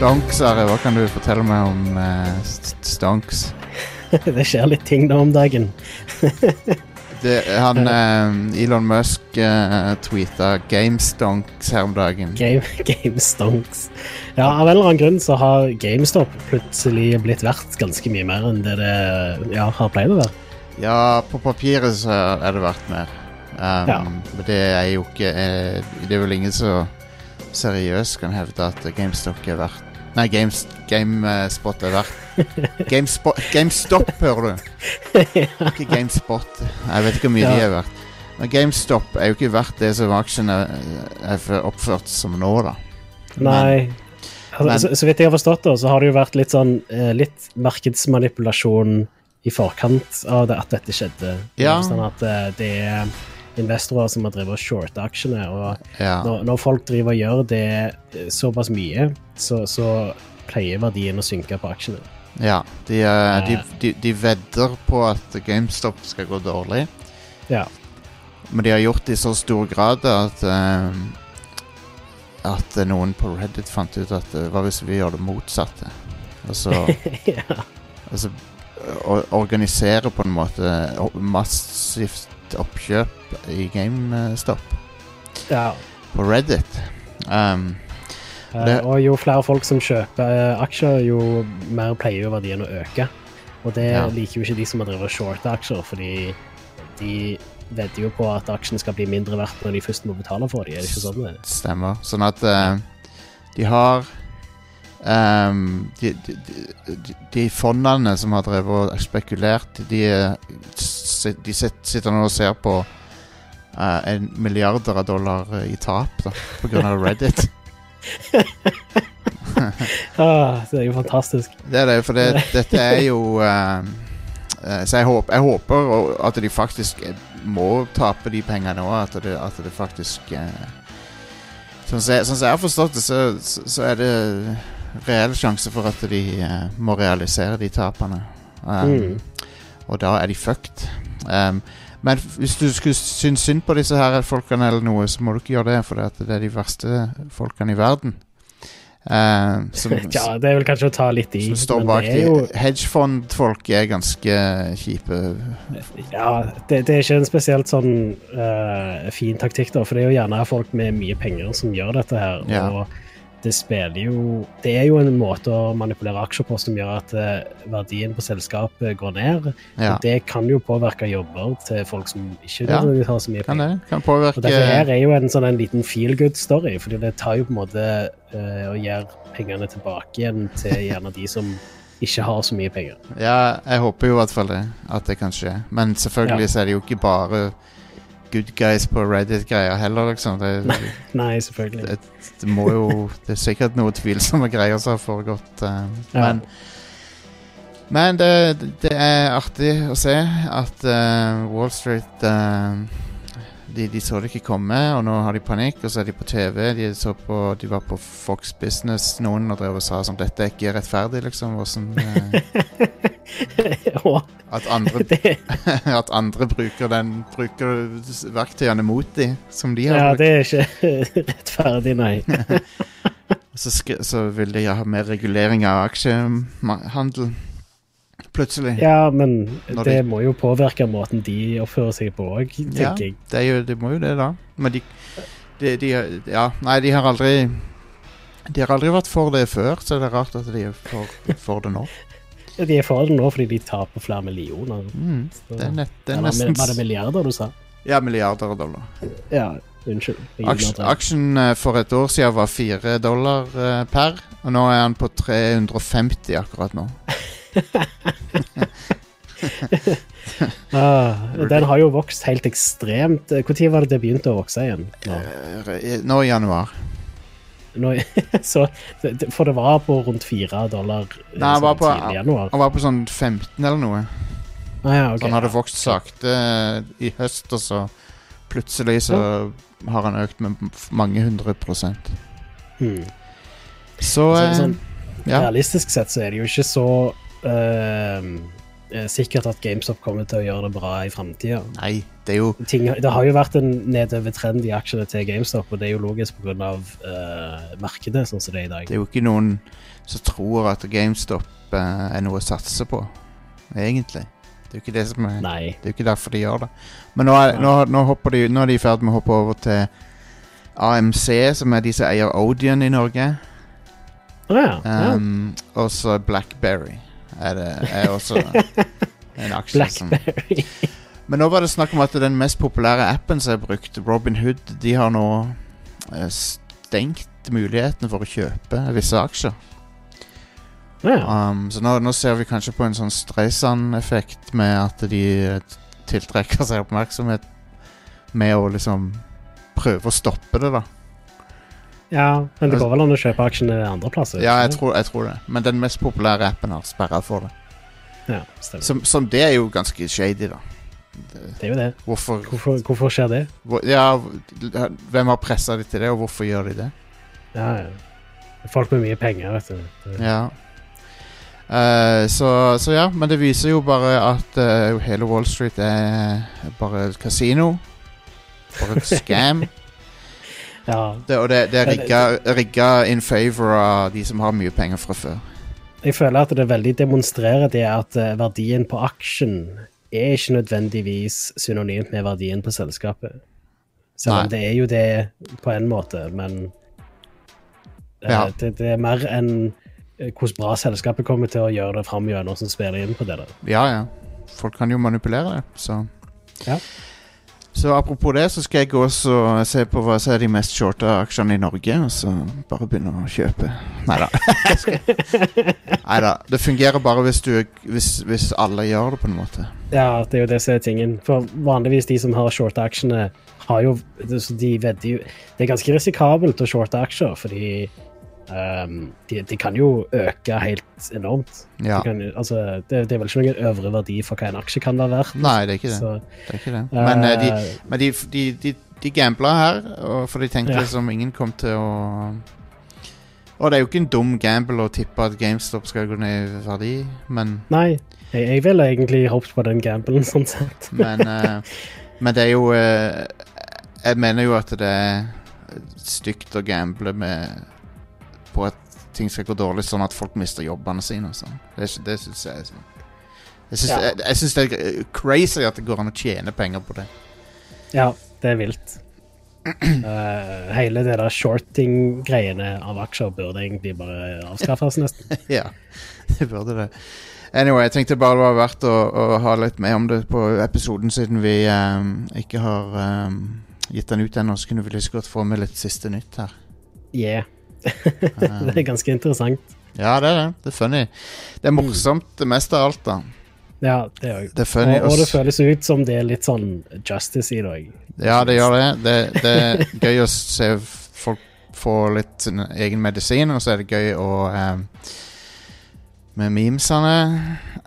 Stonks, Are. Hva kan du fortelle meg om uh, st- Stonks? det skjer litt ting nå om dagen. Det, han uh, Elon Musk uh, tweeta GameStonks her om dagen. Game, GameStonks. Ja, av en eller annen grunn så har GameStop plutselig blitt verdt ganske mye mer enn det det ja, har pleid å være. Ja, på papiret så er det verdt mer. Um, Ja. Men det er jo ikke eh, Det er vel ingen som seriøst kan hevde at GameStop er verdt Nei, Games, GameSpot er verdt GameSpot, GameStop, hører du. Ikke GameSpot. Jeg vet ikke hvor mye Ja. de er verdt. Men GameStop er jo ikke verdt det som aksjene er oppført som nå, da. Nei. Altså, men- så, så vidt jeg har forstått det, så har det jo vært litt sånn eh, litt markedsmanipulasjon i forkant av det, at dette skjedde. Ja. Sånn at eh, det er investorer som har drevet og shorta aksjene. og Ja. når, når folk driver og gjør det eh, såpass mye, så, så pleier verdien å synke på aksjene. ja. De, eh, de, de, de vedder på at GameStop skal gå dårlig. Ja. Men de har gjort det i så stor grad at eh, At noen på Reddit fant ut at eh, hva hvis vi gjør det motsatte? Altså, ja. altså Organisere på en måte massivt oppkjøp i GameStop ja. på Reddit. Um, Eh, Det- og jo flere folk som kjøper eh, aksjer, jo mer pleier jo verdien å øke. Og det Ja. liker jo ikke de som har drevet shorte aksjer, fordi de vedder jo på at aksjen skal bli mindre verdt når de først må betale for dem. Er det ikke sånn? det er? Stemmer. Sånn at uh, de har um, de, de, de, de fondene som har drevet og spekulert, de, eh, de sitter nå og ser på eh, en milliarder av dollar eh, i tap da, av Reddit. Ah, det er jo fantastisk. Det er det, for det, dette er jo eh, Så jeg håper, jeg håper at de faktisk må tape de pengene òg. At, at det faktisk eh, Sånn som jeg, sånn som jeg har forstått det, så, så, så er det reell sjanse for at de eh, må realisere de tapene. Um, Mm. Og da er de fucked. Um, men hvis du skulle synes synd på disse her folkene eller noe, så må du ikke gjøre det, for det er de verste folkene i verden. Uh, som, Ja, det er vel kanskje å ta litt i, som står bak er jo de. Hedgefondfolk er ganske kjipe. Ja, det, det er ikke en spesielt sånn uh, fin taktikk, da, for det er jo gjerne folk med mye penger som gjør dette her. Ja. Og det spiller jo Det er jo en måte å manipulere aksjer på som gjør at eh, verdien på selskapet går ned. Ja, Og det kan jo påvirke jobber til folk som ikke Ja, har så mye penger. Kan, Kan Og dette her er jo en sånn en liten feel good story, fordi det tar jo på en måte eh, og gir pengene tilbake igjen til gjerne de som ikke har så mye penger. Ja, jeg håper jo i hvert fall det. At det kan skje. Men selvfølgelig så er det jo ikke bare good guys på Reddit-greier heller, liksom. Det, Nei, selvfølgelig. det, det må jo Det er sikkert noe tvilsomme greier som har foregått. uh, Ja. Men Men det, det er artig å se at uh, Wall Street eh, de, de så det ikke komme, og nå har de panikk, og så er de på TV. De, så på, de var på Fox Business noen og drev og sa sånn Dette er ikke rettferdig, liksom. Hvordan, eh, at, andre, at andre bruker den Bruker verktøyene mot de som de har ja, det er ikke rettferdig, nei. Så, så vil de ha mer regulering av aksjehandel. Plutselig. Ja, men Når det de- må jo påvirke måten de oppfører seg på òg, Ja. tenker jeg. Det, er jo, det må jo det, da. Men de, de, de Ja, nei, de har aldri De har aldri vært for det før, så det er rart at de er for, for det nå. De er for det nå fordi de taper flere millioner. Mm, det er, nett, det er nesten Var det milliarder du sa? Ja, milliarder av dollar. Ja, unnskyld. Jeg Aks, gjorde det. aksjen eh, for et år siden var fire dollar eh, per, og nå er han på 350 akkurat nå. Ah, den har jo vokst helt ekstremt. Når var det det begynte å vokse igjen? Nå. Nå i januar. Nå, så, for det var på rundt fire dollar eh, Nei, han var sånn på- tidlig januar. Han var på sånn 15 eller noe. Ah, ja, okay, Så han hadde vokst sakte eh, i høst, og så plutselig så har han økt med mange hundre prosent. Hmm. Så Så eh, sånn, ja. Realistisk sett så er det jo ikke så eh, sikkert at GameStop kommer til å gjøre det bra i framtida. Nei, det er jo Det har jo vært en nedovertrend i aksjene til GameStop, og det er jo logisk pga. Uh, markedet sånn som det er i dag. Det er jo ikke noen som tror at GameStop uh, er noe å satse på, egentlig. Det er jo ikke det som er Nei. Det er jo ikke derfor de gjør det. Men nå er, nå, nå de, nå er de i ferd med å hoppe over til AMC, som er de som eier Odion i Norge. Ja. ja. Um, og så Blackberry er, er også en aksje som Blackberry. Men nå var det snakk om at den mest populære appen som er brukt, Robinhood, de har nå eh, stengt mulighetene for å kjøpe visse aksjer. Ja. Um, så nå, nå ser vi kanskje på en sånn Streisand-effekt med at de eh, tiltrekker seg oppmerksomhet med å liksom prøve å stoppe det, da. Ja, men det går vel an å kjøpe aksjene andre plasser? Ja, jeg tror, jeg tror det. Men den mest populære appen har sperra for det. Ja, stemmer. Som, som det er jo ganske shady, da. Det, Det er jo det. hvorfor, Hvorfor, hvorfor skjer det? hvor, Ja, hvem har pressa de til det, og hvorfor gjør de det? Ja, ja. Folk med mye penger, vet du. Det- Ja. Uh, så, så ja, men det viser jo bare at uh, hele Wall Street er bare et kasino. Bare et scam. Ja. det, og det, det er rigga, in favor av de som har mye penger fra før. Jeg føler at det veldig demonstrerer det at eh, verdien på aksjen er ikke nødvendigvis synonymt med verdien på selskapet. Selv om det er jo det på en måte, men eh, Ja. det, det er mer enn eh, hvordan bra selskapet kommer til å gjøre det fram gjennom som spiller inn på det. der. Ja, ja. Folk kan jo manipulere det, så Ja. Så apropos det, så skal jeg gå og se på hva som er de mest shorta aksjene i Norge, og så bare begynne å kjøpe. Nei da. Det fungerer bare hvis, du, hvis, hvis alle gjør det, på en måte. Ja, det er jo det som er tingen. For vanligvis de som har shorta aksjene, har jo de vedder jo Det er ganske risikabelt å shorte aksjer, fordi ehm, de, de kan jo øke helt enormt. Ja. De kan, altså, det, det er vel ikke noen øvre verdi for hva en aksje kan være verdt. Nei, det er ikke det. Så, det, er ikke det. Men uh, de, eh, men de, de, de, gambla her, for de tenkte Ja. som ingen kom til å Og det er jo ikke en dum gamble å tippe at GameStop skal gå ned i verdi, men Nei, jeg, jeg ville egentlig håpet på den gamblen, sånn sett. Men, uh, men det er jo uh, Jeg mener jo at det er stygt å gamble med på at ting skal gå dårlig, sånn at folk mister jobbene sine. Sånn. Det, det syns jeg sånn. Jeg syns, Ja. det er crazy at det går an å tjene penger på det. Ja, det er vilt. Uh, hele det der shorting-greiene av aksjer burde egentlig bare avskaffes, nesten. ja, det burde det. Anyway, jeg tenkte bare det var verdt å, å ha litt med om det på episoden, siden vi um, ikke har um, gitt den ut ennå. Så kunne vi like godt få med litt siste nytt her. Yeah. det er ganske interessant. Ja, det er det. Det er funny. Det er morsomt, det meste av alt, da. Ja, det Det funny. og, og det føles ut som det er litt sånn justice i det òg. Ja, det gjør det. det. Det er gøy å se folk få litt egen medisin, og så er det gøy å um, Med memesene.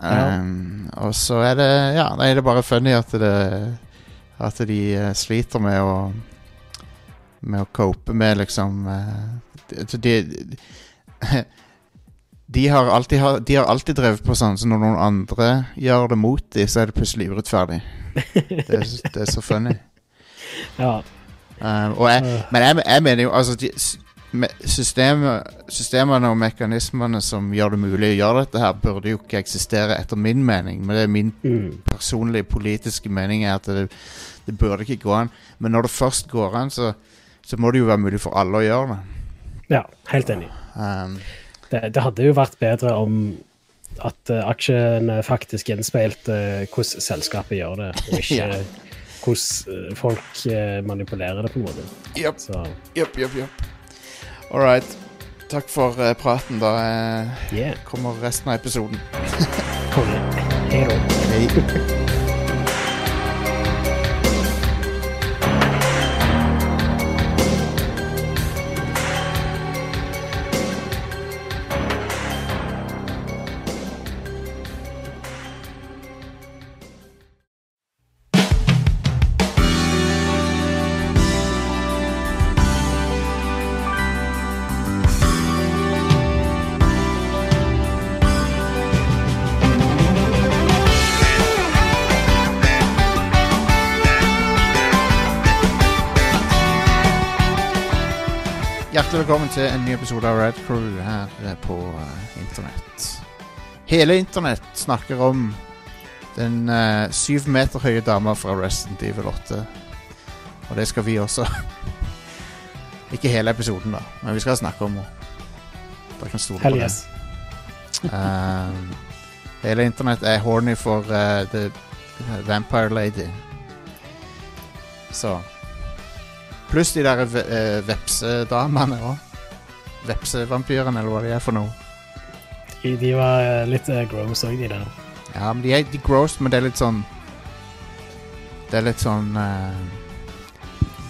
Ehm, og så er det Ja, det er bare funny at det At de eh, sliter med å Med å cope med liksom eh, de, de, de har alltid, de har alltid drevet på sånn, så når noen andre gjør det mot dem, så er det plutselig urettferdig. Det er, det er så funny. Ja. Um, jeg, Øh. men jeg, jeg mener jo altså de, systemet, Systemene og mekanismene som gjør det mulig å gjøre dette, her burde jo ikke eksistere, etter min mening. Men det er min Mm. personlige politiske mening er at det, det burde ikke gå an. Men når det først går an, så, så må det jo være mulig for alle å gjøre det. Ja, helt enig. Um, Det, det hadde jo vært bedre om at uh, aksjene faktisk gjenspeilte uh, hvordan selskapet gjør det, og ikke Ja. hvordan eh, folk uh, manipulerer det, på en måte. Jepp, japp, japp. japp. All right. Takk for praten. Da yeah, kommer resten av episoden. Hei velkommen til en ny episode av Red Crew her eh, på uh, internett. Hele internett snakker om den eh, syv meter høye dama fra Resident Evil 8. Og det skal vi også. Ikke hele episoden, da, men vi skal snakke om henne. Dere kan stole på det. Um, hele internett er horny for uh, The Vampire Lady. Så Pluss de der ve uh, vepsedamene òg. Vepsevampyrene, eller hva de er for noe. De, de var eh, litt uh, gross òg, de der. Ja, men de er de gross, men det er litt sånn Det er litt sånn uh,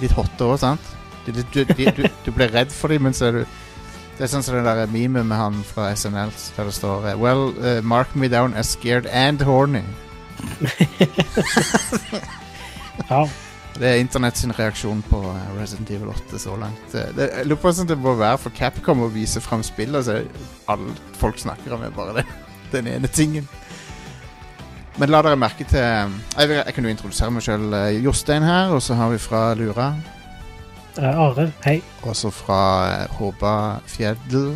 Litt hotte òg, sant? Du, du, du, du, blir redd for dem, men så er du Det er sånn som det der memet med han fra SNL der det står eh, Well, uh, mark me down as scared and horny. Ja. Det er internett sin reaksjon på eh, Resident Evil 8 så langt. Det, det, jeg lurer på hvordan det må være for Capcom å vise fram spill. Altså, alle folk snakker om er bare det, den ene tingen. Men la dere merke til Jeg, vil- jeg kan jo introdusere meg sjøl. Jostein her, og så har vi fra Lura. Eh, Are, hei. Også fra eh, Håba Fjell.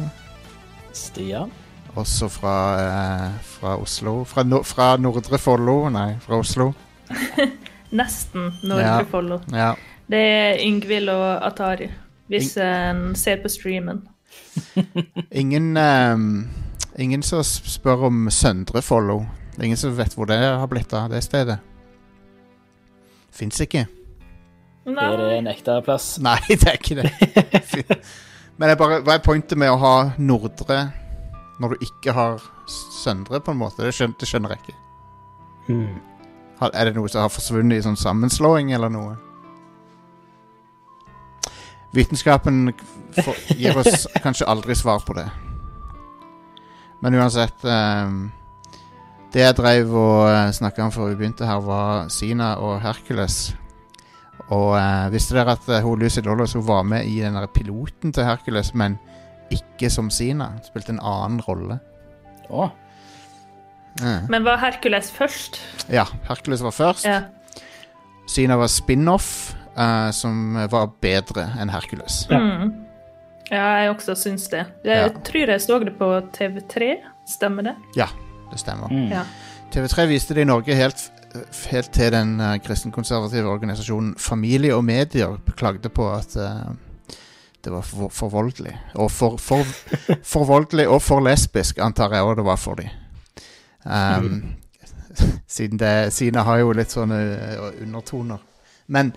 Stian. Også fra, eh, fra Oslo. Fra, no, fra Nordre Follo. Nei, fra Oslo. Nesten Nordre Ja. Follo. Ja. Det er Yngvild og Atari, hvis en ser på streamen. Ingen um, Ingen som spør om Søndre Follo. Ingen som vet hvor det har blitt av, det stedet. Fins ikke. Er det en ekte plass? Nei, det er ikke det. Men det er bare, hva er pointet med å ha Nordre når du ikke har Søndre, på en måte? Det skjønner, det skjønner jeg ikke. Hmm. Har- Er det noe som har forsvunnet i sånn sammenslåing, eller noe? Vitenskapen for, gir oss kanskje aldri svar på det. Men uansett um, Det jeg drev og uh, snakka om før vi begynte her, var Sina og Hercules. Og uh, visste dere at eh, hun Lucy Lawless hun var med i den der piloten til Hercules, men ikke som Sina? Spilte en annen rolle. Å, Men var Hercules først? Ja, Hercules var først. Ja. Sina var spin-off, uh, som var bedre enn Hercules. Ja. Mm. ja, jeg også syns det. Jeg Ja. tror jeg så det på TV3. Stemmer det? Ja, Det stemmer. mm. Ja. TV3 viste det i Norge helt, helt til den uh, kristenkonservative organisasjonen Familie og Medier klagde på at uh, det var for, for voldelig. Og for, for, for voldelig og for lesbisk, antar jeg òg det var for dem. Um, siden det siden, det, har jo litt sånne eh, undertoner. Men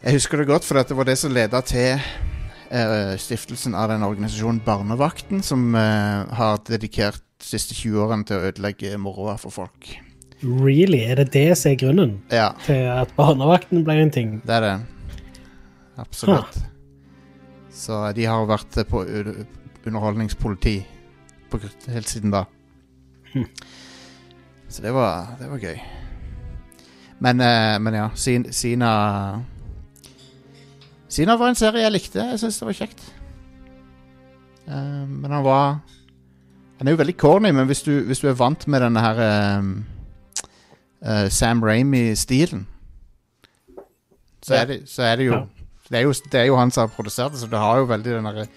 jeg husker det godt, for det var det som leda til eh, stiftelsen av den organisasjonen Barnevakten, som uh, har dedikert de siste 20 årene til å ødelegge moroa for folk. Really? Er det det som er grunnen Ja, til at barnevakten ble en ting? det er det. Absolutt. Så de har vært på underholdningspoliti på, helt siden da. Så det var, det var gøy. Men, eh, men ja, Sin, Sina Sina var en serie jeg likte. Jeg syns det var kjekt. Eh, men han var Han er jo veldig corny, men hvis du, hvis du er vant med denne her eh, eh, Sam Ramy-stilen, så, Ja. så er det jo det, er jo det er jo han som har produsert det, så det har jo veldig den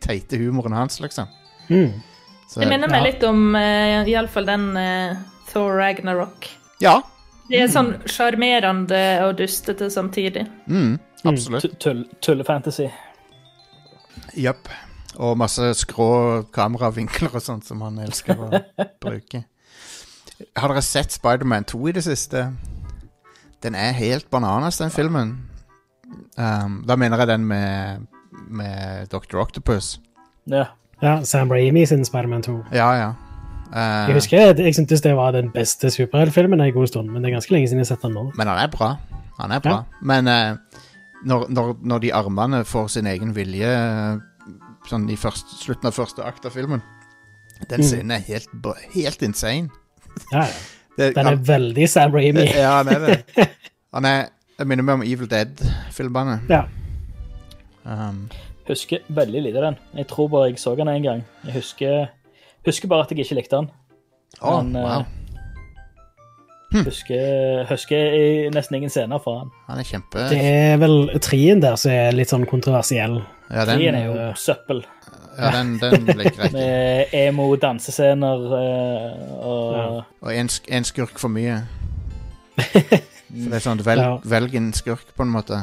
teite humoren hans, liksom. Hmm. Så, Det minner meg Ja. litt om uh, iallfall den uh, Thor Ragnarok. Ja. Det er sånn sjarmerende og dustete samtidig. Mm, absolutt. Mm, Tull, tullefantasy. Jepp. Og masse skrå kameravinkler og sånt som han elsker å bruke. Har dere sett Spiderman 2 i det siste? Den er helt bananas, den filmen. Um, da mener jeg den med, med Dr. Octopus. Ja. Ja, Sam Raimi sin Spiderman 2. Ja, ja. Uh, Jeg husker jeg, jeg syntes det var den beste superheltfilmen en god stund, men det er ganske lenge siden jeg har sett den nå. Men han er bra. Han er bra. Ja. Men uh, når, når, når de armene får sin egen vilje eh, sånn i først, slutten av første akt av filmen Den Mm. scenen er helt, helt insane. Ja, ja. Det, Den er veldig Sam Raimi. Ja, han er det. Han er Jeg minner meg om Evil Dead-filmene. Ja. Um, Husker veldig lite av den. Jeg tror bare jeg så den en gang. Jeg husker, husker bare at jeg ikke likte den. Oh, Men, wow. wow. Husker, husker i nesten ingen scener fra han. Han er kjempe Det er vel trien der som er litt sånn kontroversiell. Ja, den, Trien er jo søppel. ja, den, den ligger rett i. Med emo-dansescener og og Og en, en skurk for mye. Så det er sånn velg, Ja. velg en skurk, på en måte.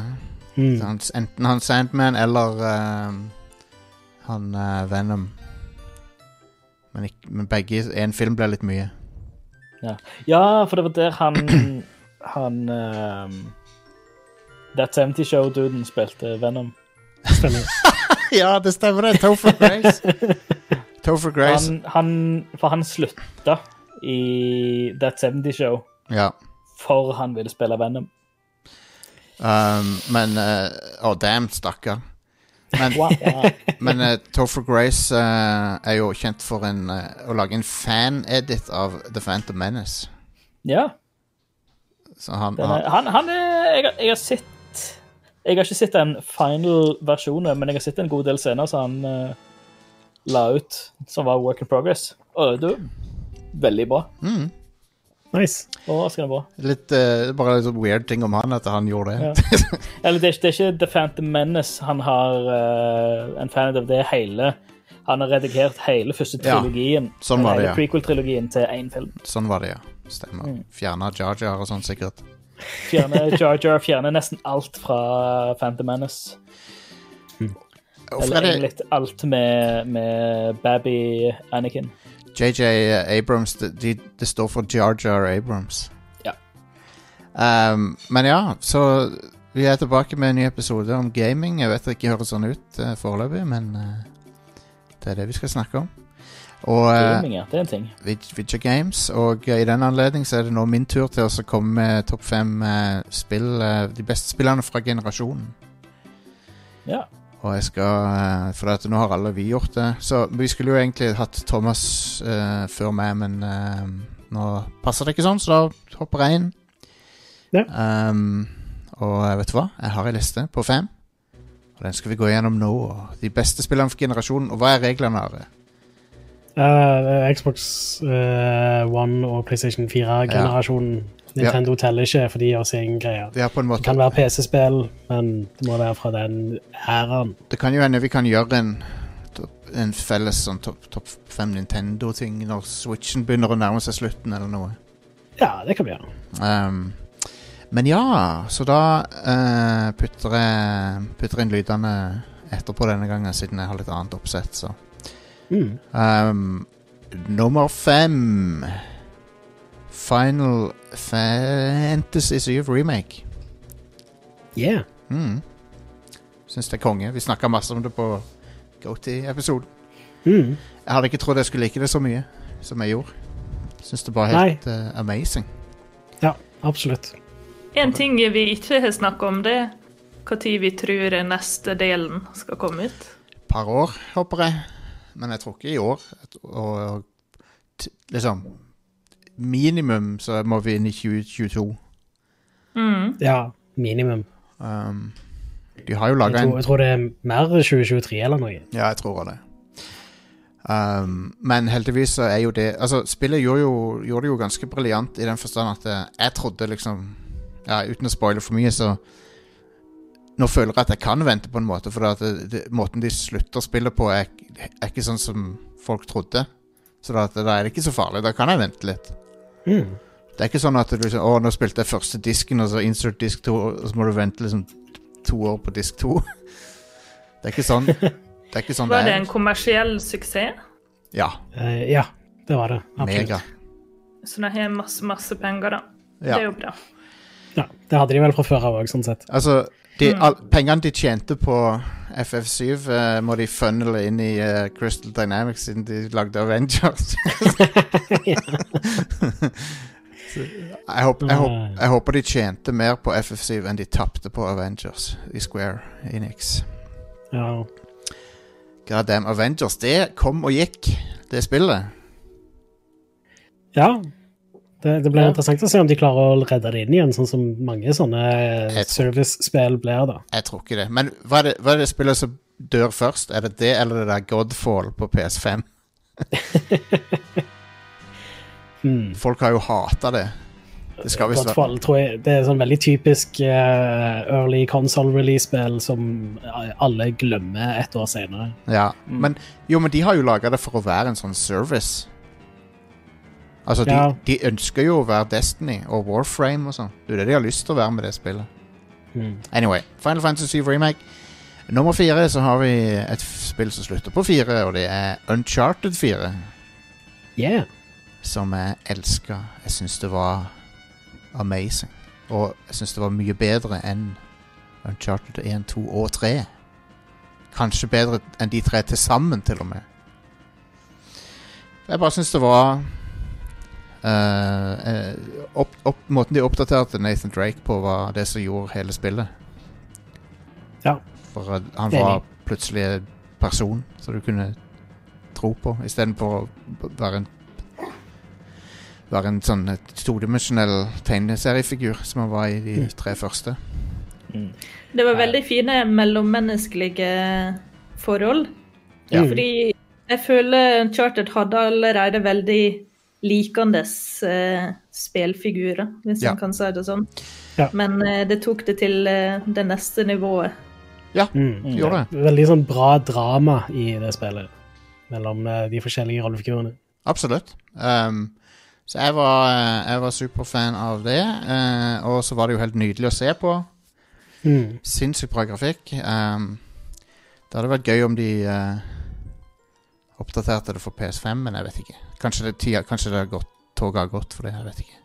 Mm. Han, enten han Sandman eller uh, han uh, Venom. Men, ikke, men begge i en film ble litt mye. Ja, for det var der han Han uh, That 70 Show-duden spilte Venom. Stemmer. ja, det stemmer, det! Topher Grace. Topher Grace. Han, han, for han slutta i That 70 Show Ja. for han ville spille Venom. Um, men eh, Å, damn, stakkar. Men, men uh, Topher Grace eh, er jo kjent for en, eh, å lage en fan-edit av The Phantom Menace. ja Så han, er, han, han er jeg, jeg har sett Jeg har ikke sett den final versjonen, men jeg har sett en god del scener som han uh, la ut, som var work in progress. Og det var veldig bra. mm, Nice. Overraskende bra. litt, uh, Bare litt weird ting om han, at han gjorde det. Ja. Eller det er, det er ikke The Phantom Menace han har uh, en fan av, det er hele Han har redigert hele første Ja, trilogien, sånn var det, hele ja. prequel-trilogien til én film. Sånn var det, ja. Stemmer. Mm. Fjerna Jar Jar og sånn, sikkert. Fjerne Jar Jar, fjerne nesten alt fra Phantom Menace. Mm. Eller er egentlig alt med, med Babby Anakin. JJ Abrams det, de, de står for Jar Jar Abrams. Ja. Um, men ja, så vi er tilbake med en ny episode om gaming. Jeg vet det ikke høres sånn ut uh, foreløpig, men uh, det er det vi skal snakke om. Og uh, Gaming, ja. Det er en ting. Vid- Vidja Games. Og eh, i den anledning så er det nå min tur til å komme med topp fem eh, spill. de beste spillene fra generasjonen. Ja. Og jeg skal eh, For at nå har alle vi gjort det. Så vi skulle jo egentlig hatt Thomas uh, før meg, men uh, nå passer det ikke sånn, så da hopper jeg inn. Ja. Um, og vet du hva? Jeg har en liste på fem. Og den skal vi gå gjennom nå. De beste spillene for generasjonen. Og hva er reglene? Are? Uh, Xbox One og PlayStation 4-generasjonen. Nintendo teller ikke, for de gjør sin greie. Det, har på en Det kan være PC-spill, men det må være fra den æraen. Det kan jo hende vi kan gjøre en, en felles sånn topp top fem Nintendo-ting når Switchen begynner å nærme seg slutten, eller noe. Ja, det kan vi gjøre. Um, men ja, så da uh, putter jeg putter inn lydene etterpå denne gangen, siden jeg har litt annet oppsett, så. Mm. Um, nummer fem Final Fantasy 7 Remake. Yeah. Mm. Syns det er konge. Vi snakka masse om det på GoTee-episoden. Mm. Jeg hadde ikke trodd jeg skulle like det så mye som jeg gjorde. Syns det bare er helt uh, amazing. Ja, absolutt. En ting vi ikke har snakka om, det er når vi tror neste delen skal komme ut. par år, håper jeg. Men jeg tror ikke i år. Og, og t- liksom Minimum så må vi inn i 2022. Mm. Ja, minimum. Um, de har jo laga tror, en jeg tror det er mer 2023 eller noe. Ja, jeg tror det. Um, men heldigvis så er jo det Altså, spillet gjorde, jo, gjorde det jo ganske briljant i den forstand at eh, jeg trodde liksom Ja, uten å spoile for mye, så Nå føler jeg at jeg kan vente på en måte, for at det, det, måten de slutter spillet på, er, er ikke sånn som folk trodde. Så da, da er det ikke så farlig. Da kan jeg vente litt. Mm. Det er ikke sånn at du liksom Å, nå spilte jeg første disken, og så insert disk to, og så må du vente liksom to år på disk to. Det er ikke sånn. Det er ikke sånn Var det det en er. kommersiell suksess? Ja. Uh, ja, det var det. Absolutt. Mega. Så de har masse, masse penger, da. Det er jo bra. Ja, det hadde de vel fra før av òg, sånn sett. Altså, de, Mm. all, pengene de tjente på FF7, uh, må de funnele inn i uh, Crystal Dynamics siden de lagde Avengers. Så, jeg, håper, jeg, håper, jeg håper de tjente mer på FF7 enn de tapte på Avengers i Square Enix. Ja. God damn, Avengers, det kom og gikk, det spillet. ja. Det, det blir Ja. interessant å se om de klarer å redde det inn igjen, sånn som mange sånne service-spill blir, da. Jeg tror ikke det. Men hva er det, hva er det spillet som dør først? Er det det eller det der Godfall på PS5? Hmm. Folk har jo hata det. Det skal visst være- Godfall jeg det er sånn veldig typisk uh, early console release-spill som alle glemmer et år senere. Ja, men Jo, men de har jo laga det for å være en sånn service. Altså, de, Ja. de ønsker jo å være Destiny og Warframe og sånn. Det er det de har lyst til å være med det spillet. Mm. Anyway, Final Fantasy Remake. Nummer fire så har vi et spill som slutter på fire, og det er Uncharted 4. Yeah. Som jeg elska. Jeg syns det var amazing. Og jeg syns det var mye bedre enn Uncharted 1, 2 og 3. Kanskje bedre enn de tre til sammen, til og med. Jeg bare syns det var eh, eh, opp, opp, Måten de oppdaterte Nathan Drake på, var det som gjorde hele spillet. Ja. For at han var plutselig en person som du kunne tro på, istedenfor å være en Være en sånn todimensjonell tegneseriefigur som han var i de Mm. tre første. Det var veldig fine mellommenneskelige forhold. Ja. Fordi jeg føler Uncharted hadde allerede veldig likandes eh, spillfigurer, hvis Ja. man kan si det sånn. Ja. Men eh, det tok det til eh, det neste nivået. Ja, Mm. Gjorde det. Veldig sånn bra drama i det spillet mellom eh, de forskjellige rollefigurene. Absolutt. Um, så jeg var, eh, jeg var superfan av det. uh, og så var det jo helt nydelig å se på. Mm. Sinnssykt bra grafikk. Um, det hadde vært gøy om de uh, oppdaterte det for PS5, men jeg vet ikke. Kanskje det, tida, kanskje det har gått, toget har gått for det. Jeg vet ikke.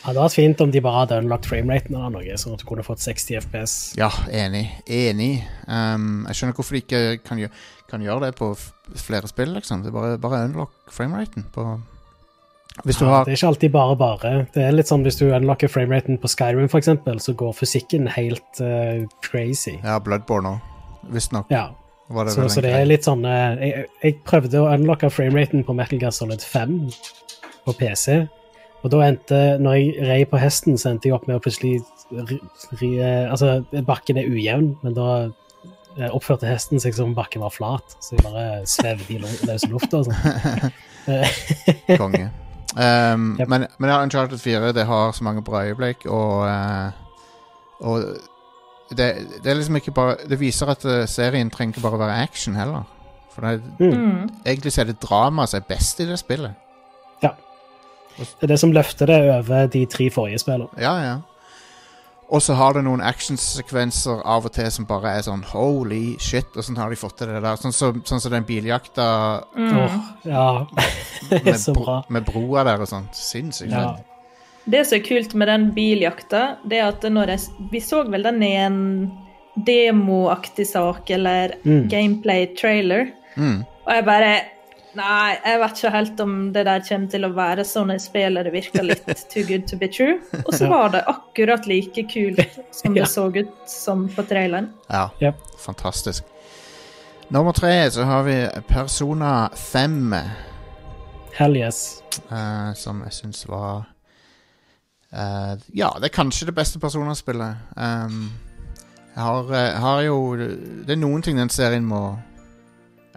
Ja, det hadde vært fint om de bare hadde unlocked frameraten eller noe, sånn at du kunne fått 60 FPS. Ja, enig. Enig. Um, jeg skjønner hvorfor de ikke kan, gjø kan gjøre det på flere spill, liksom. Det er bare, bare unlock frameraten på Ja, har Det er ikke alltid bare bare. Det er litt sånn Hvis du unlocker frameraten på Skyrim, eksempel, så går fysikken helt uh, crazy. Ja, Bloodborne òg, visstnok. Ja, det så, så det er litt sånn eh, jeg, jeg prøvde å unlocke frameraten på Metal Gear Solid 5 på PC, og da endte Når jeg rei på hesten, så endte jeg opp med å plutselig ri, eh, Altså, bakken er ujevn, men da eh, oppførte hesten seg som om bakken var flat, så jeg bare svevde i løse lufta og sånn. Konge. Um, Yep. men, men Uncharted 4 det har så mange bra øyeblikk, og, og det, det er liksom ikke bare Det viser at eh, serien trenger ikke bare være action heller. For det, mm. Mm. egentlig så er det drama som er best i det spillet. Ja. Det er det som løfter det over de tre forrige spillene. Ja, ja. Og så har det noen actionsekvenser av og til som bare er sånn holy shit, Og sånn har de fått til det der? Sånn som sånn så den biljakta Mm. Åh, ja. med, så bra. med broa der og sånn. Sinnssykt Ja. Det som er kult med den biljakta, det er at når jeg Vi så vel den i en demoaktig sak, eller Mm. gameplay-trailer, Mm. og jeg bare Nei, jeg vet ikke helt om det der kommer til å være sånn jeg spiller, Det virker litt too good to be true. Og så var det akkurat like kult som Ja. det så ut som på traileren. Ja, Yep. fantastisk. Nummer tre så har vi Persona 5, Hell yes. Uh, som jeg syns var eh, Ja, det er kanskje det beste Persona-spillet. Um, jeg har, eh, har jo Det er noen ting den serien må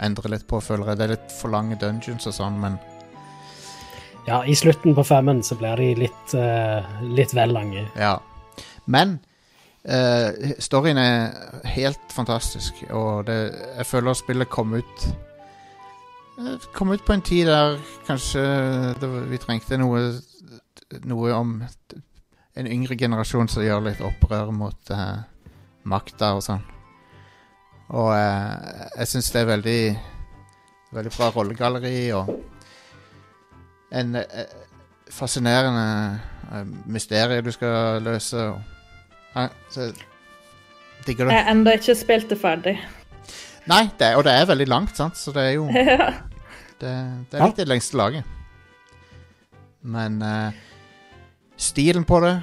endre litt på, føler jeg. Det er litt for lange dungeons og sånn, men Ja, i slutten på femmen så blir de litt, uh, litt vel lange. Ja. Men uh, storyen er helt fantastisk, og det, jeg føler spillet kom ut Kom ut på en tid der kanskje det, vi trengte noe Noe om en yngre generasjon som gjør litt opprør mot eh, makta og sånn. Og eh, jeg syns det er veldig Veldig bra rollegalleri og en eh, fascinerende eh, mysterium du skal løse. Så digger det. Jeg har ennå ikke spilt det ferdig. Nei, det er, og det er veldig langt, sant? så det er jo Ja. Det, det er litt det lengste laget. Men eh, stilen på det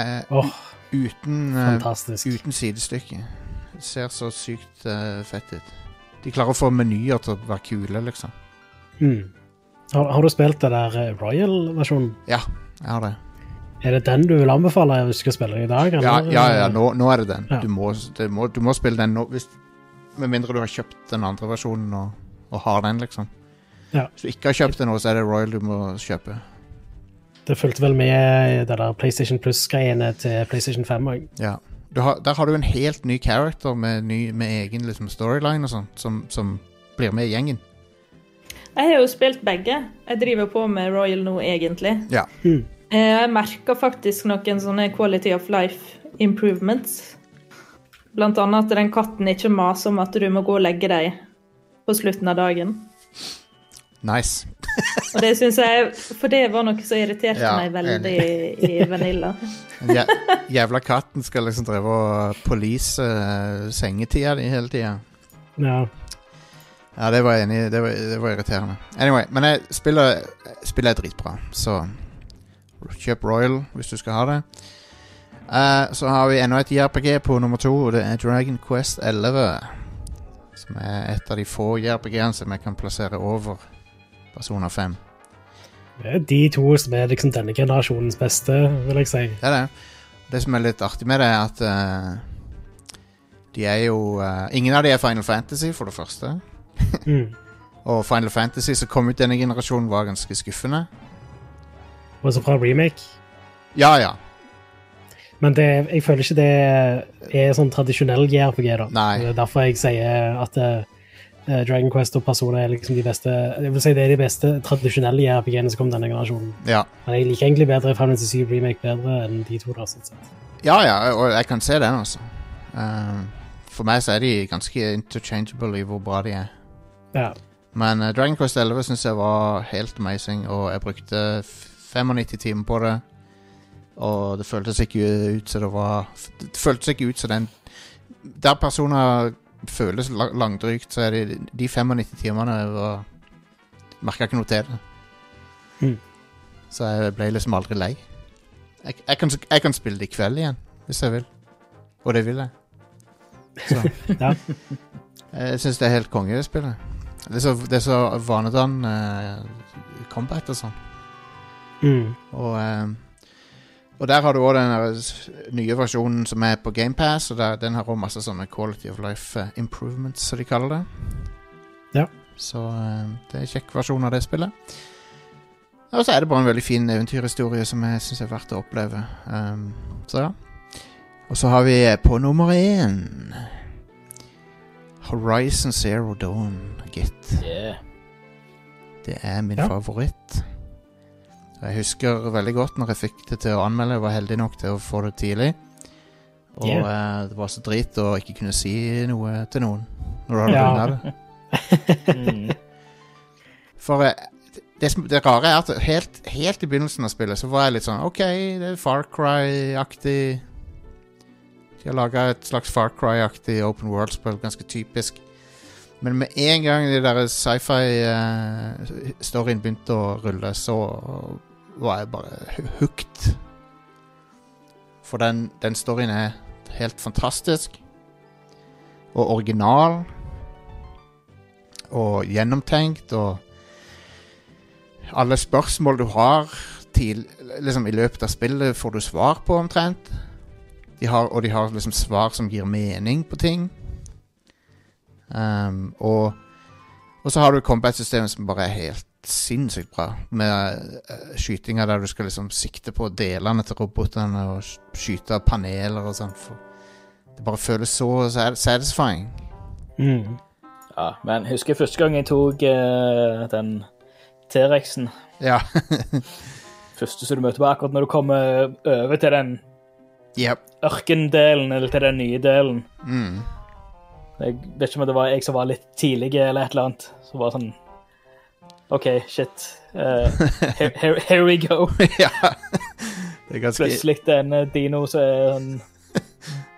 er oh, uten, eh, fantastisk. uten sidestykke. Det ser så sykt uh, fett ut. De klarer å få menyer til å være kule, liksom. Mm. Har, har du spilt det der eh, Royal-versjonen? Ja, Jeg har det. Er det den du vil anbefale hvis du skal spille i dag? Ja, ja, ja nå, nå er det den. Ja. Du, må, det må, du må spille den nå. Hvis, med mindre du har kjøpt den andre versjonen og, og har den, liksom. Ja. Hvis du ikke har kjøpt den nå, så er det Royal du må kjøpe. Det fulgte vel med det der PlayStation Plus-greiene til PlayStation 5 òg. Ja. Har, der har du en helt ny character med, ny, med egen liksom, storyline og sånn, som, som blir med i gjengen. Jeg har jo spilt begge. Jeg driver på med Royal nå, egentlig. Ja. Mm. Jeg merker faktisk noen sånne quality of life improvements. Blant annet at den katten ikke maser om at du må gå og legge deg på slutten av dagen. Nice. Og det synes jeg, For det var noe som irriterte Ja, meg veldig i, i Vanilla. ja, jævla katten skal liksom drive og police uh, sengetida di hele tida. Ja. Ja, det var jeg enig i. Det, det var irriterende. Anyway, men jeg spiller, spiller jeg dritbra, så kjøp Royal hvis du skal ha det. Uh, så har vi enda et JRPG på nummer to, og det er Dragon Quest 11. Som er et av de få JRPG-ene som jeg kan plassere over Persona 5. Det er de to som er liksom denne generasjonens beste, vil jeg si. Det er det. Det som er litt artig med det, er at uh, de er jo uh, Ingen av de er Final Fantasy, for det første. Mm. Og Final Fantasy som kom ut denne generasjonen, var ganske skuffende. Også fra remake. Ja, ja. Men det, jeg føler ikke det er sånn tradisjonell JRPG. da. Nei. Det er derfor jeg sier at eh, Dragon Quest og Persona er liksom de beste Jeg vil si det er de beste tradisjonelle JRPG-ene som kom denne generasjonen. ja. Men jeg liker egentlig bedre Final Fantasy 7 Remake bedre enn de to. da, sånn sett. Ja, ja, og jeg kan se den, altså. Um, for meg så er de ganske interchangeable i hvor bra de er. Ja. Men uh, Dragon Quest 11 syns jeg var helt amazing, og jeg brukte 95 timer på det. Og det føltes ikke ut som det var Det føltes ikke ut som den Der personer føles la- langdrygt, så er det de 95 timene var Merka ikke noe til det. Mm. Så jeg ble liksom aldri lei. Jeg, jeg, kan, jeg kan spille det i kveld igjen, hvis jeg vil. Og det vil jeg. Så. Ja. Jeg syns det er helt konge, det spillet. Det er så, det er så vanedan uh, combat og sånn. Mm. Og, eh, og der har du òg den nye versjonen som er på GamePass, og der, den har òg masse sånne quality of life eh, improvements, som de kaller det. Ja. Så eh, det er en kjekk versjon av det spillet. Og så er det bare en veldig fin eventyrhistorie som jeg syns er verdt å oppleve. Um, så ja. Og så har vi eh, på nummer én Horizon Zero Dawn, gitt. Yeah. Det er min Ja. favoritt. Jeg husker veldig godt når jeg fikk det til å anmelde. Jeg var heldig nok til å få det tidlig. Og Yeah. eh, det var så drit å ikke kunne si noe til noen når du hadde Ja. det. Mm. For eh, det, det rare er at helt, helt i begynnelsen av spillet så var jeg litt sånn OK, det er Far Cry-aktig. De har laga et slags Far Cry-aktig open world-spill, ganske typisk. Men med en gang de der sci-fi-storyen begynte å rulle, så var jeg bare hooked. For den, den storyen er helt fantastisk. Og original. Og gjennomtenkt. Og alle spørsmål du har til, liksom, i løpet av spillet, får du svar på omtrent. De har, og de har liksom svar som gir mening på ting. Um, og, og så har du combat-systemet som bare er helt sinnssykt bra. Med uh, skytinga der du skal liksom sikte på delene til robotene og skyte skyte paneler og sånn. Det bare føles så satisfying. Mm. Ja, men husker første gang jeg tok uh, den T-rexen. Ja. Første som du møter på akkurat når du kommer over til den yep. ørkendelen, eller til den nye delen. Mm. Jeg vet ikke om det var jeg som var litt tidlig, eller et eller annet. Som var sånn OK, shit. Uh, here, here, here we go. ja. Det er ganske Plutselig en eh, dino som er sånn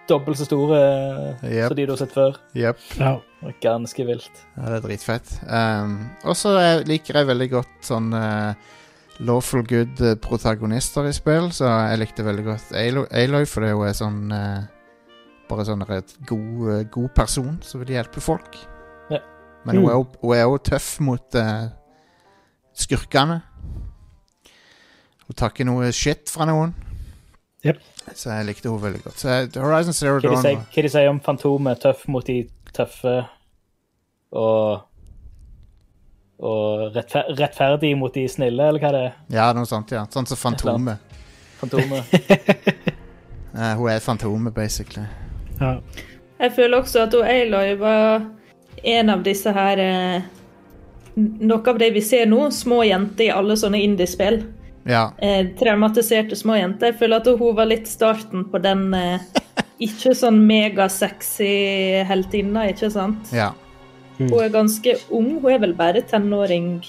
dobbelt så stor eh, Yep. som de du har sett før. Yep. Ja. Ganske vilt. Ja, det er dritfett. Um, og så liker jeg veldig godt sånn uh, lawful good protagonister i spill, så jeg likte veldig godt Aloy, for det hun er sånn uh, Bare sånn en god, uh, god person som vil hjelpe folk. Ja. Men hun Mm. er jo- hun er jo tøff mot eh, skurkene. Hun tar ikke noe shit fra noen. Yep. Så jeg likte hun veldig godt. Så Horizon Zero Hva Dawn sier, hva de sier om Fantomet? Tøff mot de tøffe og og rettfer rettferdig mot de snille, eller hva det er. Ja, noe sånt, ja. Sånn som Fantomet. Fantomet. uh, hun er Fantomet, basically. Ja. Jeg føler også at hun Aloy var en av disse her eh, Noe av det vi ser nå, små jenter i alle sånne indiespill. Ja. Eh, traumatiserte små jenter. Jeg føler at hun var litt starten på den eh, ikke sånn megasexy heltinna, ikke sant? Ja. Hun er ganske ung. Hun er vel bare tenåring.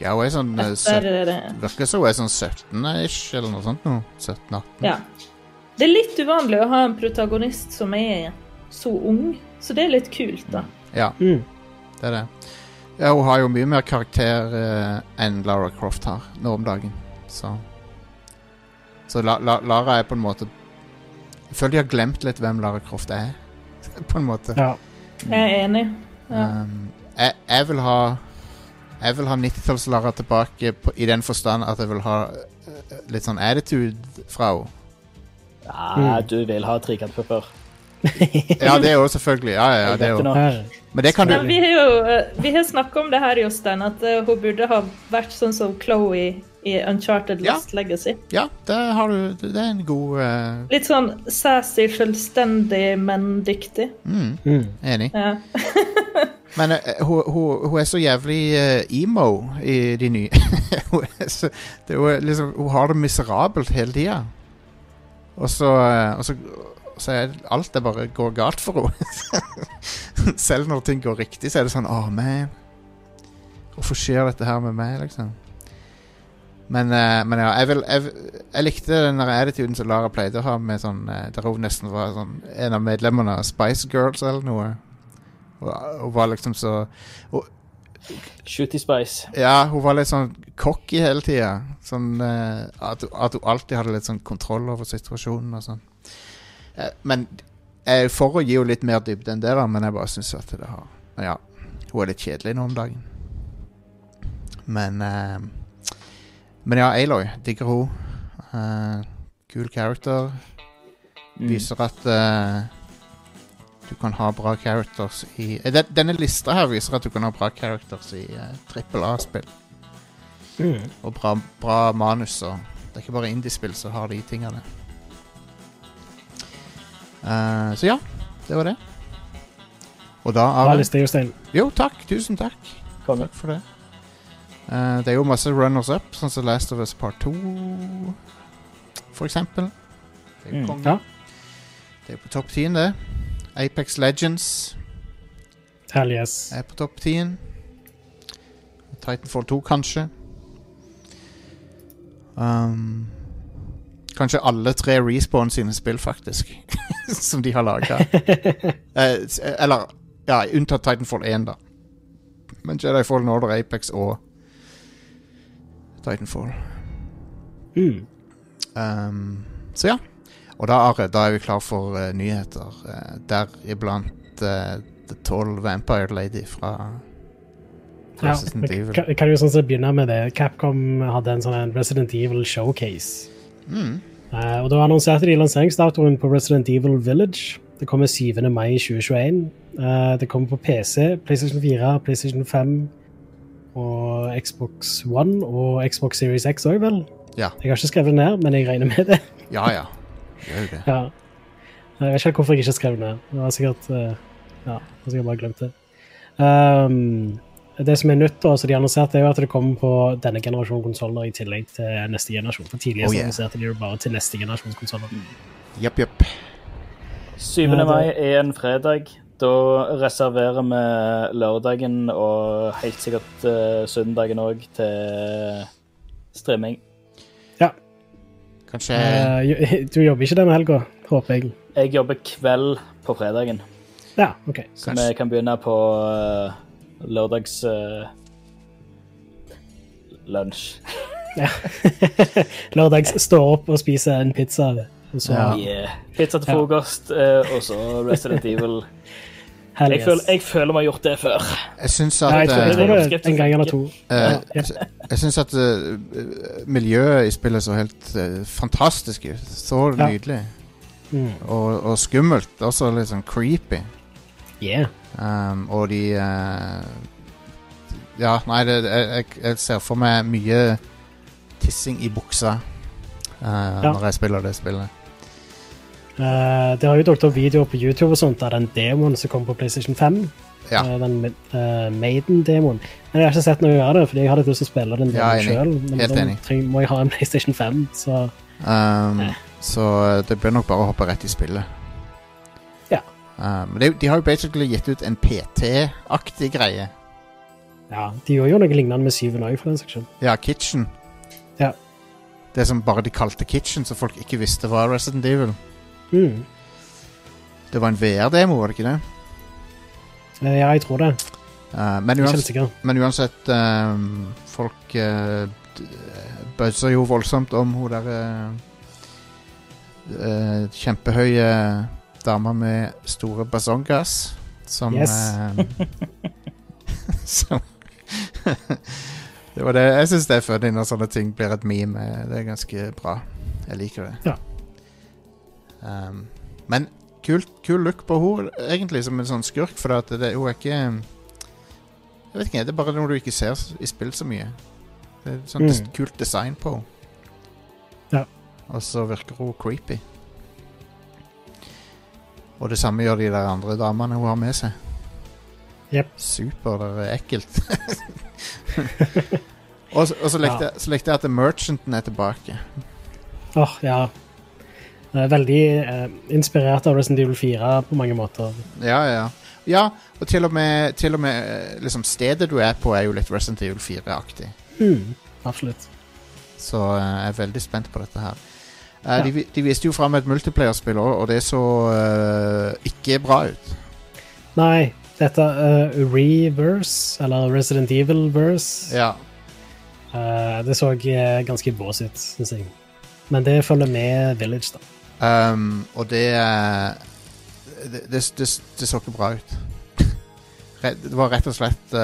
ja, hun er sånn eh, Etter, søt- eh, Virker som hun er sånn 17-ish, eller noe sånt nå. 17-18. ja. Det er litt uvanlig å ha en protagonist som er så ung, så det er litt kult, da. Ja, Mm. det er det. Ja, hun har jo mye mer karakter eh, enn Lara Croft har nå om dagen. Så Så La La Lara er på en måte Jeg føler de har glemt litt hvem Lara Croft er, på en måte. ja. Jeg er enig. Ja. Um, jeg, jeg vil ha Jeg vil ha 90-talls-Lara tilbake på, i den forstand at jeg vil ha eh, litt sånn attitude fra henne. Ja, du vil ha trekantpupper. Ja, det er jo selvfølgelig. Ja, ja, ja, det er jo. Men det kan du Ja, vi har jo eh, vi har snakka om det her, Jostein, at eh, hun burde ha vært sånn som Chloé i Uncharted Ja. Legacy. Ja, det har du Det er en god uh... Litt sånn sassy, selvstendig, men dyktig. mm, Mm. Enig. Ja. Men uh, hun, hun, hun er så jævlig uh, emo i de nye. hun, er så, det, hun, liksom, hun har det miserabelt hele tida. Og så, og så, så er alt det bare går galt for henne. Selv når ting går riktig, så er det sånn Å, man. Hvorfor skjer dette her med meg, liksom? Men, uh, men ja, jeg, vil, jeg, jeg likte den der attituden som Lara pleide å ha, med sånn, eh, der hun nesten var sånn, en av medlemmene av Spice Girls eller noe. Og, og var liksom så Shooty Spice. Ja, hun var litt sånn cocky hele tida. Sånn uh, at, at hun alltid hadde litt sånn kontroll over situasjonen og sånn. Eh, men jeg er for å gi henne litt mer dybde enn det, men jeg bare syns at det har ja, hun er litt kjedelig nå om dagen. Men eh, Men ja, Aloy. Digger hun. Eh, kul character. Mm. Viser at eh, du kan ha bra characters i eh, den- Denne lista her viser at du kan ha bra characters i uh, trippel A-spill. Mm. Og bra, bra manus. Og det er ikke bare indiespill som har de tingene. Eh, så ja, det var det. Og da Bra Veldig liste, Stein. Jo, takk. Tusen takk. Konge. Takk for det. Uh, det er jo masse runners up, sånn som Last of Us Part 2, for eksempel. Det er jo Mm. konge. Ja. Det er på topp 10, det. Apex Legends Hell yes. er på topp 10. Titanfall 2, kanskje. Um, kanskje alle tre Respawn sine spill, faktisk. som de har laga. eh, eller Ja, unntatt Titanfall 1, da. Men Jedi Fallen Order, Apex og Titanfall. Mm. Um, så ja. Og da, Are, da er vi klar for uh, nyheter. Uh, Deriblant uh, The Tall Vampire Lady fra Resident ja, Evil. kan, kan jo sånn sett begynne med det. Capcom hadde en sånn Resident Evil showcase. Mm. Uh, og Da annonserte de lanseringsdatoen på Resident Evil Village. Det kommer 7. mai 2021. Uh, det kommer på PC, PlayStation 4, PlayStation 5 og Xbox One og Xbox Series X òg, vel? Ja. Jeg har ikke skrevet det ned, men jeg regner med det. Ja, ja. Gjør det. ja. Jeg vet ikke hvorfor jeg ikke skrev det ned. Det var sikkert uh, Ja, jeg har sikkert bare glemt det. Um, det som er nytt, da, som de annonserte, er jo at det kommer på denne generasjonen konsoller i tillegg til neste generasjon. For Tidligere Oh, yeah. annonserte de jo bare til neste generasjons konsoller. Jepp, jepp. 7. Ja, det- mai er en fredag. Da reserverer vi lørdagen og helt sikkert uh, søndagen òg til streaming. Kanskje uh, du jobber ikke denne helga, håper jeg. Jeg jobber kveld på fredagen, Ja, OK. så Kanskje. vi kan begynne på eh, lørdags uh, lunsj. Ja. Lørdags står opp og spiser en pizza. Og så Ja. Yeah. Pizza til Ja. frokost, eh, og så Resident Evil. Jeg yes. føler, jeg føler vi har gjort det før. Jeg syns at at jeg tror, jeg eh, en gang eller to. jeg, jeg syns at uh, miljøet i spillet så helt uh, fantastisk ut. Så Ja. nydelig. Mm. Og, og skummelt. Også litt sånn creepy. Yeah. Um, og de eh, Ja, nei, det, jeg, jeg, ser for meg mye tissing i buksa ja. når jeg spiller det spillet. Uh, det har jo dukket opp videoer på YouTube og sånt av den demoen som kom på PlayStation 5. Ja. Uh, den uh, Maiden-demoen. Men jeg har ikke sett noe av det, fordi jeg hadde lyst til å spille den Ja, sjøl. Men Helt da må jeg ha en PlayStation 5, så Um, Eh. Så eh, det blir nok bare å hoppe rett i spillet. Um, de, de har jo basically gitt ut en PT-aktig greie. ja. De gjorde jo noe lignende med Syven òg, for den saks skyld. Ja, Kitchen. Ja. Det som bare de kalte Kitchen, så folk ikke visste var Resident Evil. Mm. Det var en VR-demo, var det ikke det? Eh, Ja, jeg tror det. Uh, men, uansett, men uansett um, Folk uh, buzzer jo voldsomt om hun derre uh, kjempehøye dama med store basongas som Yes. eh, Som Det var det Jeg syns det er funny når sånne ting blir et meme. Det er ganske bra. Jeg liker det. Ja. Um, men kul, kul look på henne, egentlig, som en sånn skurk, for at det, hun er ikke Jeg vet ikke, det er bare noe du ikke ser i spill så mye. Det er et sånt Mm. kult design på henne. Ja. Og så virker hun creepy. Og det samme gjør de der andre damene hun har med seg. Yep. Super det er ekkelt. og, og så likte, Ja. jeg, at Merchanten er tilbake. Åh, ja. Eh, Veldig eh, inspirert av Resident Evil 4 på mange måter. Ja, ja, ja. Ja, og til og med, til og med eh, liksom stedet du er på, er jo litt Resident Evil 4-aktig. Mm, absolutt. Så eh, jeg er veldig spent på dette her. Eh, Ja. de, de viste jo fram et multiplayer-spill og det så uh, ikke bra ut. Nei, dette uh, Reverse, eller Resident Evil-verse, Ja. uh, det så ganske bås ut, syns jeg. Men det følger med Village, da. Um, og det, det, det, det Det så ikke bra ut. Det var rett og slett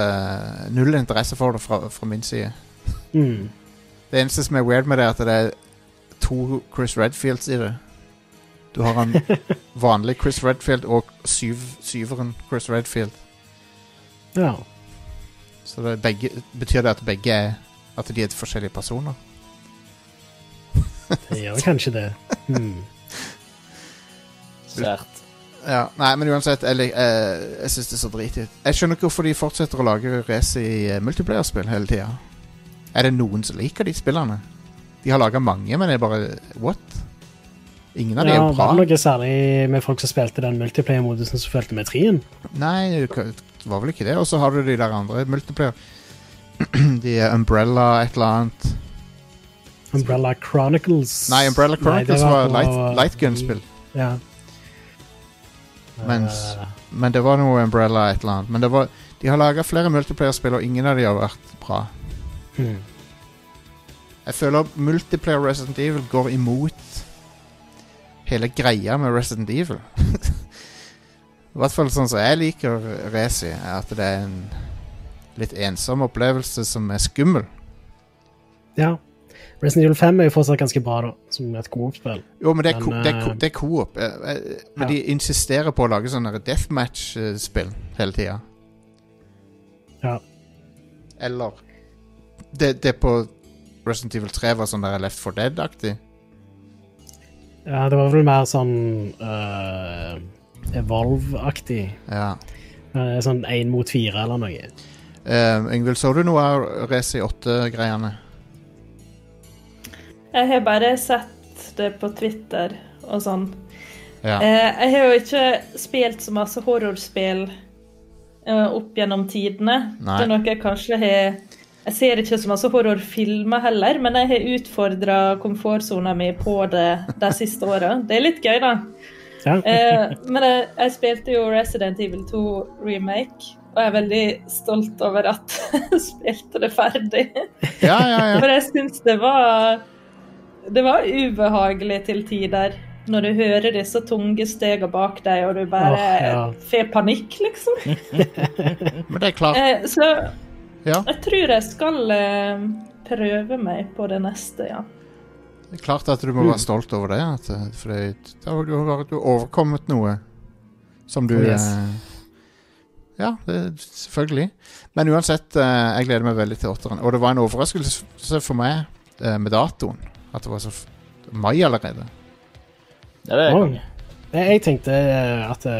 null interesse for det fra, fra min side. Mm. Det eneste som er weird med det, er at det er to Chris Redfields i det. Du har en vanlig Chris Redfield og syv, syveren Chris Redfield. Ja. Så det er begge, betyr det at begge er At de er forskjellige personer? Det gjør kanskje det. Hmm. Sært. Ja, Nei, men uansett, jeg, eh, jeg syns det er så drit ut. Jeg skjønner ikke hvorfor de fortsetter å lage race i multiplayerspill multiplayer-spill hele tida. Er det noen som liker de spillene? De har laga mange, men det er bare What? Ingen av de er bra... jo bra. var det noe særlig med folk som spilte den multiplayer-modusen som fulgte med trien? Nei, det var vel ikke det. Og så har du de der andre multiplayer. de er Umbrella, et eller annet. Umbrella Chronicles Nei, Umbrella Nei, var, Chronicles var, light, lightgun-spill. Ja. Mens- Eh, Men det var noe Umbrella, et eller annet. Men det var, de har laga flere multiplayer-spill, og ingen av de har vært bra. hmm. Jeg føler multiplayer Resident Evil går imot hele greia med Resident Evil. I hvert fall sånn som jeg liker Resi, er at det er en litt ensom opplevelse som er skummel. Ja. Resident Evil 5 er jo fortsatt ganske bra, da, som et coop-spill. Jo, men det er, Men, det er, eh, det er co-op. eh, eh, Men Ja. de insisterer på å lage sånne deathmatch-spill hele tida. Ja. Eller det, det på Resident Evil 3 var sånn der Left for Dead-aktig. ja, det var vel mer sånn uh, Evolve-aktig. Ja. Uh, sånn én mot fire eller noe. Uh, Yngvild, så du noe av Resi 8-greiene? Jeg har bare sett det på Twitter og sånn. Ja. Eh, jeg har jo ikke spilt så masse horrorspill eh, opp gjennom tidene. Nei. Det er noe jeg kanskje har Jeg ser ikke så masse horrorfilmer heller, men jeg har utfordra komfortsona mi på det de siste åra. Det er litt gøy, da. Ja. Eh, men jeg, jeg spilte jo Resident Evil 2 remake, og jeg er veldig stolt over at jeg spilte det ferdig. ja, ja, ja. For jeg syns det var Det var ubehagelig til tider. Når du hører disse tunge stegene bak deg, og du bare oh, ja. får panikk, liksom. Men det er klart. Eh, så Ja, jeg tror jeg skal eh, prøve meg på det neste, ja. det er klart at du må Mm. være stolt over det. At, eh, for det, du, har overkommet noe som du Oh, yes. eh, ja det, selvfølgelig. Men uansett, eh, jeg gleder meg veldig til åtteren. Og det var en overraskelse for meg eh, med datoen. At det var så f mai allerede. Ja, det er Å. Jeg, jeg tenkte eh, at det,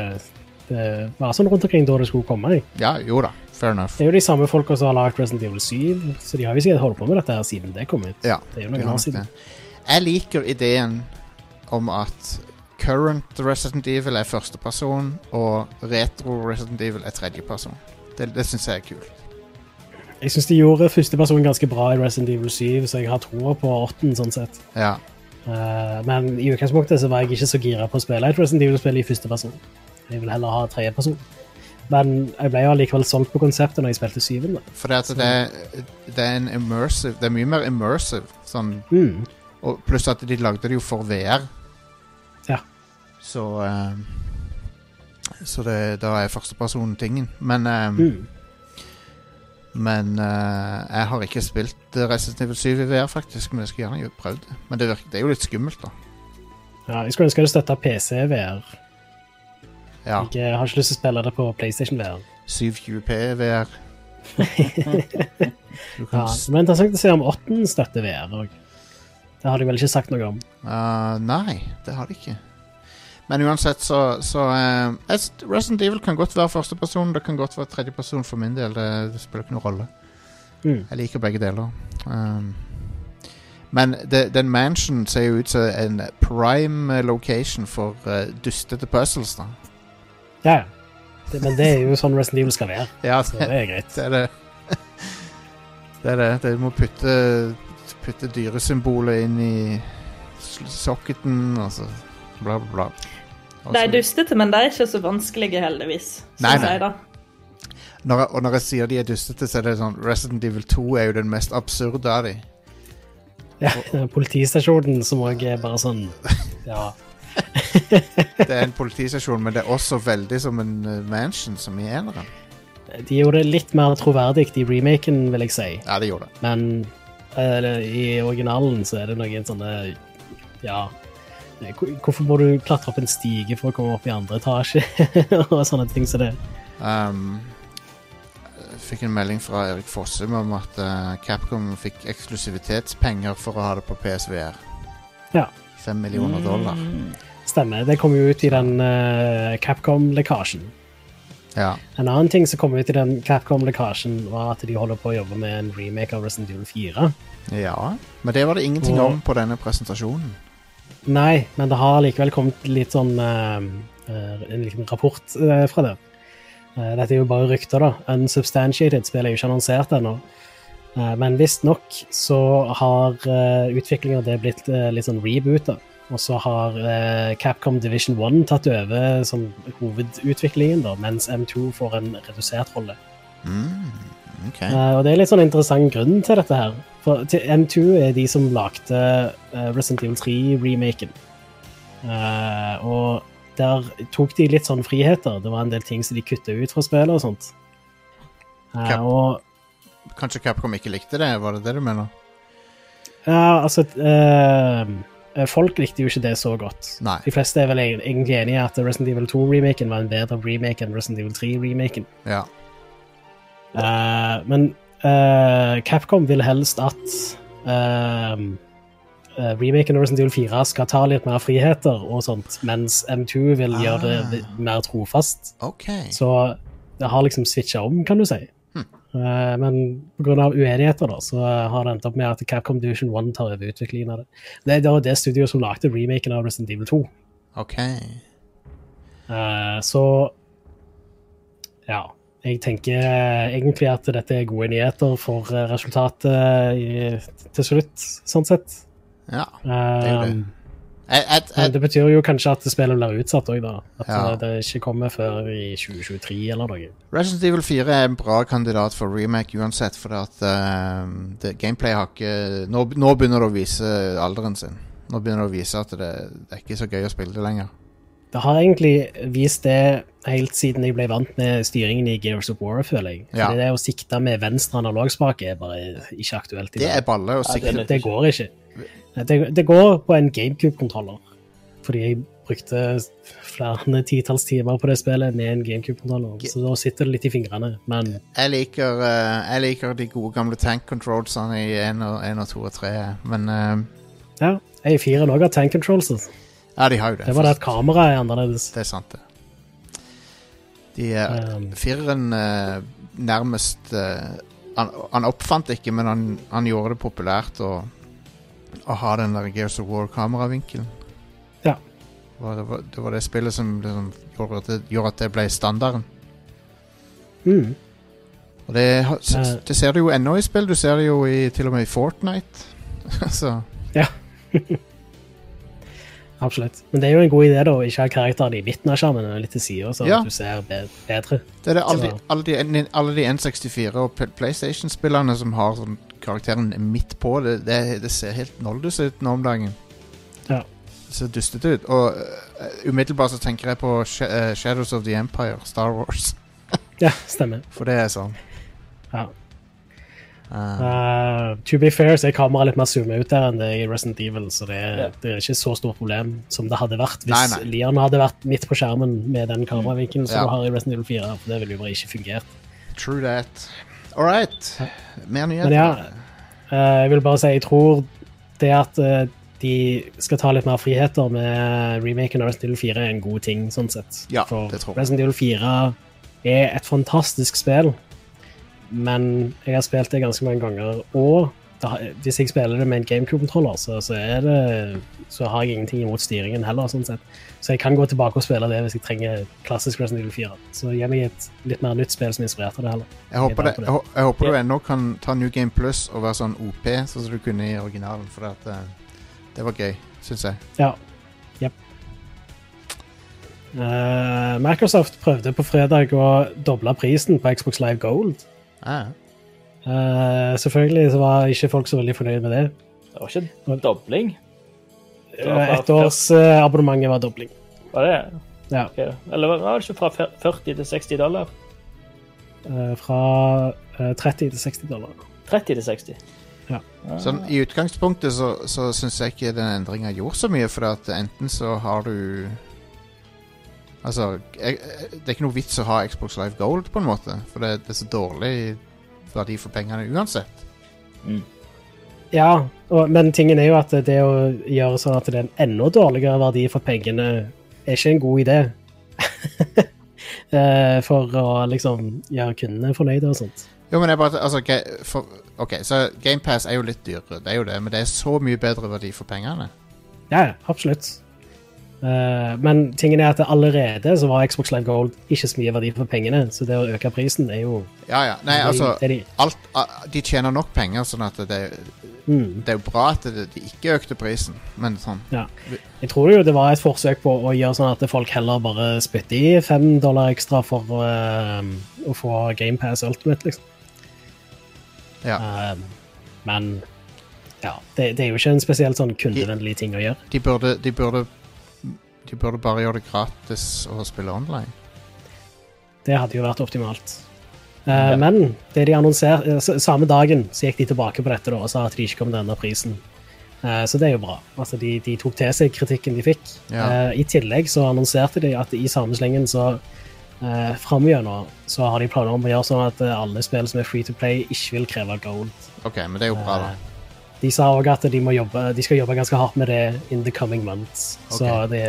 det var sånn rundt omkring da det skulle komme. Jeg. Ja, jo da. Fair enough. Det er jo de samme folka som har lagd Resident Evil 7, så de har jo sikkert holdt på med dette her siden det kom ut. Ja, Det er jo noen år siden. det. Jeg liker ideen om at current Resident Evil er førsteperson, og retro Resident Evil er tredjeperson. Det, det syns jeg er kult. Jeg syns de gjorde førsteperson ganske bra i Resident Evil 7, så jeg har troa på åtten, sånn sett. Ja. Uh, men i utgangspunktet så var jeg ikke så gira på å spille et Resident Evil-spill i første person. Jeg vil heller ha tredjeperson. Men jeg ble jo allikevel solgt på konseptet når jeg spilte syven. da. For det, det, er, det er en immersive Det er mye mer immersive. Sånn, Mm. og pluss at de lagde det jo for VR. Ja. Så eh, Så det, da er førstepersonen tingen. Men eh, Mm. Men uh, jeg har ikke spilt Resident Evil 7 i VR, faktisk. Men jeg skulle gjerne prøvd det. Men det, virker, det er jo litt skummelt, da. Ja, jeg skulle ønske det støtta PC-VR. Ja. Jeg har ikke lyst til å spille det på PlayStation VR. 720P VR. Ja, men interessant å se om åtten støtter VR òg. Det har de vel ikke sagt noe om. Uh, nei, det har de ikke. Men uansett, så, så uh, Resident Evil kan godt være førsteperson, det kan godt være tredjeperson for min del. Det, det spiller ikke noen rolle. Mm. Jeg liker begge deler. Um, men det, den mansion ser jo ut som en prime eh, location for uh, dustete puzzles, da. Ja, ja. Det, men det er jo sånn Resident Evil skal være. Ja, Så det er greit. Det er det. Det er det. Du må putte, putte dyresymbolet inn i socketen, og så bla, bla, bla. Også. De er dustete, men de er ikke så vanskelige, heldigvis. Nei, nei. jeg da. når, jeg- og når jeg sier de er dustete, så er det sånn Resident Evil 2 er jo den mest absurde av de. Ja, politistasjonen som òg er bare sånn Ja. Det er en politistasjon, men det er også veldig som en eh, mansion, som i eneren. De gjorde det litt mer troverdig i remaken, vil jeg si. Ja, de gjorde det. Men uh, i originalen så er det noen sånne Ja. Hvorfor må du klatre opp en stige for å komme opp i andre etasje? og sånne ting som det. Um, jeg fikk en melding fra Erik Fossum om at eh, Capcom fikk eksklusivitetspenger for å ha det på PSVR. Ja. Fem millioner dollar. Mm. Stemmer. Det kom jo ut i den uh, Capcom-lekkasjen. Ja. En annen ting som kom ut i den Capcom-lekkasjen, var at de holder på å jobbe med en remake av Resident Evil 4. ja. Men det var det ingenting Og- om på denne presentasjonen. Nei, men det har likevel kommet litt sånn eh, En liten rapport uh, fra det. Dette er jo bare rykter, da. Unsubstantiated spill er jo ikke annonsert ennå. Uh, men visstnok så har uh, utviklingen det blitt eh, litt sånn reboota. Og så har eh, Capcom Division 1 tatt over som hovedutviklingen, da, mens M2 får en redusert rolle. Mm, okay. Eh, og det er litt sånn interessant grunn til dette her. For til M2 er de som lagde eh, Resident Evil 3-remaken. Eh, og der tok de litt sånn friheter. Det var en del ting som de kutta ut fra spillet og sånt. Eh, Cap- og Kanskje Capcom ikke likte det? Var det det du mener? ja, altså uh, Folk likte jo ikke det så godt. Nei. De fleste er vel egentlig enige i at Resident Evil 2-remaken var en bedre remake enn Resident Evil 3-remaken. Ja. Uh, men uh, Capcom vil helst at remaken av Resident Evil 4 skal ta litt mer friheter og sånt, mens M2 vil gjøre det Ah. mer trofast. Okay. Så det har liksom switcha om, kan du si. Eh, men pga. uenigheter da, så har det endt opp med at Capcom Division 1 tar over utviklingen av det. Det er det studioet som lagde remaken av Resident Evil 2. ok. Eh, så ja. Jeg tenker eh, egentlig at dette er gode nyheter for resultatet til slutt, sånn sett. Ja. det er det. Um, Jeg, jeg, men jeg, det betyr jo kanskje at spillet blir utsatt òg, da. At Ja. eh, det ikke kommer før i 2023 eller noe. Resident Evil 4 er en bra kandidat for remake uansett, for at eh, det, gameplay har ikke nå, nå begynner det å vise alderen sin. Nå begynner det å vise at det, det er ikke så gøy å spille det lenger. Det har egentlig vist det helt siden jeg ble vant med styringen i Gears of War, føler jeg. Ja. Det å sikte med venstre analogspake er bare ikke aktuelt. i Det er balle å Ja, det er sikte Det går ikke. Det, det går på en GameCube-kontroller. Fordi jeg brukte flere titalls timer på det spillet med en GameCube-kontroller. Så da sitter det litt i fingrene. Men Jeg liker, eh, jeg liker de gode gamle tank controlsene i 1 og, 1 og 2 og 3, men eh, ja, jeg er fire òg har tank controls. Ja, de har jo det. Det var det at kameraet er annerledes. Det er sant, det. De, uh, Um, fireren eh, nærmest eh, han, han oppfant ikke, men han, han gjorde det populært å, å ha den der Gears of War-kameravinkelen. Ja. Det var, det, var, det var det spillet som liksom, gjorde, at det, gjorde at det ble standarden. Mm. Og det, Eh. det ser du jo ennå i spill. Du ser det jo i, til og med i Fortnite. Så Absolutt. Men det er jo en god idé da, å ikke ha karakterene i midten av skjermen, men litt til sida, så Ja. du ser bedre. Det er det alle, de, alle, de, alle de N64 og PlayStation-spillerne som har sånn karakteren midt på. Det, det, det ser helt noldus ut nå om dagen. Ja. Det ser dustete ut. Og uh, umiddelbart så tenker jeg på Sh uh, Shadows of the Empire, Star Wars. Ja, stemmer. For det er sånn. Ja. Uh, to be fair, så er kameraet litt mer zoomet ut der enn det er i Resident Evil, så det er, Ja. det er ikke så stort problem som det hadde vært hvis Nei, nei. Leon hadde vært midt på skjermen med den kameravinkelen som Ja. du har i Resident Evil 4. For det ville jo bare ikke fungert. true that. All right. Mer nyheter. Men ja, Uh, jeg vil bare si, jeg tror det at uh, de skal ta litt mer friheter med remaken av Resident Evil 4 er en god ting, sånn sett. Ja, For det tror jeg. Resident Evil 4 er et fantastisk spill, men jeg har spilt det ganske mange ganger, og hvis jeg spiller det med en GameCube-kontroller, så, så, så har jeg ingenting imot styringen heller, sånn sett. Så jeg kan gå tilbake og spille det hvis jeg trenger klassisk Resident Evil 4. Så gi meg et litt mer nytt spill som er inspirert av det heller. Jeg håper, det, Jeg jeg, hå- jeg håper du ennå kan ta New Game Plus og være sånn OP, sånn som du kunne i originalen. For at, eh, det var gøy, syns jeg. Ja. Jepp. Uh, Microsoft prøvde på fredag å doble prisen på Xbox Live Gold. Ah, Eh, selvfølgelig så var ikke folk så veldig fornøyd med det. Det var ikke en dobling. Et års Uh, fra Ettårsabonnementet var dobling. Var det? Ja. Okay. Eller var det ikke fra 40 til 60 dollar? Uh, fra uh, 30 til 60 dollar. 30 til 60? Ja. Sånn, I utgangspunktet så, så syns jeg ikke den endringa gjorde så mye, for at enten så har du Altså, jeg, det er ikke noe vits å ha Xbox Live Gold, på en måte. For det, det er så dårlig verdi for pengene uansett. Ja, og, men tingen er jo at det å gjøre sånn at det er en enda dårligere verdi for pengene, er ikke en god idé. Eh, for å liksom gjøre kundene fornøyde og sånt. Jo, men jeg bare altså, for, OK, så GamePass er jo litt dyrere, det er jo det, men det er så mye bedre verdi for pengene. Ja, ja, absolutt. Eh, men tingen er at allerede så var Xbox Live Gold ikke så mye verdi for pengene, så det å øke prisen er jo Ja, ja. Nei, altså de, alt, De tjener nok penger, sånn at det, mm, det er jo bra at det, de ikke økte prisen, men sånn ja. Jeg tror jo det var et forsøk på å gjøre sånn at folk heller bare spytter i fem dollar ekstra for uh, å få GamePass Ultimate, liksom. Ja. Uh, men ja, det, det er jo ikke en spesielt sånn kundevennlig ting å gjøre. De burde, de burde De burde bare gjøre det gratis å spille online. Det hadde jo vært optimalt. Eh, Men det de annonserte, eh, samme dagen så gikk de tilbake på dette da, og sa at de ikke kom til denne prisen. Uh, Så det er jo bra. Altså, de, de tok til seg kritikken de fikk. Ja. Uh, I tillegg så annonserte de at i samme slengen så uh, framgjennom så har de planer om å gjøre sånn at alle spill som er free to play, ikke vil kreve gold. OK, men det er jo bra, da. De sa òg at de, må jobbe, de skal jobbe ganske hardt med det in the coming months. Så det,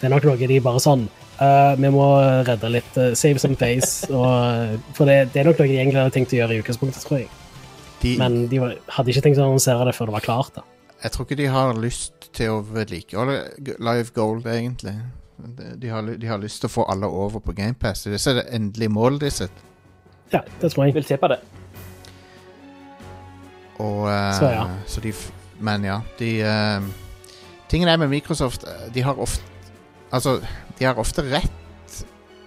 det er nok noe de bare sånn uh, Vi må redde litt Uh, Save some face. Og, eh, for det, det er nok noe de egentlig hadde tenkt å gjøre i utgangspunktet, tror jeg. De, Men de var, hadde ikke tenkt å annonsere det før det var klart. da. jeg tror ikke de har lyst til å vedlikeholde Live Gold, egentlig. De, de, har, de har lyst til å få alle over på GamePass. Det er det endelige målet de sitt. Ja, det tror jeg. Vil se på det. Og eh, Så ja. så de Men ja, de eh, Tingen er med Microsoft eh, De har ofte Altså, de har ofte rett,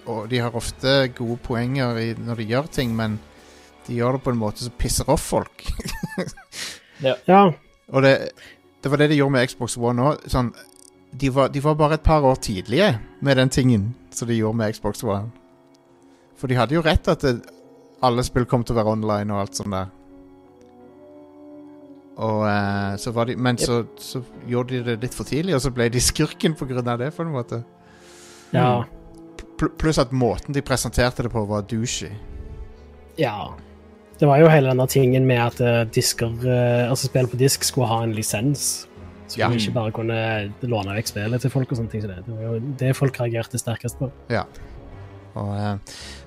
og de har ofte gode poenger i, når de gjør ting, men de gjør det på en måte som pisser off folk. Ja, Og det, det var det de gjorde med Xbox One òg. Sånn, de, var, de var bare et par år tidlige med den tingen som de gjorde med Xbox One. For de hadde jo rett at det, alle spill kom til å være online og alt sånt der. Og uh, så var de Men så, så gjorde de det litt for tidlig, og så ble de skurken av det, på en måte. Ja. Pl pluss at måten de presenterte det på, var douchey. ja. Det var jo hele denne tingen med at eh, disker, uh, altså spill på disk skulle ha en lisens. Så Ja. du ikke bare kunne låne vekk spillet til folk og sånne ting. Så det, det var jo det folk reagerte sterkest på. Ja. Og,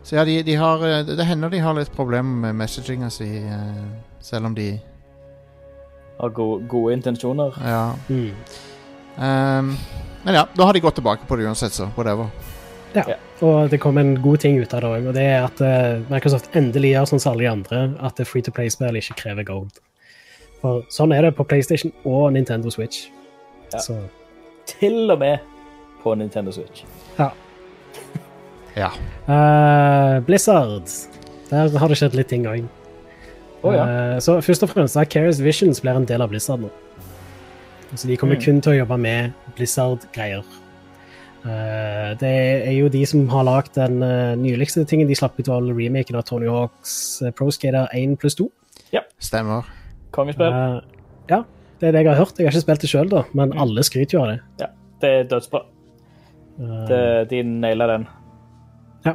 så ja, de, de har Det hender de har litt problemer med messaginga si, selv om de Har gode, gode intensjoner. Ja. Mm. Um, men ja, da har de gått tilbake på det uansett, så whatever. Ja. Og det kom en god ting ut av det òg, og det er at eh, Microsoft endelig gjør sånn som alle de andre, at det free to play-spill ikke krever gold. For sånn er det på PlayStation og Nintendo Switch. Ja. Så Til og med på Nintendo Switch. ja. Ja. Uh, Blizzard. Der har det skjedd litt ting òg. Å ja. så først og fremst, er Icarus Visions blir en del av Blizzard nå. Så de kommer Mm. kun til å jobbe med Blizzard-greier. Eh, det er jo de som har lagd den eh, nyligste tingen. De slapp ut all remaken av Tony Hawks uh, Pro Skater 1 pluss 2. Stemmer. Kongespill. Eh, ja, det er det jeg har hørt. Jeg har ikke spilt det sjøl, men alle skryter jo av det. Det er dødsbra. Eh, Det, de nailer den. Ja.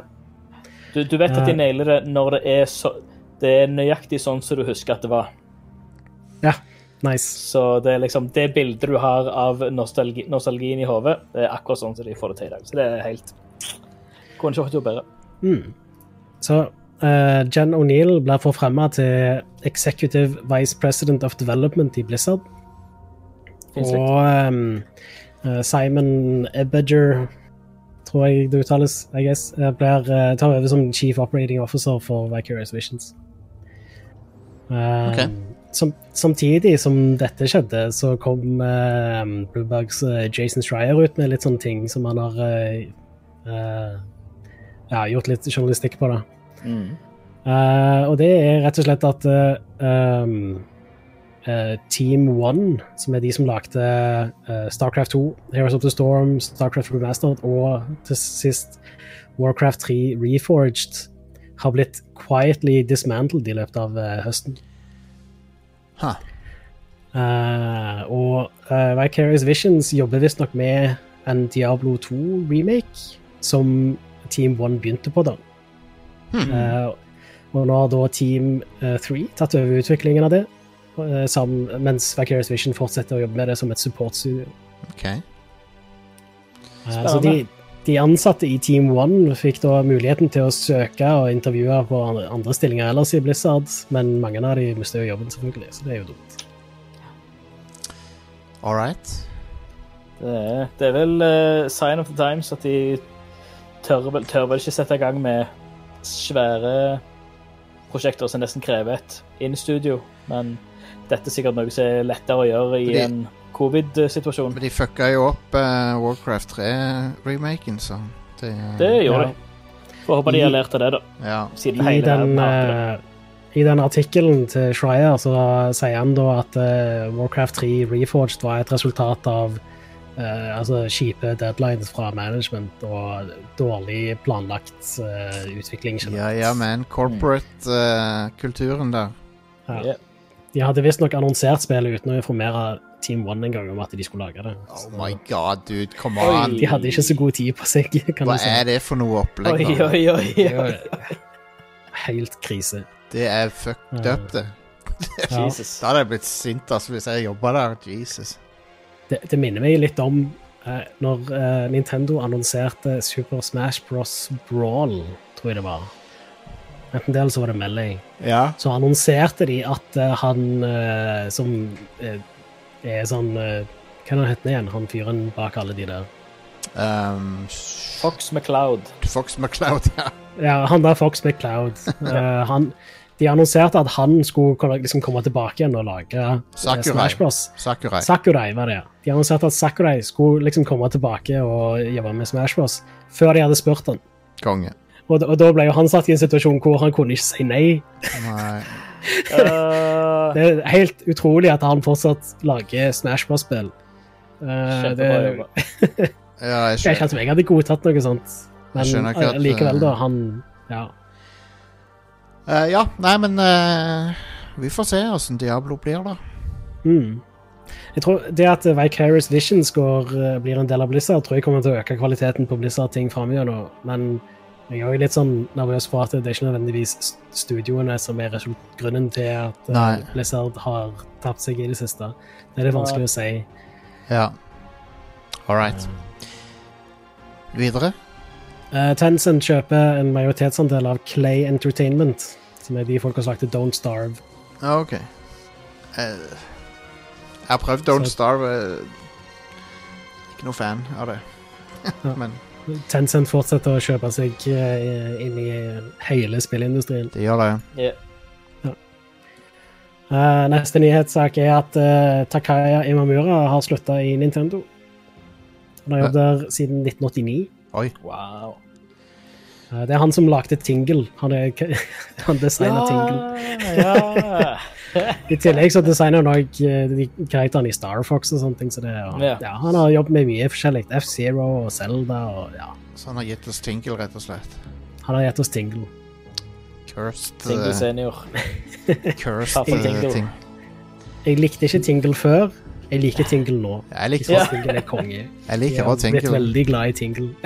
Du, du vet at de Eh. nailer det når det er så Det er nøyaktig sånn som du husker at det var. ja, nice. Så det er liksom det bildet du har av nostalgi, nostalgien i hodet, det er akkurat sånn som de får det til i dag. Så det er helt Kunne ikke vært det bedre. Mm. Så uh, Jen O'Neill blir forfremma til Executive Vice President of Development i Blizzard. Og eh, Simon Ebedger, tror jeg det uttales, I guess, eh, blir, eh, tar over som Chief Operating Officer for Vicarious Visions. Eh, Som, samtidig som dette skjedde, så kom uh, Bluebugs uh, Jason Schreier ut med litt sånne ting som han har uh, eh, ja, gjort litt journalistikk på. det. Mm. Eh, og det er rett og slett at eh, um, eh, Team One, som er de som lagde eh, Starcraft 2, Heroes of the Storm, Starcraft Remastered og til sist Warcraft 3 Reforged, har blitt quietly dismantled i løpet av eh, høsten. Ha. Uh, og uh, Vicarious Visions jobber visstnok med en Diablo 2-remake, som Team One begynte på, da. Hmm. Uh, og nå har da Team eh, 3 tatt over utviklingen av det, eh, sam- mens Vicarious Vision fortsetter å jobbe med det som et support-studio. OK. Eh, så de, de ansatte i Team 1 fikk da muligheten til å søke og intervjue på andre, stillinger ellers i Blizzard, men mange av de mistet jo jobben, selvfølgelig, så det er jo dumt. All right. Det, er, det er vel uh, sign of the times at de tør tør vel ikke sette i gang med svære prosjekter som nesten krever et in-studio, men dette er sikkert noe som er lettere å gjøre i Fordi- en covid-situasjon. Men de fucka jo opp uh, Warcraft 3-remaken, så det, Det gjorde Ja. de. Får håpe de har lært av det, da. Ja. Siden I hele den, I den artikkelen til Schreier så sier han da at uh, Warcraft 3 Reforged var et resultat av altså kjipe deadlines fra management og dårlig planlagt utvikling. ja, generelt. ja, men Corporate-kulturen der. Ja. Ja. De hadde visstnok annonsert spillet uten å informere Team One en gang om at de skulle lage det. Oh my god, dude. Come Oi. on. de hadde ikke så god tid på seg, kan Hva du si. er det for noe opplegg? Oi, oi, oi. Oi. Helt krise. Det er fucked up, det. Ja. Jesus. Da hadde jeg blitt sint altså, hvis jeg jobba der. Jesus. Det, det minner meg litt om eh, når eh, Nintendo annonserte Super Smash Bros. Brawl, tror jeg det var. Enten det eller så var det Melee. Ja. Så annonserte de at eh, han eh, som eh, er sånn eh, Hva er det han heter igjen? Han fyren bak alle de der. Um, Fox McCloud. Fox McCloud, ja. Ja, han der Fox McCloud. uh, han, de annonserte at han skulle liksom komme tilbake igjen og lage eh, Sakurai. Smash Bros. Sakurai. Sakurai var det, ja. De annonserte at Sakurai skulle liksom komme tilbake og jobbe med Smash Bros. før de hadde spurt han. Konge. Og, og da ble jo han satt i en situasjon hvor han kunne ikke si nei. Nei. Uh, Det er helt utrolig at han fortsatt lager Smash Bros-spill. Uh, det Kjempebra er. Ja, jeg ikke skjønner. helt som jeg hadde godtatt noe sånt. Men ikke at, eh, likevel, eh, da. Han Ja. Uh, ja, nei, men eh, Vi får se åssen Diablo blir, da. Mm. Jeg tror Det at Vicarious Visions går, eh, blir en del av Blizzard, tror jeg kommer til å øke kvaliteten på Blizzard-ting framover. Men jeg er litt sånn nervøs for at det er ikke nødvendigvis studioene som er grunnen til at eh, Nei. Blizzard har tapt seg i det siste. Det er litt vanskelig å si. Ja. All right. Videre? Uh, Tencent kjøper en majoritetsandel av Clay Entertainment, som er de folka som lagde Don't Starve. Ja, OK. Uh, jeg har prøvd Don't Så- Starve. Ikke noe fan av det. Ja. Men Tencent fortsetter å kjøpe seg eh, inn i hele spillindustrien. det gjør det. Ja. Eh, neste nyhetssak er at eh, Takaya Imamura har slutta i Nintendo. Han har jobbet der siden 1989. Oi. Wow. Eh, det er han som lagde Tingle. Han, er, han designa Tingle. ja. I tillegg så designer han òg de karakterene i Star Fox og sånne ting. Så det, og, Ja. ja, han har jobbet med mye forskjellig. F-Zero og Zelda og ja. Så han har gitt oss Tingle, rett og slett. Han har gitt oss Tingle. Cursed, Single eh, senior. cursed eh, Tingle. ting. Jeg likte ikke Tingle før. Jeg liker Tingle nå. Jeg liker, Ja. Tingle er konge. jeg liker Jeg også Tingle. blitt Tingle. veldig glad i Tingle.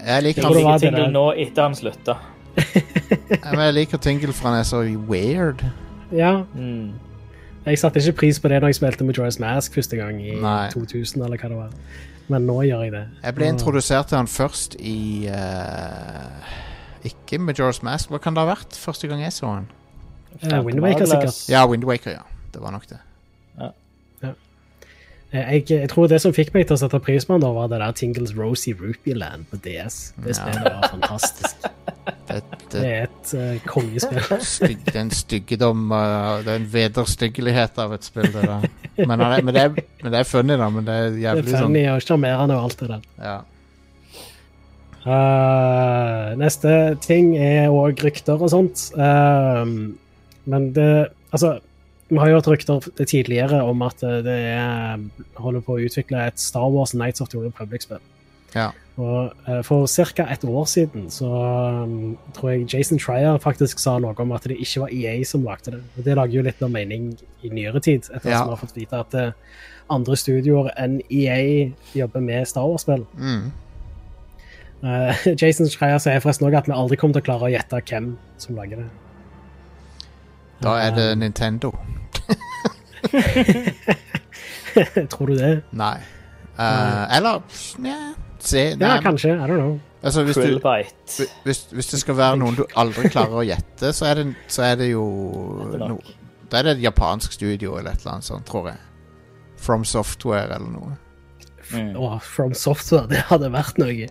Jeg liker, Jeg liker Tingle nå etter han slutta. Men jeg liker Tingle for han er så weird. Ja, Mm. Jeg satte ikke pris på det når jeg spilte Majora's Mask første gang i Nei. 2000, eller hva det var. Men nå gjør jeg det. Jeg ble introdusert til han først i uh, Ikke Majora's Mask. Hva kan det ha vært første gang jeg så han? Uh, Wind Waker, sikkert. Ja, Windwaker, ja. Det var nok det. Eh, Jeg, jeg tror det som fikk meg til å sette pris på den, da, var det der Tingles Rosy Rupeeland på DS. Det Ja. var fantastisk. Det, Det det, er et uh, kongespill. Styg, det er en styggedom uh, Det er en vederstyggelighet av et spill, det der. Men, er, men, det er, men det er funny, da. Men det er Det er funny sånn og sjarmerende og alt det der. ja. Uh, neste ting er òg rykter og sånt. Uh, men det Altså, vi har jo hørt rykter tidligere om at eh, det er, holder på å utvikle et Star Wars Nights of the Republic-spill. Ja. Og eh, For ca. et år siden så um, tror jeg Jason Trier faktisk sa noe om at det ikke var EA som lagde det. Og Det lager jo litt mer mening i nyere tid, etter Ja. som vi har fått vite at uh, andre studioer enn EA jobber med Star Wars-spill. Mm. Uh, Jason Schreier sier forresten også at vi aldri kommer til å klare å gjette hvem som lager det. Da er det. Nintendo. Tror du det? Nei. Uh, eller yeah, se Ja, nei, kanskje. I don't know. altså, hvis, du, hvis, hvis det skal være noen du aldri klarer å gjette, så er det, så er det jo no. Da er det et japansk studio eller et eller annet sånt, tror jeg. From Software eller noe. Mm. Åh, From Software, det hadde vært noe.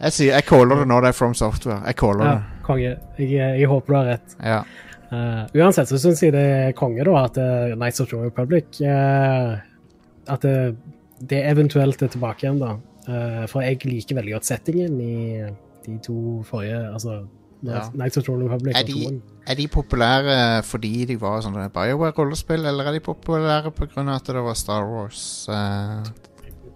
Jeg sier, jeg caller det nå, det er From Software. Jeg caller Ja, det. konge. Jeg, jeg håper du har rett. Ja. Eh, uansett så syns jeg det er konge da at uh, Nights of the Republic uh, At det, det eventuelt er tilbake igjen, da. Eh, for jeg liker veldig godt settingen i de to forrige Altså Ja. Nights of the Republic Er og de, er de populære fordi de var sånne BioWare-rollespill, eller er de populære pga. at det var Star Wars? eh,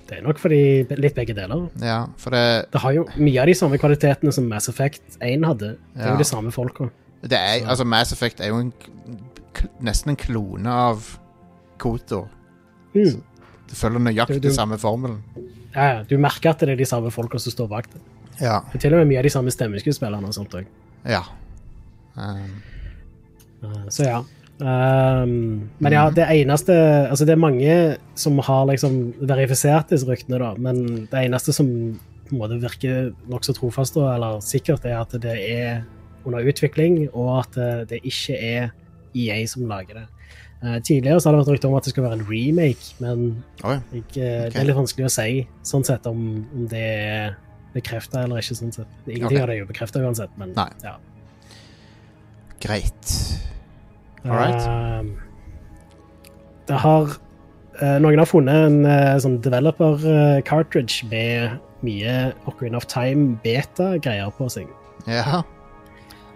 Det er nok fordi litt begge deler. ja, for det, Det har jo mye av de samme kvalitetene som Mass Effect 1 hadde. Det er Ja. jo de samme folka. Det er Så- Altså, Mass Effect er jo en, nesten en klone av Kotor. Mm. Det følger nøyaktig samme formelen. Ja, du merker at det er de samme folka som står bak det. Ja. Det er til og med mye av de samme stemmeskuespillerne og sånt òg. ja. Um, Så ja. Um, men ja, det eneste Altså, det er mange som har liksom verifisert disse ryktene, da, men det eneste som på en måte virker nokså trofast, da, eller sikkert, er at det er under utvikling, og at det, det ikke er EA som lager det. Eh, tidligere så har det vært rykte om at det skal være en remake, men Oi. jeg, eh, det er litt vanskelig å si sånn sett om, om det er bekrefta eller ikke. sånn sett. Ingenting okay. av det er jo bekrefta uansett, men Nei. ja. greit. Alright. Uh, det har uh, Noen har funnet en uh, sånn developer eh, cartridge med mye Ocarina of Time beta-greier på seg. Ja.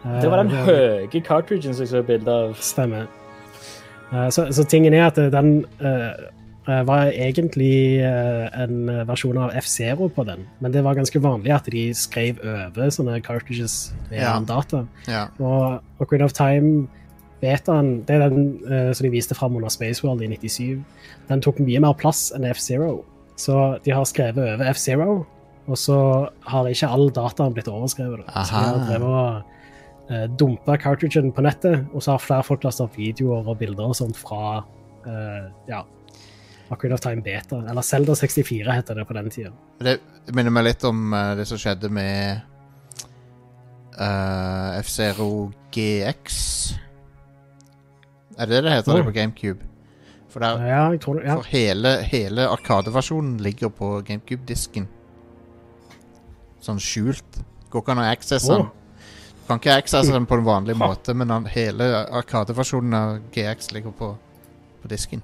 Eh, Det var den høye cartridgen som jeg så bilde av. Stemmer. Eh, så, så tingen er at den eh, eh, var egentlig eh, en versjon av F-Zero på den, men det var ganske vanlig at de skrev over sånne cartridges med Ja. data. ja. Og Ocarina of Time betaen, det er den uh, som de viste fram under Spaceworld i 97, den tok mye mer plass enn F-Zero. Så de har skrevet over F-Zero, og så har ikke all dataen blitt overskrevet. da. Så de har Aha. drevet og eh, dumpa cartridgen på nettet, og så har flere folk lasta opp videoer og bilder og sånt fra eh, ja, Ocarina of Time Beta, eller Zelda 64 heter det på den tida. Det minner meg litt om eh, det som skjedde med uh, F-Zero GX. Er det det det heter det Oh. på GameCube? For, der, Ja, det. Ja. for hele, hele Arkadeversjonen ligger på GameCube-disken. Sånn skjult. Går ikke an å accesse den. Kan ikke accesse den på en vanlig måte, men han, hele Arkadeversjonen av GX ligger på, på disken.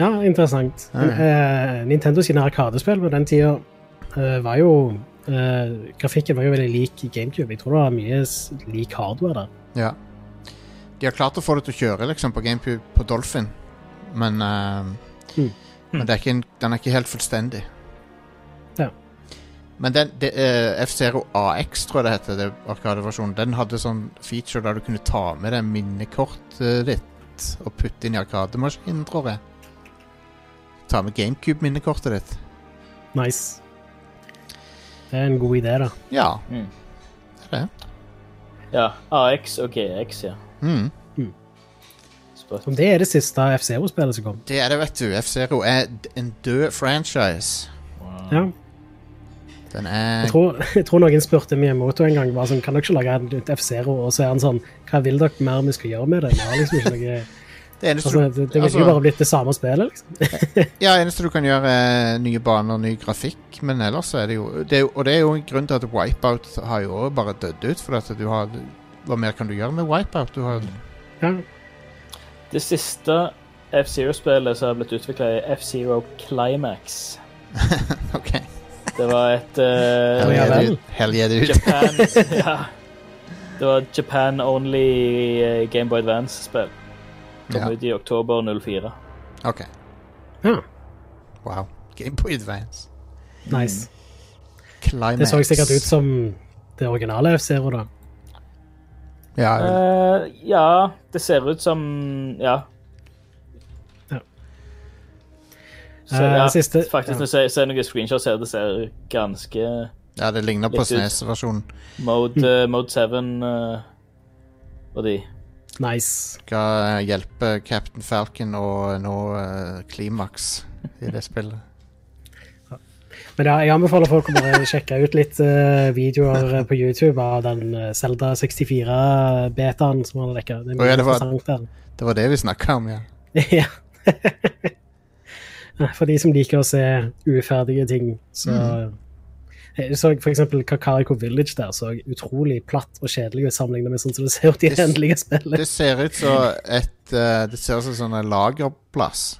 Ja, interessant. Ja. Eh, Nintendo sine arkadespill på den tida eh, var jo eh, Grafikken var jo veldig lik GameCube. Jeg tror det var mye lik hardware der. Ja. De har klart å få det til å kjøre liksom, på GameCube på Dolphin, men, eh, Mm. men det er ikke en, den er ikke helt fullstendig. Men den, det, eh, F-Zero AX, tror jeg det heter, det arkadeversjonen, den hadde sånn feature der du kunne ta med deg minnekortet ditt og putte inn i arkademaskinen, tror jeg. Ta med GameCube-minnekortet ditt. Nice. Det er en god idé, da. Ja, Mm. det er det. Ja, AX og GX, ja. Mm. Om det er det siste F-Zero-spillet som kom. Det er det, vet du. F-Zero er en død franchise. Ja. Den er Jeg tror, jeg tror noen spurte Miyamoto en gang bare sånn, kan dere ikke lage et F-Zero, og så er han sånn Hva vil dere mer vi skal gjøre med det? Det har liksom ikke noe Det eneste, Altså, det, det ville altså- jo bare blitt det samme spillet, liksom. Ja, eneste du kan gjøre er nye baner, ny grafikk, men ellers er det jo, det er Og det er jo en grunn til at Wipeout har jo bare dødd ut, for at du har Hva mer kan du gjøre med Wipeout? Du har Ja. Det siste F-Zero-spillet som har blitt utvikla, er F-Zero Climax. OK. Det var et uh, Hell ja yeah, dude. Hell yeah, dude. Japan Ja. Det var Japan Only eh, Gameboy Advance-spill. Kom Ja. ut i oktober 04. OK. ja. Wow. Gameboy Advance. Nice. Climax. Det så sikkert ut som det originale F-Zero, da. Ja, uh, ja, det ser ut som. Ja. Så, Eh, ja, siste- faktisk, ja. når jeg ser, noen screenshots her, det ser ganske ja, det ligner på SNES-versjonen. Mode, eh, mode 7 uh, og de. Nice. Skal eh, hjelpe Captain Falcon å nå eh, Klimaks i det spillet. Men ja, jeg anbefaler folk å sjekke ut litt uh, videoer eh, på YouTube av den Selda Zelda 64-betaen som han lekker. Det er ja, det var- Det var det vi snakka om, ja. ja. For de som liker å se uferdige ting, så Jeg så for eksempel Kakariko Village der så utrolig platt og kjedelig ut sammenlignet med sånn som det ser ut i det Det- endelige spillet. Det ser ut som et uh, Det ser ut som sånn en lagerplass.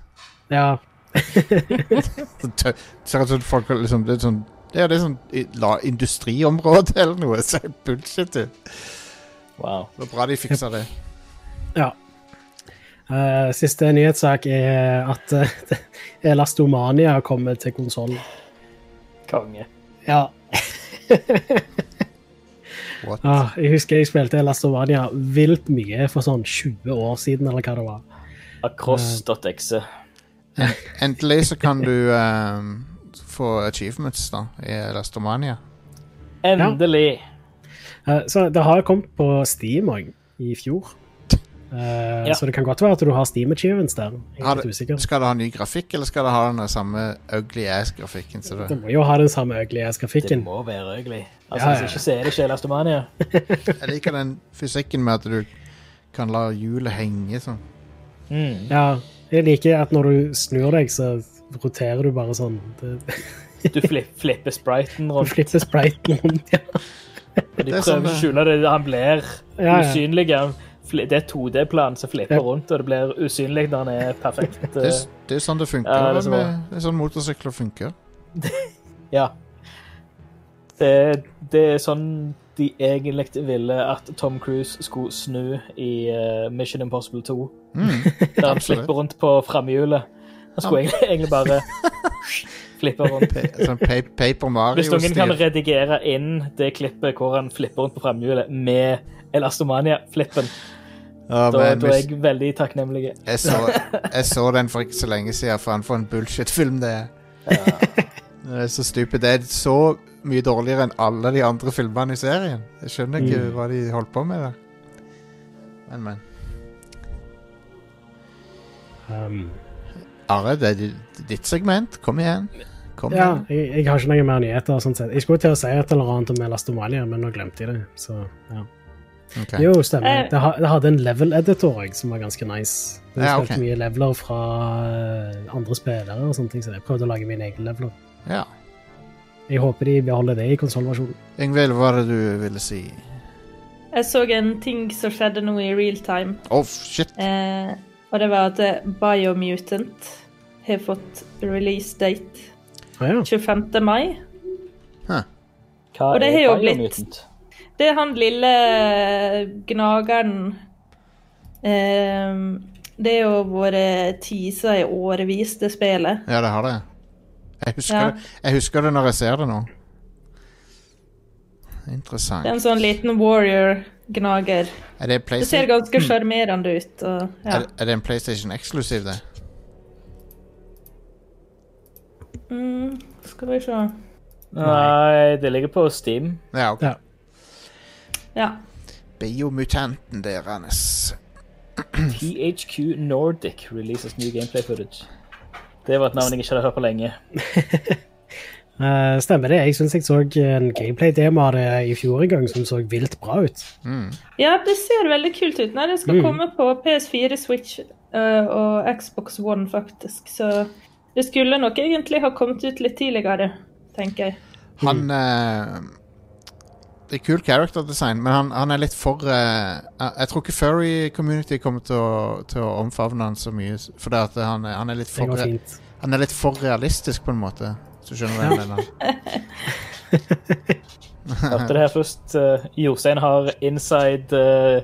Ja, Det ser ut som folk liksom Det er sånn ja, det er sånn la, industriområde eller noe. Det ser bullshit ut. Wow. Det var bra de fiksa det. ja. Eh, siste nyhetssak er at uh, Elastomania kommer til konsoll. Konge. Ja. What? Ah, jeg husker jeg spilte Elastomania vilt mye for sånn 20 år siden, eller hva det var. Across.exe. Endelig så kan du um, få achievements da i Lastomania. Endelig. Eh, så det har kommet på Steam òg, i fjor. Eh, Ja. Så det kan godt være at du har Steam Achievements der. Har er det- Skal det ha ny grafikk, eller skal det ha den samme ugly ass-grafikken? Det det? må jo ha den samme ugly ass-grafikken. Det må være ugly. Altså, Ja, ja. Hvis ikke så er det ikke Elastomania. Jeg liker den fysikken med at du kan la hjulet henge sånn. Mm. Ja, jeg liker at når du snur deg, så roterer du bare sånn. Det, Du flip, flipper spriten du flipper spriten rundt. Ja. Og de Det er sånn prøver å skjule det. Han blir Ja, ja. usynlig. Det er 2D-plan som flipper Ja. rundt, og det blir usynlig når han er perfekt. Det, er- det er sånn det funker. Ja, det er så med, det er sånn motorsykler funker. Ja. Det, det er sånn de egentlig ville at Tom Cruise skulle snu i eh, Mission Impossible 2. Mm, Der han flipper rundt på framhjulet. Han skulle egentlig, egentlig bare flippe rundt. Sånn Paper Mario-stil. Hvis noen kan redigere inn det klippet hvor han flipper rundt på framhjulet med Elastomania-flippen, Ja, Da, men da er jeg veldig takknemlig. jeg, så, jeg så den for ikke så lenge siden. Faen, for en bullshit-film det er. Det er så stupid. Det er så mye dårligere enn alle de andre filmene i serien. Jeg skjønner ikke Mm. hva de holdt på med der. Men, men. Um, Are, det er ditt segment. Kom igjen. Kom ja, igjen. jeg, jeg har ikke noe mer nyheter. Sånn sett. Jeg skulle til å si et eller annet om Elastomalia, men nå glemte jeg det. Så, ja. Ok. Jo, stemmer. Eh. Det, hadde en level-editor også, som var ganske nice. Det Ja, spilte ok. mye leveler fra eh, andre spillere og sånne ting, så jeg prøvde å lage mine egne leveler. Ja. Jeg håper de beholder det i konsollversjonen. Ingvild, hva var det du ville si? Jeg så en ting som skjedde nå i real time. Oh, shit. Eh, og det var at eh, Biomutant har fått release date ah, ja. 25. mai. Hva Og det er har jo Biomutant? Det er han lille gnageren eh, Det er jo vært teasa i årevis, det spillet. Ja, det har det. Jeg husker, Ja. det. jeg husker det når jeg ser det nå. Interessant. Det er en sånn liten warrior-gnager. Er det, Det ser ganske sjarmerende ut. Og, ja. er, er det en PlayStation eksklusiv, det? mm, skal vi se Nei, det ligger på Steam. Ja, ok. Ja. Ja. Biomutanten deres. THQ Nordic releases new gameplay footage. Det var et navn jeg ikke hadde hørt på lenge. uh, stemmer det. Jeg syns jeg så en gameplay-demo av det i fjor en gang som så vilt bra ut. ja, det ser veldig kult ut. Nei, det skal Mm. komme på PS4, Switch uh, og Xbox One, faktisk. Så det skulle nok egentlig ha kommet ut litt tidligere, tenker jeg. Han eh, Det er kul character design, men han, han er litt for uh, jeg, tror ikke furry community kommer til å, til å omfavne han så mye. For det at han, han er litt for. Han er litt for realistisk, på en måte. Så skjønner du hva jeg mener. Hørte det her først. Uh, Jostein har inside uh,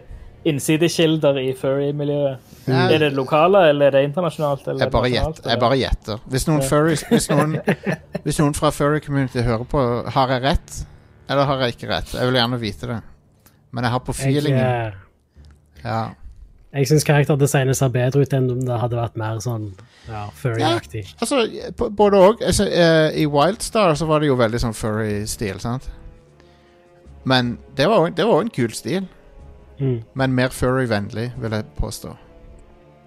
innsidekilder i furry-miljøet. Ja. Er det lokale, eller er det internasjonalt? Eller Jeg bare gjetter. Jeg bare gjetter. Hvis hvis, noen, hvis noen fra furry community hører på, har jeg rett? Eller har jeg ikke rett? Jeg vil gjerne vite det. Men jeg har på Jeg, feelingen eh, ja. jeg syns karakterdesignet ser bedre ut enn om det hadde vært mer sånn ja, furry-aktig. Altså, både òg. Eh, I Wildstar så var det jo veldig sånn furry-stil, sant? Men det var òg en kul stil. Mm. Men mer furry-vennlig, vil jeg påstå.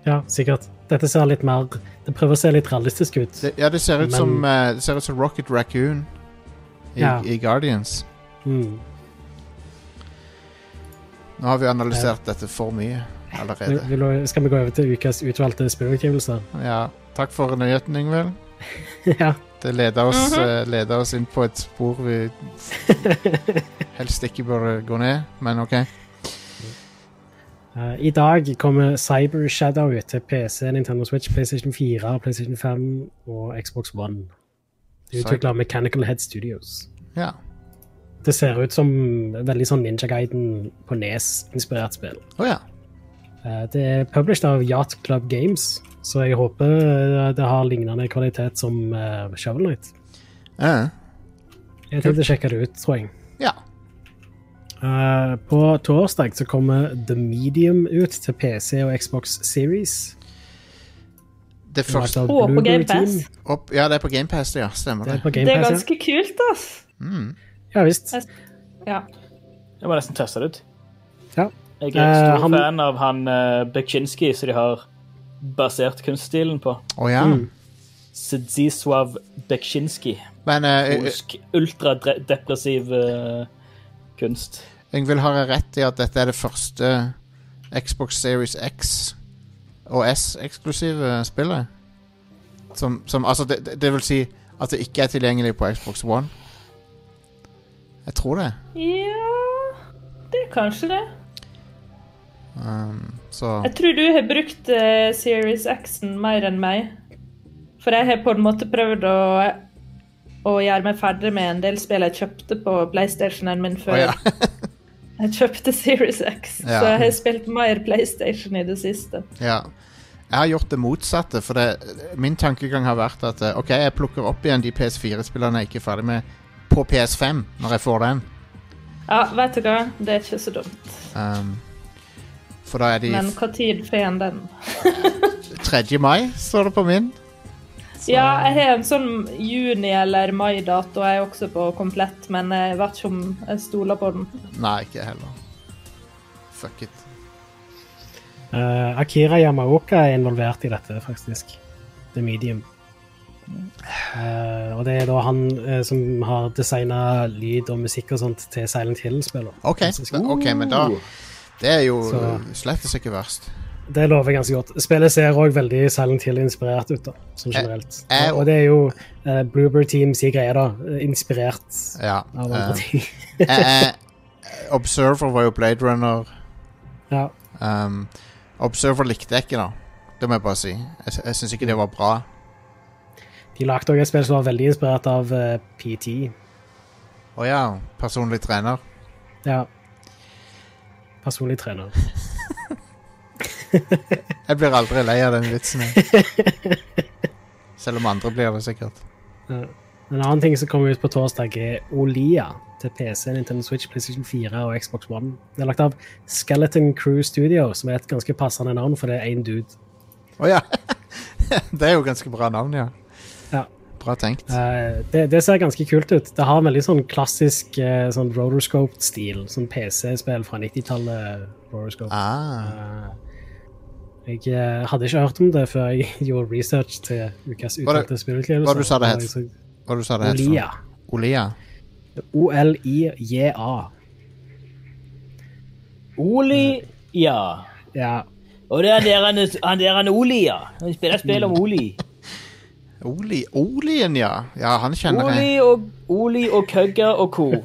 Ja, sikkert. Dette ser litt mer Det prøver å se litt realistisk ut. Det, ja, det ser ut Men- som uh, Det ser ut som Rocket Raccoon i, Ja. i Guardians. Mm. Nå har vi analysert dette for mye allerede. vil, du- skal vi gå over til ukas utvalgte spillutgivelser? Ja, takk for nyheten, Ingvild. ja. Det leder oss, Mhm. eh, leder oss inn på et spor vi helst ikke burde gå ned, men OK. Uh, I dag kommer Cyber Shadow ut til PC, Nintendo Switch, PlayStation 4, PlayStation 5 og Xbox One. Det Utvikla av Mechanical Head Studios. Ja. Det ser ut som veldig sånn Ninja Guiden på Nes-inspirert spill. Oh, ja. Eh, Det er published av Yacht Club Games, så jeg håper eh, det har lignende kvalitet som eh, Shovel Knight. Uh, Jeg tenkte å sjekke det ut, tror jeg. ja. Uh, på torsdag så kommer The Medium ut til PC og Xbox Series. Det første Og på GamePass. Game Pass. Ja, det er på GamePass, ja. Stemmer Det er det. på Game Det er ganske kult, ass. Mm. Ja. visst. Ja. Jeg må nesten teste det ut. Ja. Jeg er Eh, stor han- fan av han uh, Bekczynski, som de har basert kunststilen på. Å ja. Mm. Zdzisław Bekczynski. Men uh, Polsk ultradepressiv uh, kunst. Yngvild, har jeg rett i at dette er det første Xbox Series X og S-eksklusive spillet? Som, som Altså, det, det- det vil si at det ikke er tilgjengelig på Xbox One? Jeg tror det. ja Det er kanskje det. Um, så Jeg tror du har brukt uh, Series X-en mer enn meg. For jeg har på en måte prøvd å, å gjøre meg ferdig med en del spill jeg kjøpte på PlayStationen min før. før ja. jeg kjøpte Series X. Ja. Så jeg har spilt mer PlayStation i det siste. ja. Jeg har gjort det motsatte, for det, min tankegang har vært at eh, OK, jeg plukker opp igjen de PS4-spillene jeg ikke er ferdig med, på PS5 når jeg får den. Ja, vet du hva? Det er ikke så dumt. Um, For da er de Men tid får en den? 3. mai, står det på min. Ja, jeg har en sånn juni- eller mai-dato jeg er også på komplett, men jeg vet ikke om jeg stoler på den. Nei, ikke heller. Fuck it. Uh, Akira Yamaoka er involvert i dette, faktisk. The Medium. Eh, og det er da han uh, som har designa lyd og musikk og sånt til Silent Hill-spiller. OK, Ganske da, ok, men da Det er jo Så- slett ikke verst. Det lover ganske godt. Spillet ser òg veldig Silent Hill-inspirert ut, da, som generelt. jeg- og det er jo uh, Bloober Team sier greie, da. eh, Inspirert Ja. av andre eh, ting. jeg- Observer var jo Blade Runner. ja. Um, Observer likte jeg ikke, da. Det må jeg bare si. Jeg, jeg syns ikke det var bra. De lagde òg et spill som var veldig inspirert av uh, PT. Å ja, personlig trener. Ja. Personlig trener. Jeg blir aldri lei av den vitsen. jeg. Selv om andre blir det sikkert. Ja. En annen ting som kommer ut på torsdag, er Olia til PC, Nintendo Switch, PlayStation 4 og Xbox One. Det er lagt av Skeleton Crew Studio, som er et ganske passende navn, for det er én dude. Å ja. det er jo ganske bra navn, ja. Bra tenkt. Eh, det, det ser ganske kult ut. Det har en veldig sånn klassisk uh, sånn rotoscope-stil. Sånn PC-spill fra 90-tallet. rotoscope. Ah. Eh, jeg eh, hadde ikke hørt om det før jeg gjorde research til ukas utvalgte spillutgivelse. hva du sa det het? Hva du sa det het? Olia. Olia. O-L-I-J-A. Olia. ja. Og det er der han, der han Oli, ja. Han spiller spill om Oli. Oli. Olien, ja. Ja, han kjenner Oli jeg. og, Oli og Køgga og co.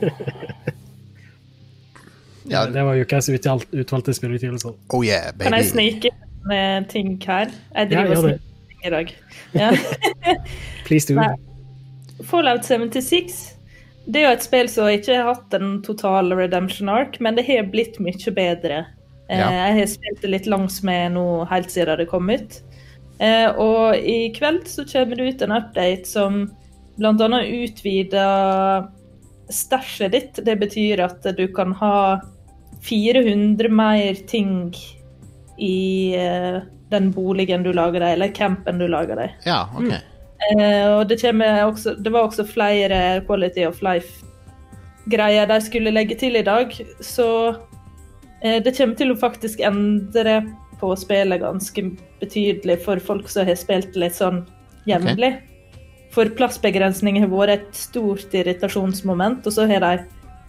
Ja, Det var ukas utvalg, utvalgte spillutgivelser. oh yeah, Kan jeg snike eh, ting her? Jeg Ja, driver og gjør det. sniker i dag. Ja. Please do. Nei. Fallout 76 det er jo et spill som ikke har hatt en total redemption arc, men det har blitt mye bedre. Eh, Ja. Jeg har spilt det litt langs med nå helt siden det kom ut. Eh, Og i kveld så kommer det ut en update som bl.a. utvider stæsjet ditt. Det betyr at du kan ha 400 mer ting i eh, den boligen du lager deg, eller campen du lager deg. Ja, ok. Eh, og det, også, det var også flere quality of life-greier de skulle legge til i dag. Så eh, det kommer til å faktisk endre på spillet ganske betydelig for folk som har spilt litt sånn jevnlig. For plassbegrensning har vært et stort irritasjonsmoment, og så har de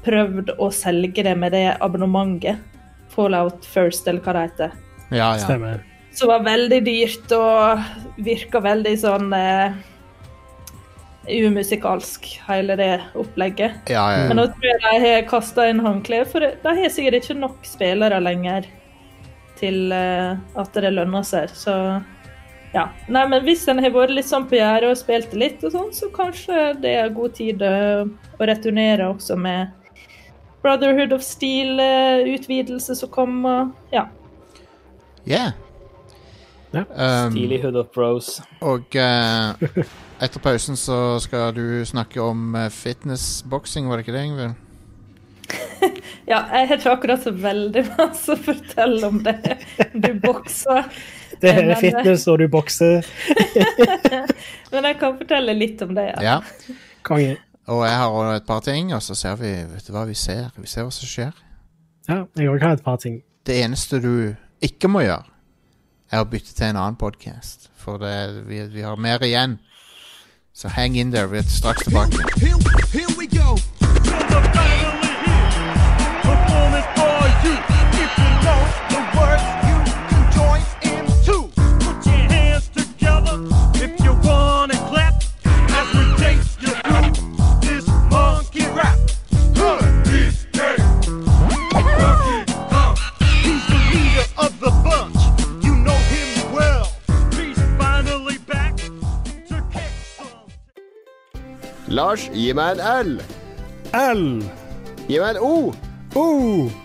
prøvd å selge det med det abonnementet. Fallout First, eller hva det heter Ja, ja. Stemmer. som var veldig dyrt og virka veldig sånn eh, umusikalsk, hele det opplegget. ja, ja. Men nå tror jeg de har kasta inn håndkleet, for de har sikkert ikke nok spillere lenger til eh, at det lønner seg. Så ja. Nei, men hvis en har vært litt sånn på gjerdet og spilt litt, og sånn, så kanskje det er god tid eh, å returnere også med Brotherhood of Steel-utvidelse som kommer. Ja. Yeah. Ja. Um, Stilig Hood of Bros. og uh, etter pausen så skal du snakke om fitnessboksing, var det ikke det, Ingvild? Ja, jeg har ikke akkurat så veldig masse å fortelle om det. Du bokser. Det er Men, eh, fitness, og du bokser. Men jeg kan fortelle litt om det. Ja. Ja. Konge. Og jeg har også et par ting, og så ser vi Vet du hva vi ser? Vi ser hva som skjer. Ja, jeg òg har et par ting. Det eneste du ikke må gjøre, er å bytte til en annen podkast. For det, vi, vi har mer igjen. Så hang in there. Vi er straks tilbake. Here, here here, Lars, gi meg en L. L. Gi meg en O. O.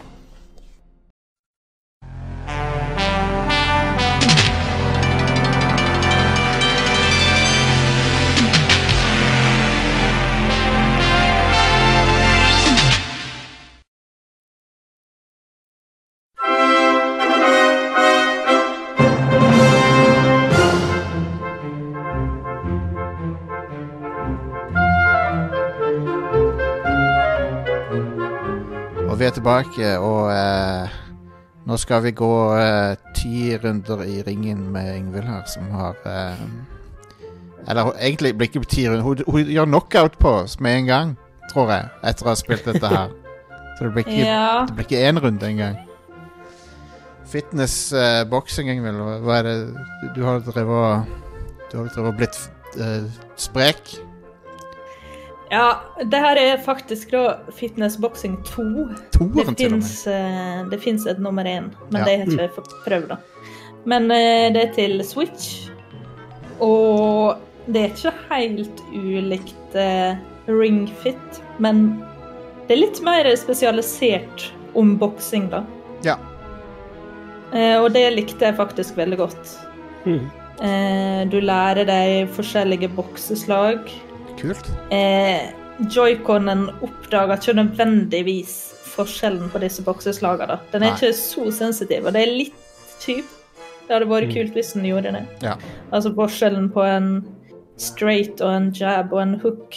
Er tilbake, og eh, nå skal vi gå eh, ti runder i ringen med Ingvild her, som har eh, Eller egentlig blir ikke ti runder, hun, hun gjør knockout på oss med en gang, tror jeg, etter å ha spilt dette her. Så det blir ikke, Ja. det blir ikke én runde engang. Fitness, uh, boksing, Ingvild, hva er det du- Du har drevet og Du har drevet og blitt eh, sprek? Ja, det her er faktisk da Fitness Boxing 2. Toeren Det fins, eh, et nummer én, men Ja. det har ikke jeg fått prøvd. da. Men eh, det er til Switch, og det er ikke helt ulikt eh, Ring Fit, men det er litt mer spesialisert om boksing, da. Ja. Eh, og det likte jeg faktisk veldig godt. Mm. Eh, du lærer deg forskjellige bokseslag. Kult. Eh, Joyconen oppdager ikke nødvendigvis forskjellen på disse bokseslagene. Den er Nei. ikke så sensitiv, og det er litt kjipt. Det hadde vært kult hvis den gjorde det. Ja. Altså forskjellen på en straight og en jab og en hook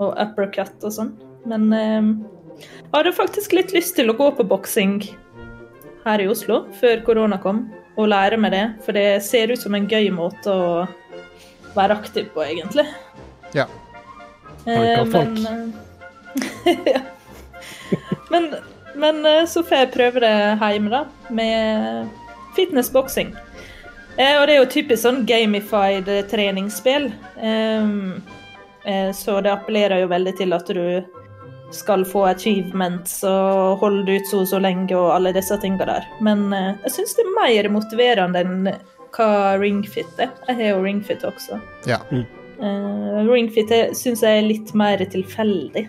og uppercut og sånn. Men eh, jeg hadde faktisk litt lyst til å gå på boksing her i Oslo før korona kom, og lære meg det. For det ser ut som en gøy måte å være aktiv på, egentlig. Ja. Eh, Folk eh, ja. men, men eh, så får jeg prøve det hjemme, da, med fitnessboksing. Eh, og det er jo typisk sånn gamified treningsspill. Ehm, eh, så det appellerer jo veldig til at du skal få achievements og holde ut så og så lenge og alle disse tinga der. Men eh, jeg syns det er mer motiverende enn hva ringfit er. Jeg har jo ringfit også. Ja. Uh, ringfit syns jeg er litt mer tilfeldig.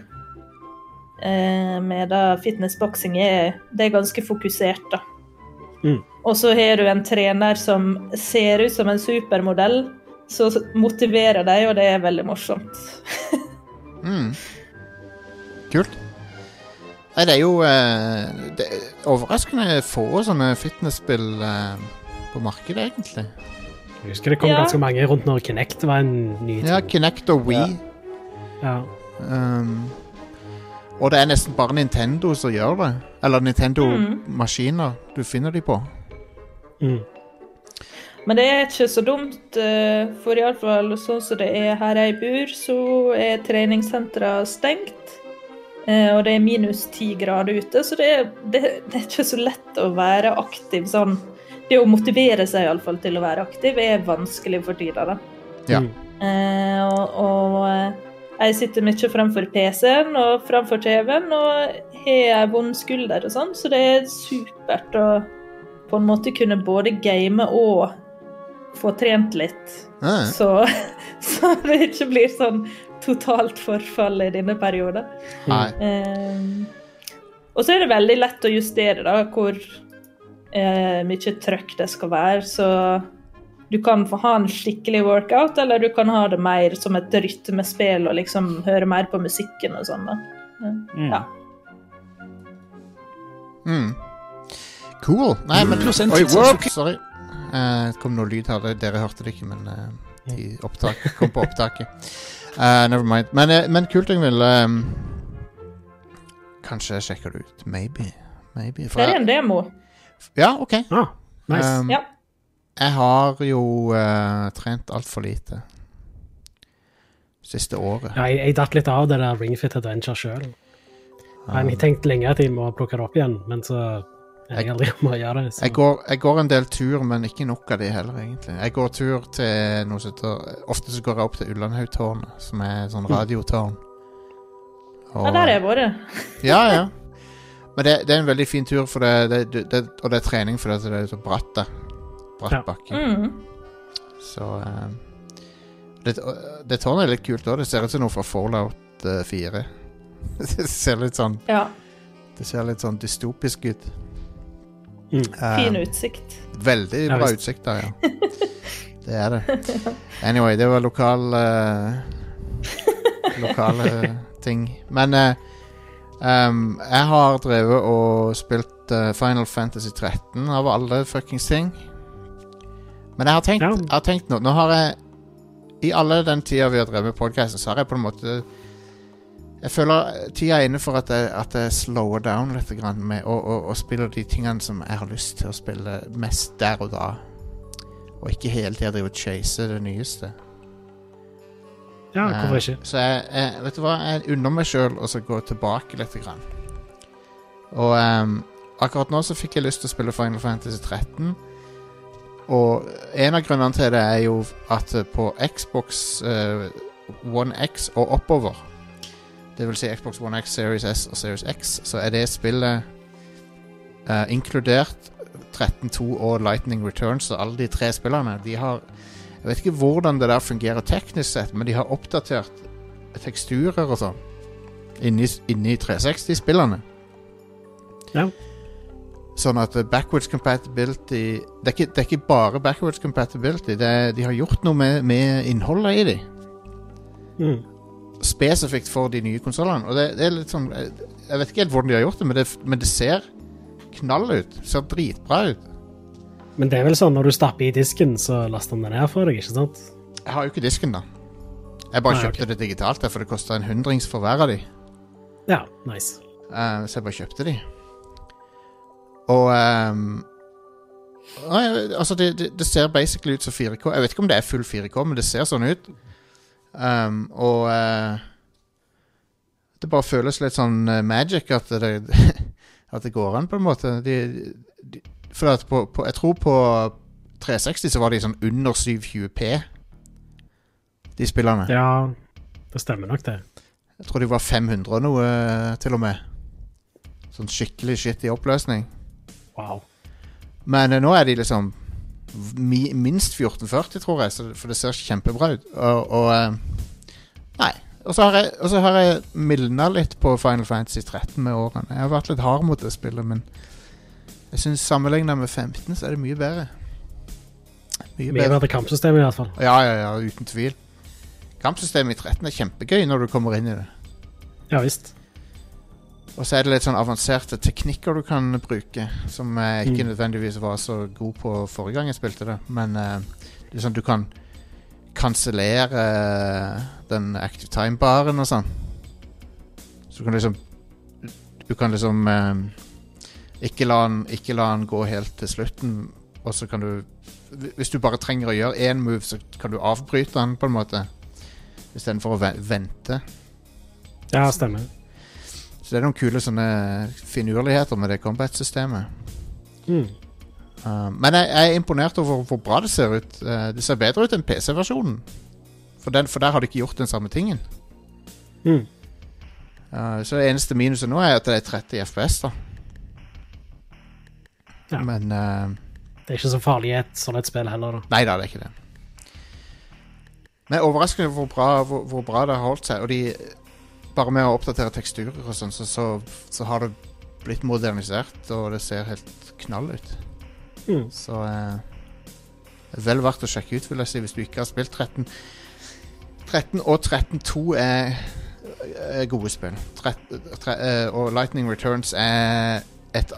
Uh, med da fitnessboksing er, det er ganske fokusert, da. Mm. Og så har du en trener som ser ut som en supermodell, så motiverer deg, og det er veldig morsomt. Mm. Kult. Nei, det er jo eh, det er overraskende få sånne fitnessspill eh, på markedet, egentlig. Jeg husker det kom Ja. ganske mange rundt når Kinect var en ny ting. Ja, Kinect og Wii. Ja. Um, og det er nesten bare Nintendo som gjør det. Eller Nintendo-maskiner du finner de på. Mm. Men det er ikke så dumt, eh, for iallfall sånn som det er her jeg bor, så er treningssentra stengt. Eh, Og det er minus ti grader ute, så det er, det, det er ikke så lett å være aktiv sånn. Det å motivere seg iallfall til å være aktiv er vanskelig for tida, da. Ja. Mm. Eh, og, og eh, jeg sitter mye fremfor PC-en og fremfor TV-en og har ei vond skulder og sånn, så det er supert å på en måte kunne både game og få trent litt. Ah, Så, så det ikke blir sånn totalt forfall i denne perioden. nei. Eh, og så er det veldig lett å justere da, hvor eh, mye trøkk det skal være. Så du kan få ha en skikkelig workout, eller du kan ha det mer som et rytmespill og liksom høre mer på musikken og sånn. Mm. Ja. Mm. Cool. Nei, men Oi, sorry. Eh, det kom noe lyd her. Dere hørte det ikke, men uh, i opptak, kom på opptaket. Uh, never mind. Men, uh, men kult, Ingvild. Um, kanskje jeg sjekker det ut. Maybe. Maybe. For Det er en demo. Ja, OK. Ah, nice. Um, Ja. Jeg har jo uh, trent altfor lite. Siste året. ja, jeg, jeg datt litt av det der Ring Fit Adventure sjøl. Jeg har tenkt lenge at jeg må plukke det opp igjen, men så er jeg gjøre det. Så. Jeg går, jeg går en del tur, men ikke nok av de heller, egentlig. Jeg går tur til noe som heter Ofte så går jeg opp til Ullandhaugtårnet, som er sånn radiotårn. Og- Ja, der har jeg vært. Ja, ja. Men det, det er en veldig fin tur, for det, det, det, det, og det er trening fordi at det er så bratt da Bratt Ja. bakke. Mm. Så eh, det, det tårnet er litt kult òg. Det ser ut som noe fra Fallout eh, 4. det ser litt sånn Ja. Det ser litt sånn dystopisk ut. Mm. Um, Fin utsikt. Veldig Ja, bra utsikt der, ja. Det er det. Anyway, det var lokal uh, Lokale ting. Men eh, um, jeg har drevet og spilt uh, Final Fantasy 13 av alle fuckings ting. Men jeg har tenkt, Ja. jeg har tenkt nå Nå har jeg I alle den tida vi har drevet med podkasten, så har jeg på en måte Jeg føler tida er inne for at jeg, at jeg slower down litt med å, å, å spille de tingene som jeg har lyst til å spille mest der og da. Og ikke hele tida drive og chase det nyeste. Ja, hvorfor ikke? Eh, Så jeg, jeg, vet du hva, jeg unner meg sjøl å så gå tilbake litt. Grann. Og um, akkurat nå så fikk jeg lyst til å spille Final Fantasy 13. Og en av grunnene til det er jo at på Xbox uh, One X og oppover, det vil si Xbox One X, Series S og Series X, så er det spillet uh, inkludert 13.2 og Lightning Returns og alle de tre spillerne. De har Jeg vet ikke hvordan det der fungerer teknisk sett, men de har oppdatert teksturer og sånn inni, inni 360-spillene. Ja. Sånn at backwards compatibility Det er ikke, det er ikke bare backwards compatibility. Det er, de har gjort noe med, med innholdet i de. Mm. Spesifikt for de nye konsollene. Og det, det er litt sånn Jeg jeg vet ikke helt hvordan de har gjort det, men det, men det ser knall ut. Det ser dritbra ut. Men det er vel sånn når du stapper i disken, så laster den ned for deg, ikke sant? Jeg har jo ikke disken, da. Jeg bare Nei, kjøpte okay. det digitalt, for det kosta en hundrings for hver av de. Ja, nice. Uh, så jeg bare kjøpte de. Og um, Altså, det, det, det ser basically ut som 4K. Jeg vet ikke om det er full 4K, men det ser sånn ut. Um, og uh, Det bare føles litt sånn eh, magic at det, at det går an, på en måte. De, de, for at på, på Jeg tror på 360 så var de sånn under 720P, de spillerne. Ja, det stemmer nok, det. Jeg tror de var 500 og noe, eh, til og med. Sånn skikkelig skittig oppløsning. Wow. Men eh, nå er de liksom mi, minst 1440, tror jeg, for det ser kjempebra ut. Og, og eh, Nei. Og så har jeg, og så har jeg mildna litt på Final Fantasy 13 med årene. Jeg har vært litt hard mot det spillet, men jeg syns sammenligna med 15 så er det mye bedre. Mye bedre. bedre kampsystem, i hvert fall. Ja, ja, ja, uten tvil. Kampsystemet i 13 er kjempegøy når du kommer inn i det. Ja visst. Og så er det litt sånn avanserte teknikker du kan bruke, som jeg ikke Mm. nødvendigvis var så god på forrige gang jeg spilte det. Men uh, det sånn du kan kansellere den active time-baren og sånn. Så du kan liksom Du kan liksom eh, ikke, la den, ikke la han gå helt til slutten, og så kan du Hvis du bare trenger å gjøre én move, så kan du avbryte den, på en måte. Istedenfor å vente. Ja, stemmer. Så det er noen kule sånne finurligheter med det combat-systemet. Mm. Uh, men jeg, jeg er imponert over hvor bra det ser ut. Uh, det ser bedre ut enn PC-versjonen. For, for der har de ikke gjort den samme tingen. Mm. Uh, så det eneste minuset nå er at det er 30 FPS, da. Ja. Men uh, Det er ikke så farlig i et sånt spill heller, da. Nei da, det er ikke det. Men overraskende er hvor bra, hvor, hvor bra det har holdt seg. Og de Bare med å oppdatere teksturer og sånn, så, så, så har det blitt modernisert, og det ser helt knall ut. Mm. Så uh, vel verdt å sjekke ut, vil jeg si, hvis du ikke har spilt 13. 13 og 13.2 er, gode spill. 13, tre, eh, og Lightning Returns er et,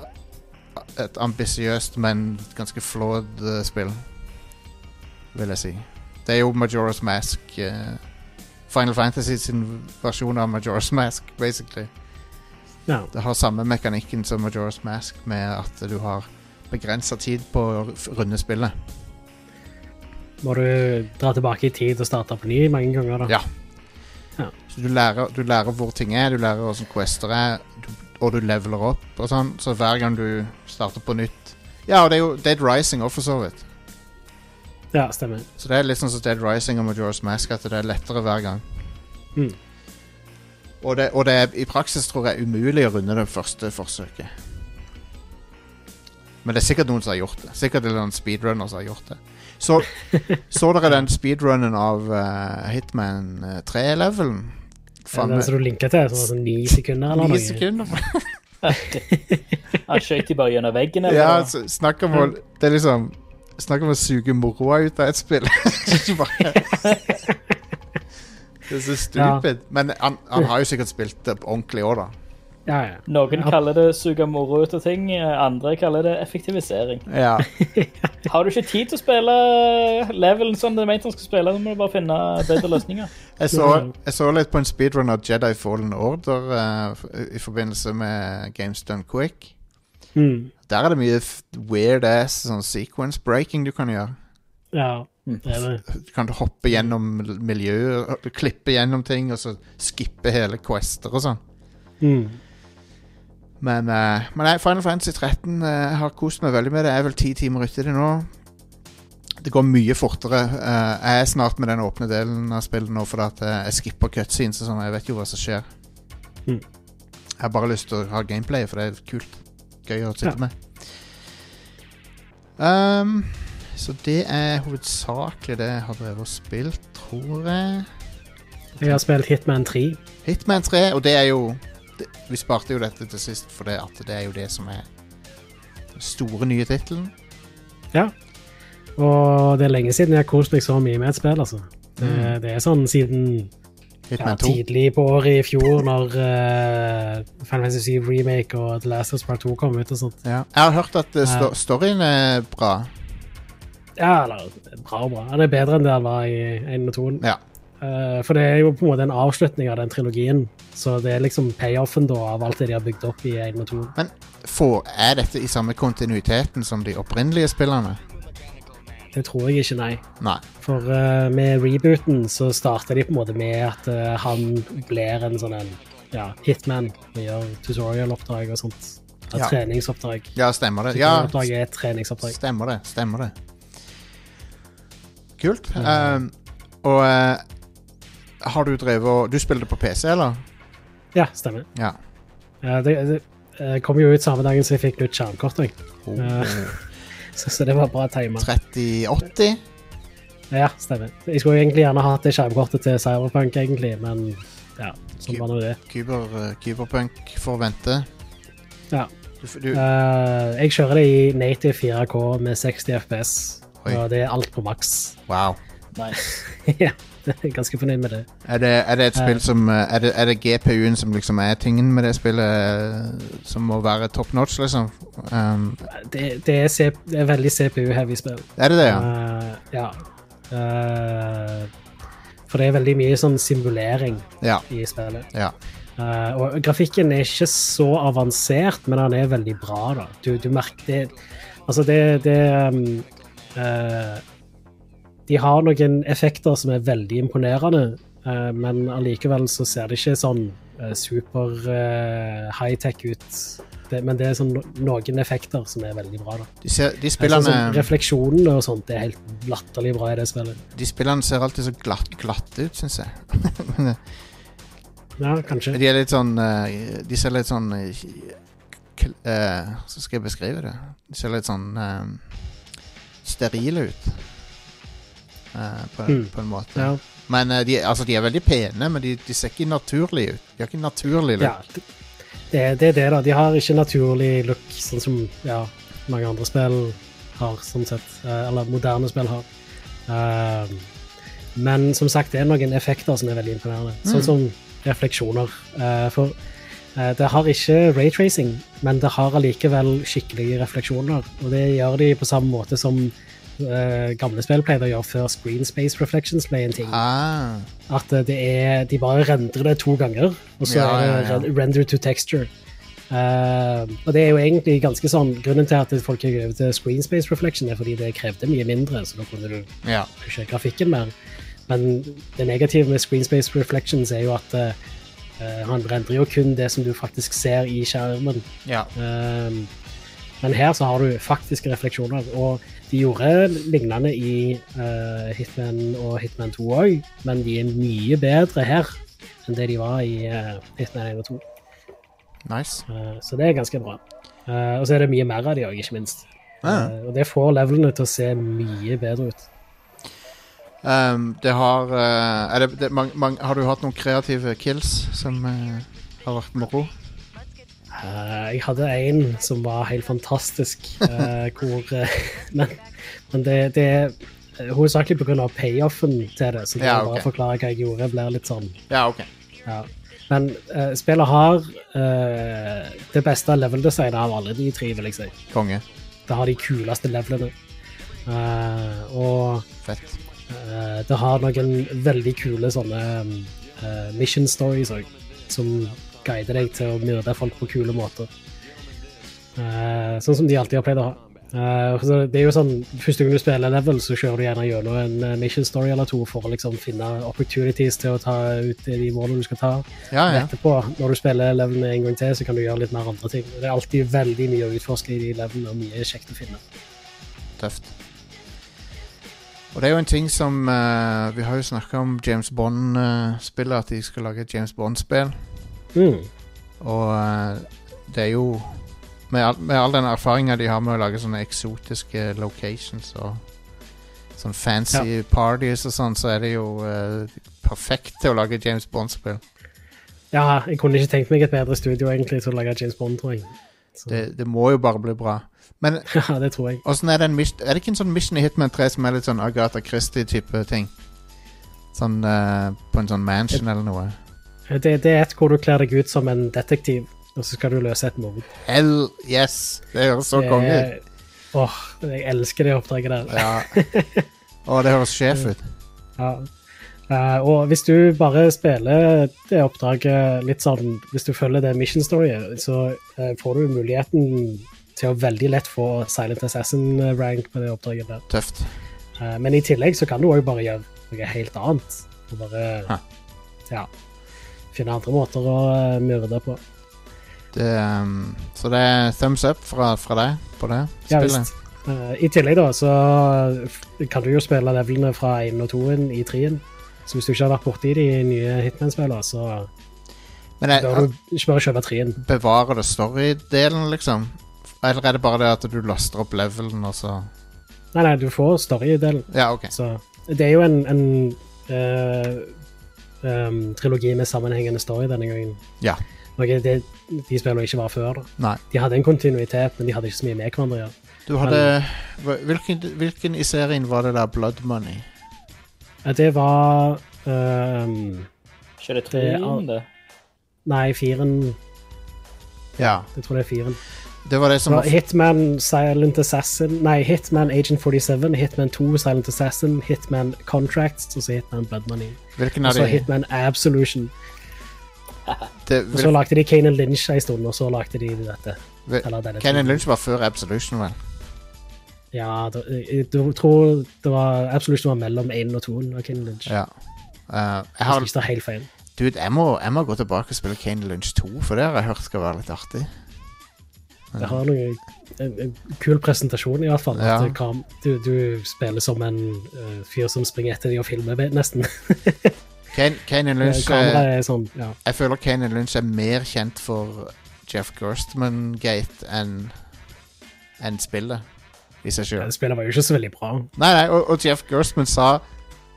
et ambisiøst, men ganske flawed eh, spill, vil jeg si. Det er jo Majora's Mask eh, Final Fantasy sin versjon av Majora's Mask, basically. Ja. Det har samme mekanikken som Majora's Mask, med at du har begrensa tid på å runde spillet. Må du dra tilbake i tid og starte på ny mange ganger, da? Ja. Så du lærer, du lærer hvor ting er, du lærer hvordan quester er, du, og du leveler opp og sånn. Så hver gang du starter på nytt Ja, og det er jo Dead Rising òg, for så vidt. Ja, stemmer. Så det er litt sånn som Dead Rising og Majora's Mask, at det er lettere hver gang. Mm. Og, det, og det er i praksis tror jeg umulig å runde det første forsøket. Men det er sikkert noen som har gjort det. Sikkert er noen speedrunner som har gjort det. Så, så dere den speedrunnen av uh, Hitman eh, 3-levelen? Er den som du linka til? Sånn, sånn ni sekunder eller Ni noe? sekunder. Han skjøt de bare gjennom veggen, eller? Ja, altså, snakk om å Det er liksom Snakk om å suge moroa ut av et spill. Det er så stupid. Men han, han har jo sikkert spilt det ordentlig òg, da. Ja, ja. Noen Ja. kaller det suge moro ut av ting, andre kaller det effektivisering. Ja. Har du ikke tid til å spille levelen som det er ment han skal spille, så må du bare finne bedre løsninger. Jeg, så, jeg så litt på en speedrun av Jedi Fallen Order uh, i forbindelse med Games Done Quick. Mm. Der er det mye weird ass sånn sequence breaking du kan gjøre. ja. Det er det. Du kan hoppe gjennom miljøer, klippe gjennom ting, og så skippe hele quester og sånn. Mm. Men, uh, men nei, Final Fantasy 13 uh, har kost meg veldig med det. Jeg er vel ti timer uti det nå. Det går mye fortere. Uh, jeg er snart med den åpne delen av spillet nå, fordi at eh, jeg skipper cutscenes og sånn. Jeg vet jo hva som skjer. Mm. Jeg har bare lyst til å ha gameplay, for det er kult. Gøy å sitte Ja. med. Um, så det er hovedsakelig det jeg har drevet og spilt, tror jeg. Jeg har spilt Hitman 3. Hitman 3, og det er jo det, Vi sparte jo dette til sist, for det, at det er jo det som er den store nye tittelen. Ja. Og det er lenge siden jeg har kost meg så mye med et spill, altså. Det, Mm. det er sånn siden ja, tidlig på året i fjor, når uh, Final Fantasy Remake og The Last of Us Part 2 kom ut og sånt. Ja. Jeg har hørt at uh, sto storyen er bra. Ja, eller bra og bra. det er bedre enn det han var i 1 og 2. Ja. Eh, for det er jo på en måte en avslutning av den trilogien. Så det er liksom payoffen da av alt det de har bygd opp i 1 og 2. Men får, er dette i samme kontinuiteten som de opprinnelige spillerne? Det tror jeg ikke, nei. Nei. For uh, med rebooten så starter de på en måte med at uh, han blir en sånn en ja, hitman. Vi gjør tutorial-oppdrag og sånt. Ja. Treningsoppdrag. Ja, stemmer det. Ja, er et treningsoppdrag. stemmer det. Stemmer det. Kult. Og uh, har du drevet og Du spiller det på PC, eller? Ja, stemmer. Ja. Ja, det, det eh, kom jo ut samme dagen som jeg fikk nytt skjermkort. Oh. Eh, så, så det var bra tima. 3080? Ja, stemmer. Jeg skulle egentlig gjerne hatt det skjermkortet til Cyberpunk, egentlig, men ja, sånn var nå det. Kyber, uh, Kyberpunk får vente. Ja. Du, du, Uh, jeg kjører det i native 4K med 60 FPS, Oi. og det er alt på maks. wow. Nice. ja, ganske fornøyd med det. Er det, er det et spill Eh. som uh, Er det, er det GPU-en som liksom er tingen med det spillet, uh, som må være top notch, liksom? Um, Det, det, er, C- det er veldig CPU-heavy spill. er det det, ja? Uh, ja. Uh, for det er veldig mye sånn simulering Ja. i spillet. ja. Uh, og grafikken er ikke så avansert, men den er veldig bra, da. Du, du merker det Altså, det, det um, eh, De har noen effekter som er veldig imponerende, uh, men allikevel så ser det ikke sånn uh, super eh, high-tech ut. Det, men det er sånn no- noen effekter som er veldig bra, da. De, ser, de, Sånn spillene, som refleksjonene og sånt er helt latterlig bra i det spillet. de spillene ser alltid så glatt, glatte ut, syns jeg. Ja, kanskje. de er litt sånn De ser litt sånn Så skal jeg beskrive det. De ser litt sånn sterile ut. Uh, på, Mm. på en måte. Ja. Men uh, de, altså, de er veldig pene, men de, de ser ikke naturlige ut. De har ikke naturlig look. Ja, det, det, det er det, da. De har ikke naturlig look, sånn som ja, mange andre spill har, sånn sett. Uh, Eller moderne spill har. Men som sagt, det er noen effekter som er veldig imponerende. Mm. Sånn som refleksjoner. For det har ikke raytracing, men det har allikevel skikkelige refleksjoner. Og det gjør de på samme måte som eh, gamle spill pleide å gjøre før Screen Space Reflections ble en ting. Ah, At eh, det er, de bare rendrer det to ganger, og så Ja, ja, ja. render to texture. Uh, og det er jo egentlig ganske sånn Grunnen til at folk gikk over til screen space reflection, er fordi det krevde mye mindre, så da kunne du ja. pushe grafikken mer. Men det negative med screen space reflections er jo at eh, han rendrer jo kun det som du faktisk ser i skjermen. ja. Um, men her så har du faktiske refleksjoner, og de gjorde lignende i uh, Hitman og Hitman 2 òg, men de er mye bedre her. enn det de var i uh, Hitman 1 og 2. Nice. Uh, så det er ganske bra. Og så er det mye mer av de òg, ikke minst. Ah. Og det får levelene til å se mye bedre ut. Um, det har det, det, man, man, Har du hatt noen kreative kills som har vært moro? Eh, jeg hadde en som var helt fantastisk, uh, hvor uh, Men, men det, det er hovedsakelig pga. payoffen til det. Så det Ja, å bare forklare hva jeg gjorde, blir litt sånn Ja, OK. ja. Men spillet har det beste level-designet av alle de tre, vil jeg si. Konge. Det har de kuleste levelene. Og Fett. Det har noen veldig kule sånne mission stories òg, som guider deg til å myrde folk på kule måter. Uh, sånn som de alltid har pleid å ha. Uh, så det er jo sånn, Første gang du spiller level, så kjører du gjerne gjennom en eh, mission story eller to for å liksom finne opportunities til å ta ut de målene du skal ta. Ja, ja. Etterpå, når du spiller levelene en gang til, så kan du gjøre litt mer andre ting. Det er alltid veldig mye å utforske i de levelene, og mye kjekt å finne. Tøft. Og det er jo en ting som uh, Vi har jo snakka om James Bond-spillet, at de skal lage et James Bond-spill. Mm. Og eh, det er jo med all, med all den erfaringa de har med å lage sånne eksotiske locations og sånn fancy parties og sånn, så er det jo uh, perfekt til å lage James Bond-spill. Ja, jeg kunne ikke tenkt meg et bedre studio egentlig til å lage James Bond, tror jeg. Det, det må jo bare bli bra. Men ja, det tror jeg. er det en Er det ikke en sånn Mission i Hitman 3 som er litt sånn Agatha Christie-type ting? Sånn uh, på en sånn mansion eller noe? Det, det er et hvor du kler deg ut som en detektiv, og så skal du løse et mord. Hell yes! Det høres så Det konge ut. Åh, jeg elsker det oppdraget der. Ja. Å, det høres sjef ut. Ja. Uh, og hvis du bare spiller det oppdraget litt sånn Hvis du følger det mission storyet, så uh, får du muligheten til å veldig lett få Silent Assassin-rank på det oppdraget der. Tøft. Uh, men i tillegg så kan du òg bare gjøre noe helt annet. Og bare Hæ. ja, finne andre måter å eh, myrde på. Det, um, så det er thumbs up fra, fra deg på det Ja, spillet. visst. Uh, I tillegg da, så kan du jo spille levelene fra 1 og 2 i 3-en. Så hvis du ikke har vært borti de nye Hitman-spillene, så Men jeg, bør du ikke bare kjøpe 3-en. bevarer det story-delen, liksom? Eller er det bare det at du laster opp levelen, og så Nei, nei, du får story-delen. Ja, OK. Så det er jo en, en eh, em, trilogi med sammenhengende story denne gangen. Ja. Noe det, de spillene ikke var før. Nei. De hadde en kontinuitet, men de hadde ikke så mye med hverandre å gjøre. Du hadde hvilken, hvilken i serien var det der Blood Money? Det var um, Ikke det det? Nei, firen. Ja. Jeg tror det er firen. Det var det som var Hitman Silent Assassin Nei, Hitman Agent 47, Hitman 2 Silent Assassin, Hitman Contracts og så Hitman Blood Money. Hvilken Og av så Hitman Absolution. det, Og så lagde de Kane Lynch en stund, og så lagde de dette. vil, Eller denne Kenan. Lynch var før Absolution, vel? Ja, da- jeg, jeg tror det var Absolution var mellom 1 og 2 av Kane Lynch. Ja. Uh, jeg Jeg har Hvis ta helt feil. Dude, jeg må, jeg må gå tilbake og spille Kane Lynch 2, for det har jeg hørt skal være litt artig. Det har noe, en, en kul presentasjon, i hvert fall. Ja. Kam, du, du spiller som en uh, fyr som springer etter de og filmer, nesten. Kane, Kane Lynch sånn, ja. Jeg føler Kane Lynch er mer kjent for Jeff Gerstmann-gate enn en spillet i seg sjøl. Spillet var jo ikke så veldig bra. Nei, nei, og, og Jeff Gerstmann sa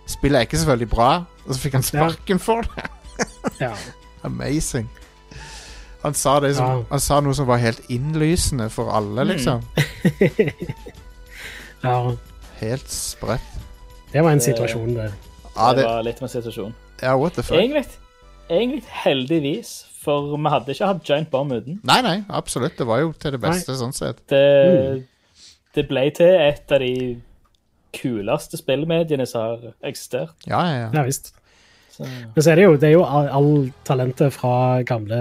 spillet er ikke så veldig bra, og så fikk han Ja. sparken for det. Ja. Amazing. Han sa, det som, Ja. han sa noe som var helt innlysende for alle, Mm. liksom. ja. Helt sprøtt. Det var en situasjon, det. Ja, det det, var litt av en situasjon. ja, what the fuck? Egentlig, egentlig heldigvis, for vi hadde ikke hatt Giant Bomb uten. Nei, nei, absolutt. Det var jo til det beste, sånn sett. Det, det ble til et av de kuleste spillmediene som har eksistert. Ja, ja, ja. Ja visst. Så, Men så er det jo, det er jo all, all talentet fra gamle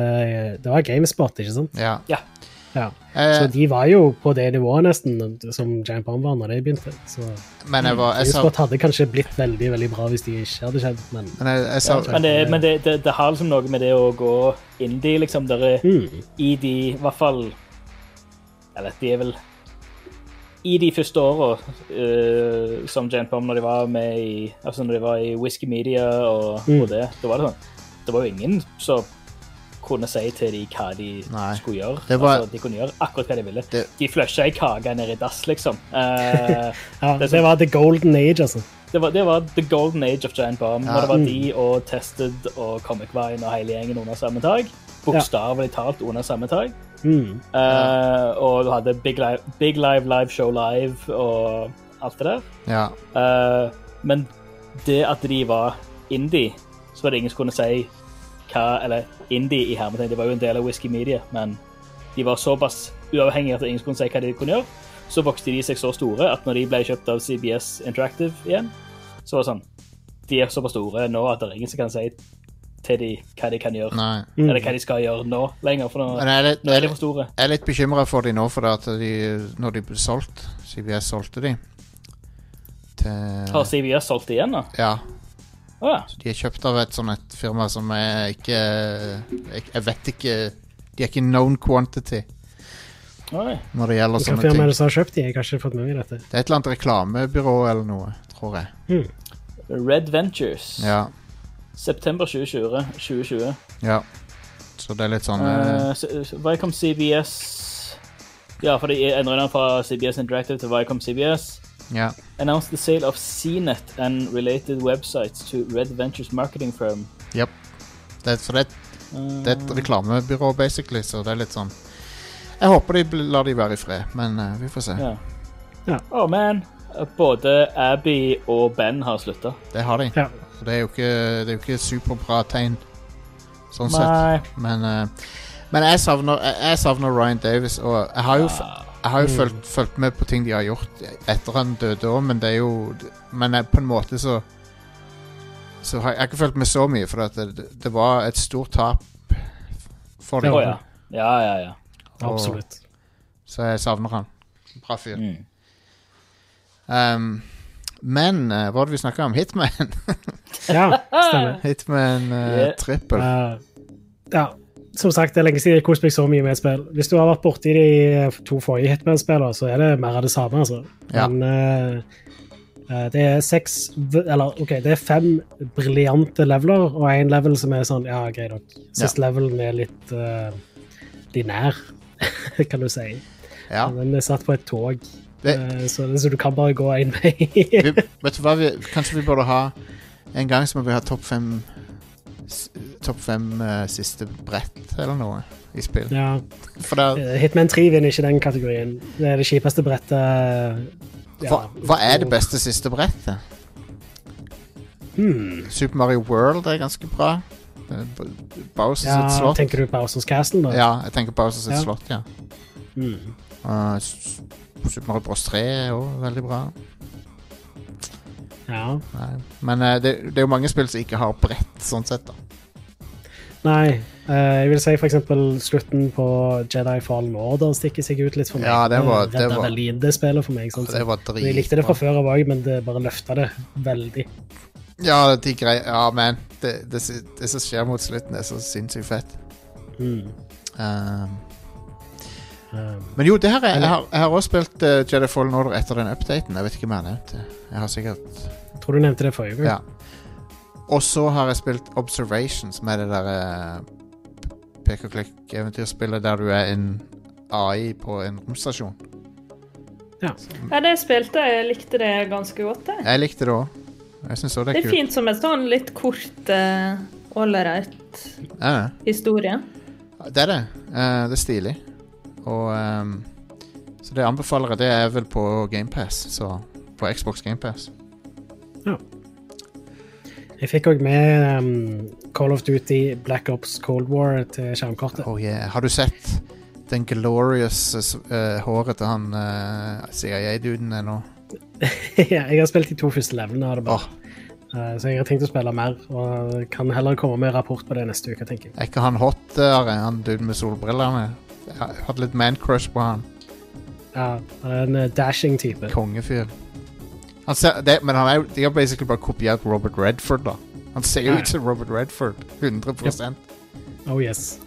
Det var GameSpot, ikke sant? ja. Ja. Eh, Så de var jo på det nivået nesten som Giant Bomb var når de begynte. Så men jeg var jeg sa, GameSpot hadde kanskje blitt veldig veldig bra hvis de ikke hadde skjedd, men men jeg, jeg sa men det, men det, det, det har liksom noe med det å gå indie, liksom. Der er, mm, I de, i hvert fall Jeg vet, de er vel I de første åra som Giant Bomb, når de var med i Altså når de var i Whisky Media og, Mm. og det, da var det sånn det var jo ingen som kunne si til dem hva de Nei. skulle gjøre. Var- altså, de kunne gjøre akkurat hva de ville. Det- De flusha ei kake ned i dass, liksom. Uh, Ja, Det det var the golden age, altså. det, var, det var the golden age of Giant Bomb. Ja. Det var Mm. de og Tested og Comic Vine og hele gjengen under samme tak. Bokstavelig talt under samme tak. Mm. Eh, og du hadde Big Live, Big Live Live Show Live og alt det der. Ja. Uh, men det at de var indie, så var det ingen som kunne si hva Eller indie i hermetegn, de var jo en del av Whisky Media, men de var såpass uavhengige at ingen kunne si hva de kunne gjøre. Så vokste de seg så store at når de ble kjøpt av CBS Interactive igjen, så var det sånn De er såpass store nå at det er ingen som kan si til de hva de kan gjøre. Nei. Mm. Eller hva de skal gjøre nå lenger, for nå, er litt, nå er de for store. jeg er litt bekymra for de nå, for at de, når de ble solgt CBS solgte de til Har CBS solgt de igjen, da? Ja. Oh, ja. De er kjøpt av et sånt et firma som er ikke jeg, jeg vet ikke De er ikke known quantity Oi. når det gjelder sånne firma er ting. det som har kjøpt de? Jeg har ikke fått med meg dette. Det er et eller annet reklamebyrå eller noe, tror jeg. Red Ventures. Ja. September 2020. 2020. ja. Så det er litt sånn eh, Uh, så- så Viacom CBS Ja, for de endrer den fra CBS Interactive til Viacom CBS. Ja. Announced the sale of CNET and related websites to Red Ventures marketing firm. Yep. Det, så det, det er et reklamebyrå, basically, så det er litt sånn Jeg håper de lar de være i fred, men uh, vi får se. ja. Ja. Oh man. Både Abby og Ben har slutta. Det har de. Så det er jo ikke, det er jo ikke superbra tegn, sånn sett. Men, uh, men jeg, savner, jeg, savner Ryan Davis, og jeg har jo, jeg har jo Mm. fulgt, fulgt med på ting de har gjort etter han døde òg, men det er jo Men jeg, på en måte så Så har jeg, har ikke fulgt med så mye, for at det, det var et stort tap for dem. Ja. Ja, ja, ja. Absolutt. Så jeg savner han. Bra fyr. Mm. Um, men eh, hva var det vi snakka om? Hitman? Ja, stemmer. Hitman uh, Yeah. trippel. Uh, ja, som sagt, det er lenge siden jeg koste meg så mye med et spill. Hvis du har vært borti de eh, to forrige Hitman-spillene, så er det mer av det samme, altså. Ja. Men eh, det er seks Eller OK, det er fem briljante leveler, og én level som er sånn Ja, greit nok. Siste levelen er litt uh, linær, kan du si. Ja. Den er satt på et tog, Det- eh, så, så du kan bare gå én vei. vi, vet du hva vi, Kanskje vi burde ha En gang så må vi ha topp fem Topp fem uh, siste brett eller noe i spill. ja. Det, Eh, Hitman 3 vinner ikke den kategorien. Det er det kjipeste brettet. ja. hva, hva er det beste siste brettet? Hmm. Super Mario World er ganske bra. Bowsers Bowser Ja, slott. tenker du på Bowsers Castle, da? Ja, jeg tenker Bowser sitt Ja. slott, ja. Mm. Uh, Super Mario Bros 3 er òg veldig bra. ja. Nei. Men eh, det, det er jo mange spill som ikke har brett, sånn sett. da Nei, eh, jeg vil si eksempel slutten på Jedi Fallen Order stikker seg ut litt for meg. Ja, det var- det var- det spillet for meg. Sånn, Det var drit, jeg likte det fra før av òg, men det bare løfta det veldig. Ja, de grei, ja, men det, det, det som skjer mot slutten, er så sinnssykt fett. Mm. Um, men jo, det her er, jeg har, jeg har også spilt uh, Jedi Fallen Order etter den updaten. Jeg vet ikke om jeg har nevnt det. Jeg har sikkert jeg tror du nevnte det forrige gang. Ja. Og så har jeg spilt Observation, som er det der uh, pek og klikk-eventyrspillet der du er en AI på en romstasjon. Ja, det jeg spilte jeg likte det ganske godt. Jeg. Jeg likte det òg. Jeg syns òg det Det er er fint som en sånn litt kort, uh, ålreit Ja, historie. det er det. Uh, det er stilig. Og um, Så det anbefaler jeg. Det er vel på GamePass, så på Xbox GamePass. Jeg fikk òg med um, Call of Duty Black Ops Cold War til skjermkortet. Oh yeah. Har du sett den glorious uh, håret til han uh, CIA-duden ennå? jeg har spilt de to første levelene av det, bare. Oh. Uh, så jeg har tenkt å spille mer, og kan heller komme med rapport på det neste uke, tenker jeg. er ikke han hot der, han duden med solbrillene? Jeg hadde litt man-crush på han. Ja, han er en eh, dashing type. Kongefyr. Han ser, det, men han er, jo- de har basically bare kopiert Robert Redford, da. Han ser jo Ja. ut som Robert Redford. 100% Oh yes.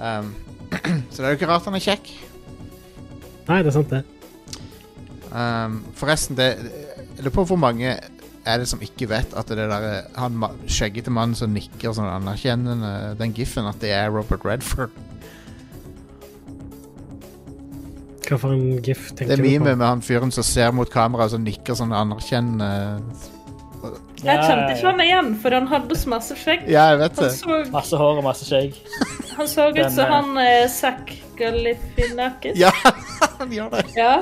um, Så det er jo ikke rart han er kjekk. Nei, det er sant, det. Um, forresten, det, jeg lurer på hvor mange er det som ikke vet at det der eh, han ma- skjeggete mannen som nikker sånn anerkjennende, den giffen, at det er Robert Redford? Hva for en gif Det du er du meme på? med han fyren som ser mot kamera og nikker sånn anerkjennende. Jeg kjente ikke han igjen, for han hadde så masse skjegg. Ja, jeg vet Han det. så, Masse hår og masse skjegg. han så ut Den, som eh, han eh, Zack Galifianakis. Ja, han gjør det. Ja.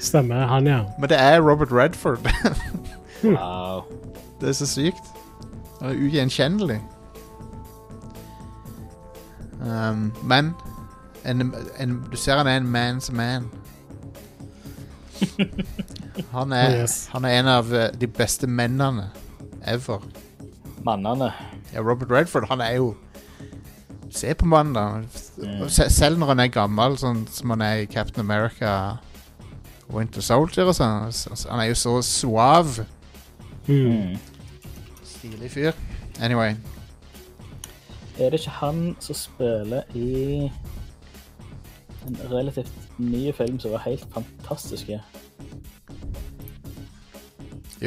Stemmer, han, ja. Men det er Robert Redford. Wow. det er så sykt. Han er ugjenkjennelig. Um, men en, en, du ser han er en man's man. Han er, Yes. han er en av eh, de beste mennene ever. Mannene. Ja, Robert Redford, han er jo Se på mannen, da. Se, selv når han er gammel, sånn som han er i Captain America, Winter Soldier og sånn, så- så han er jo så suav. Mm. Mm. Stilig fyr. Anyway. Er det ikke han som spiller i en relativt ny film som var helt fantastisk?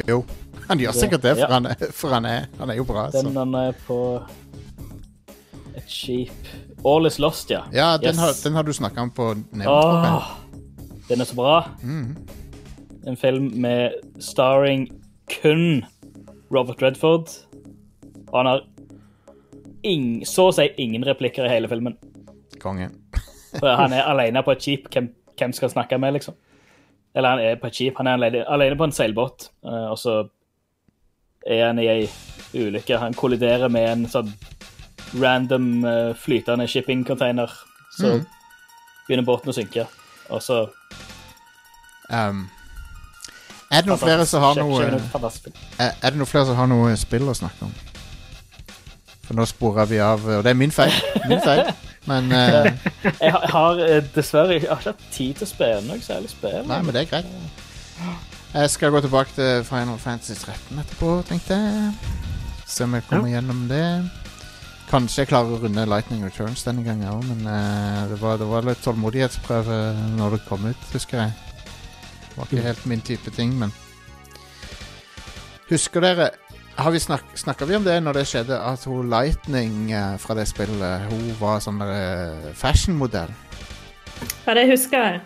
Jo. Han gjør sikkert det, for, Ja. han, er, for han, er, han er jo bra. Den Så. han er på et skip All is lost, ja. Ja, den, Yes. har, den har du snakka om på nevnt. Den er så bra. Mm. En film med starring kun Robert Redford. Og han har ing, så å si ingen replikker i hele filmen. Konge. Han er alene på et skip. Hvem, hvem skal snakke med, liksom? Eller han er på et skip. Han er alene, alene på en seilbåt, eh, og så er han i ei ulykke. Han kolliderer med en sånn random eh, flytende shipping-container. Så mm. begynner båten å synke, og så Um, er det noen flere som har noe er, er det noen flere som har noe spill å snakke om? For nå sporer vi av, og det er min feil. Min feil. Men uh... Jeg har, jeg har eh, dessverre jeg har ikke hatt tid til å spille noe særlig spill. Nei, men det er greit. Jeg skal gå tilbake til Final Fantasy 13 etterpå, tenkte jeg. Se om jeg kommer gjennom det. Kanskje jeg klarer å runde Lightning Returns denne gangen òg, men uh, det, var, det var litt tålmodighetsprøve når det kom ut, husker jeg. Det var ikke helt min type ting, men Husker dere har vi snak, Snakka vi om det når det skjedde, at hun Lightning eh, fra det spillet Hun var sånn eh, fashionmodell? ja, det husker jeg.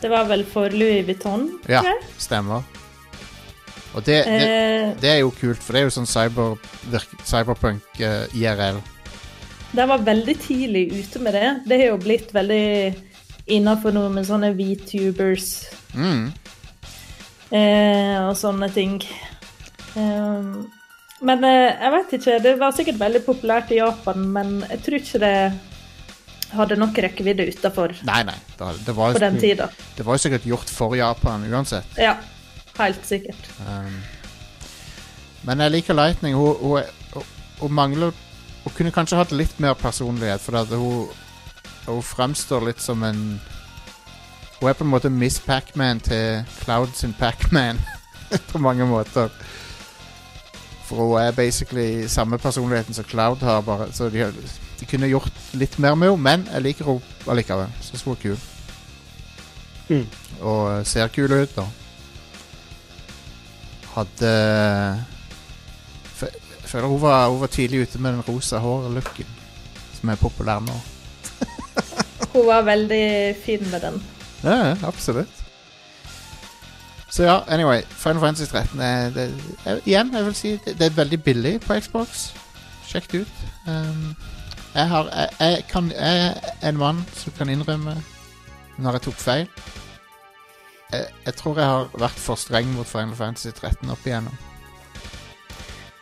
Det var vel for Louis Vuitton? Ja, jeg. stemmer. Og det, det, Eh, det er jo kult, for det er jo sånn cyber, cyberpunk eh, IRL. de var veldig tidlig ute med det. Det har jo blitt veldig innafor noe med sånne VTubers Mm. eh, og sånne ting. Um, men eh, jeg vet ikke. Det var sikkert veldig populært i Japan, men jeg tror ikke det hadde nok rekkevidde utafor Nei, nei. Det, det, var, på den tida. det var jo sikkert gjort for Japan uansett. Ja, helt sikkert. Um, men jeg liker Lightning. Hun, hun, hun, hun mangler Hun kunne kanskje hatt litt mer personlighet, for at hun, hun fremstår litt som en Hun er på en måte Miss Pacman til Cloud sin Pacman på mange måter. For hun er basically samme personligheten som Cloud har, bare, så de, de kunne gjort litt mer med henne, men jeg liker henne allikevel. Syns hun er kul. Mm. Og eh, ser kul ut, da. Hadde Jeg føler hun var, hun var tidlig ute med den rosa hårlooken, som er populær nå. Hun var veldig fin med den. Ja, ja, absolutt. Så ja, anyway. Final Fantasy 13 er, det, er Igjen, jeg vil si det, det er veldig billig på Xbox. Sjekk det ut. Um, jeg, har, jeg, jeg, kan, jeg er en mann som kan innrømme når jeg tok feil. Jeg, jeg tror jeg har vært for streng mot Final Fantasy 13 opp igjennom.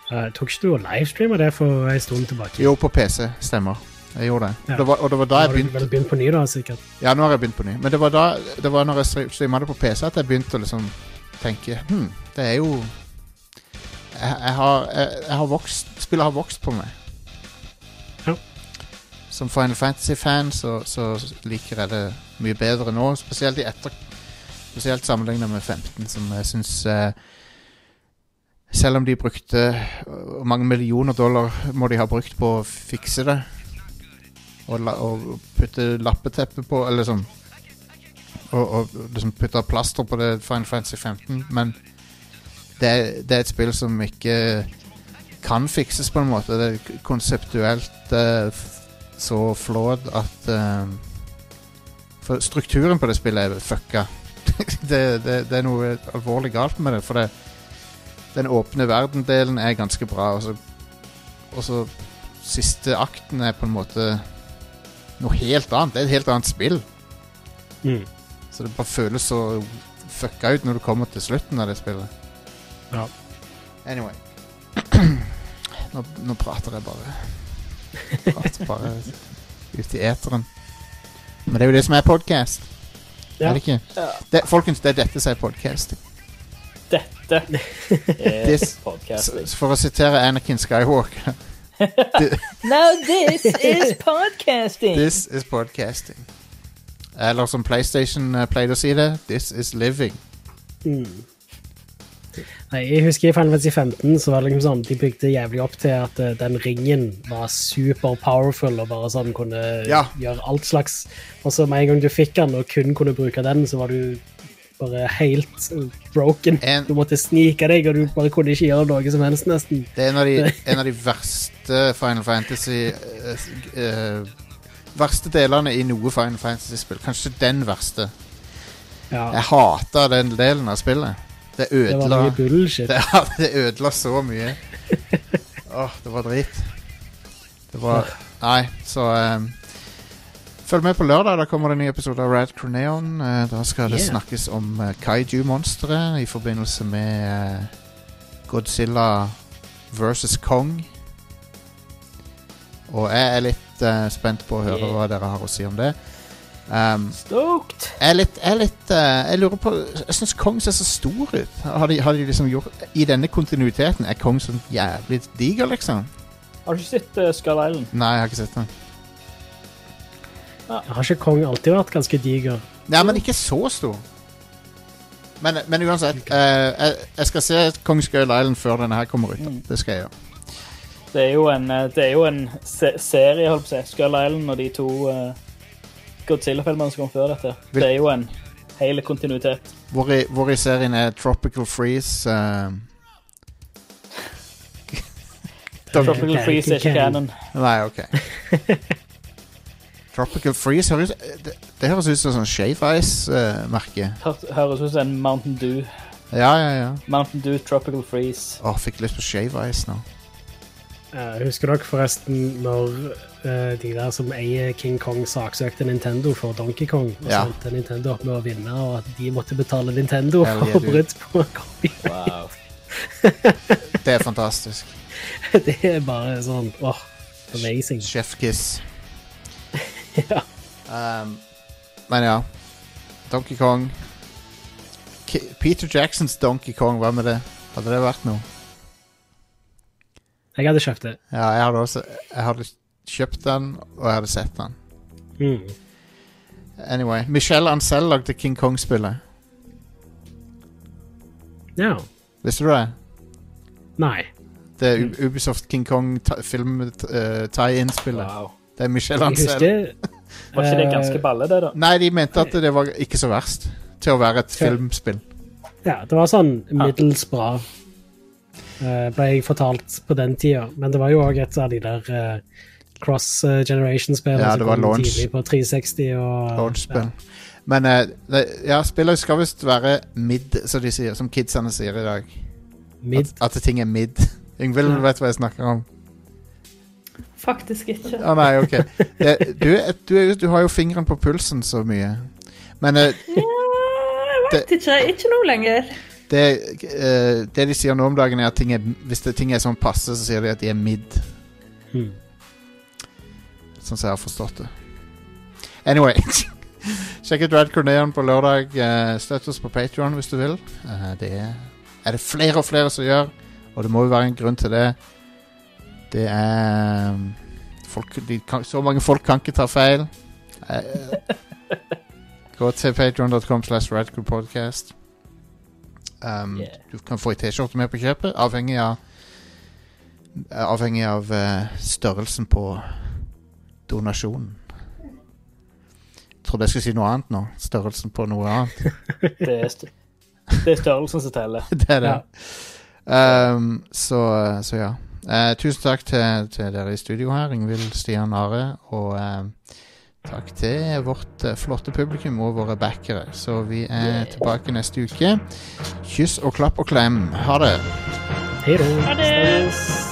Uh, tok ikke du og livestreama det for en stund tilbake? Jo, på PC. Stemmer. Jeg gjorde det. Ja. det var, og det var da jeg har du begynt på ny, da, sikkert? Ja, nå har jeg begynt på ny. Men det var da Det var når jeg streama det på PC at jeg begynte å liksom tenke Hm, det er jo Jeg, jeg har, jeg, jeg har vokst Spillet har vokst på meg. Ja. Som Final Fantasy-fan så, så liker jeg det mye bedre nå. Spesielt i etter Spesielt sammenlignet med 15, som jeg syns Selv om de brukte Hvor mange millioner dollar må de ha brukt på å fikse det? Og, og putte lappeteppe på, eller liksom Og, og liksom putte plaster på det Final Fantasy 15, men det, er- det er et spill som ikke kan fikses på en måte. Det er konseptuelt uh, så flawed at uh, For strukturen på det spillet er fucka. det, det, det er noe alvorlig galt med det. For det, den åpne verden-delen er ganske bra. Og så siste akten er på en måte noe helt annet. Det er et helt annet spill. Mm. Så det bare føles så fucka ut når du kommer til slutten av det spillet. Ja. Anyway. nå, nå prater jeg bare. Prater bare ut i eteren. Men det er jo det som er podkast. Ja. Er det ikke? Ja. Det, folkens, det er dette som er podkast. Dette er podkast. For å sitere Anakin Skywalker Now this is podcasting! This is podcasting. Eller som PlayStation eh, pleide å si det, this is living. Mm. Nei, jeg husker i Final Fantasy 15 så var det liksom sånn, de bygde jævlig opp til at uh, den ringen var super powerful og bare sånn kunne Ja. gjøre alt slags. Og så med en gang du fikk den og kun kunne bruke den, så var du bare helt broken. En- Du måtte snike deg, og du bare kunne ikke gjøre noe som helst, nesten. Det er en av de, en av de verste Final Fantasy uh, uh, Verste delene i noe Final Fantasy-spill. Kanskje den verste. Ja, Jeg hater den delen av spillet. Det det var ødela bullshit. Det, det ødela så mye. Åh, det var drit. Det var Nei, så um, Følg med på lørdag. Da kommer det en ny episode av Rad Croneon. Eh, da skal det Yeah. snakkes om uh, kaiju-monstre i forbindelse med eh, Godzilla versus Kong. Og jeg er litt uh, spent på å høre Yeah. hva dere har å si om det. Um, Stoked! jeg litt, jeg, litt uh, jeg lurer på Jeg syns Kong ser så stor ut. Har de, har de liksom gjort I denne kontinuiteten er Kong sånn jævlig diger, liksom? Har du ikke sett uh, Skull Island? Nei, jeg har ikke sett den. Har ikke Kong alltid vært ganske diger? Nei, men ikke så stor. Men, men uansett, eh, jeg, jeg skal se Kong Skull Island før denne her kommer ut. da. Mm. Det skal jeg gjøre. Det er jo en, eh, det er jo en se serie, holdt på å si. Skull Island og de to uh, Godzilla-filmene som kom før dette. Vil- Det er jo en hel kontinuitet. Hvor i, hvor i serien er Tropical Freeze uh... Tropical Freeze er ikke ikke canon. Nei, OK. Tropical Freeze høres, det, det høres ut som sånn Shave Ice-merke. Hør- Høres ut som en Mountain Dew. ja, ja, ja. Mountain Dew Tropical Freeze. Åh, fikk lyst på Shave Ice nå. Uh, husker dere forresten når uh, de der som eier King Kong saksøkte Nintendo for Donkey Kong, og Ja. endte Nintendo opp med å vinne, og at de måtte betale Nintendo Hell for brudd på copy. Wow. Det er fantastisk. Det er bare sånn åh, amazing. Chef Kiss. Ja. Um, men ja. Donkey Kong. K Peter Jacksons Donkey Kong, hva med det? Hadde det vært noe? Jeg hadde kjøpt det. Ja, jeg hadde også Jeg hadde kjøpt den, og jeg hadde sett den. Mm. Anyway. Michelle Ancel lagde King Kong-spillet. Ja. Visste du det? Nei. Det er Ubisoft King Kong ta- film uh, tie-in-spillet. wow. Det er Michelle Jeg Ancel. Var ikke det eh, ganske balle, det, da? Nei, de mente at det var ikke så verst til å være et Ja. filmspill. Ja, det var sånn middels bra, eh, ble jeg fortalt på den tida. Men det var jo òg et av de der eh, cross generation-spillene Ja, det som var kom launch. tidlig på 360 og Launchspill. Men eh, det, ja, spillet skal visst være mid, som de sier, som kidsene sier i dag. Mid. At, at ting er mid. Yngvild Ja. vet hva jeg snakker om. Faktisk ikke. Ah, nei, ok. Det, du, er- du, er du har jo fingeren på pulsen så mye. Men eh, Ja, jeg vet ikke. Ikke nå lenger. det, eh, det de sier nå om dagen, er at ting er, hvis det, ting er sånn passe, så sier de at de er mid. Hmm. Sånn som jeg har forstått det. Anyway. Sjekk ut Rad Corneon på lørdag. eh, Støtt oss på Patreon hvis du vil. Eh, det er, er det flere og flere som gjør, og det må jo være en grunn til det. Det er um, folk, de kan, Så mange folk kan ikke ta feil. Gå til patreon.com slash radcrewpodcast. Um, Yeah. Du kan få ei T-skjorte med på kjøpet, avhengig av Avhengig av uh, størrelsen på donasjonen. Jeg trodde jeg skulle si noe annet nå. Størrelsen på noe annet. Det er st Det er størrelsen som teller. det er det. Ja. Um, så, så ja. Eh, tusen takk til, til dere i studio her, Ingvild, Stian, Are. Og eh, takk til vårt eh, flotte publikum og våre backere. Så vi er tilbake neste uke. Kyss og klapp og klem. Ha det. Hei da. Ha det!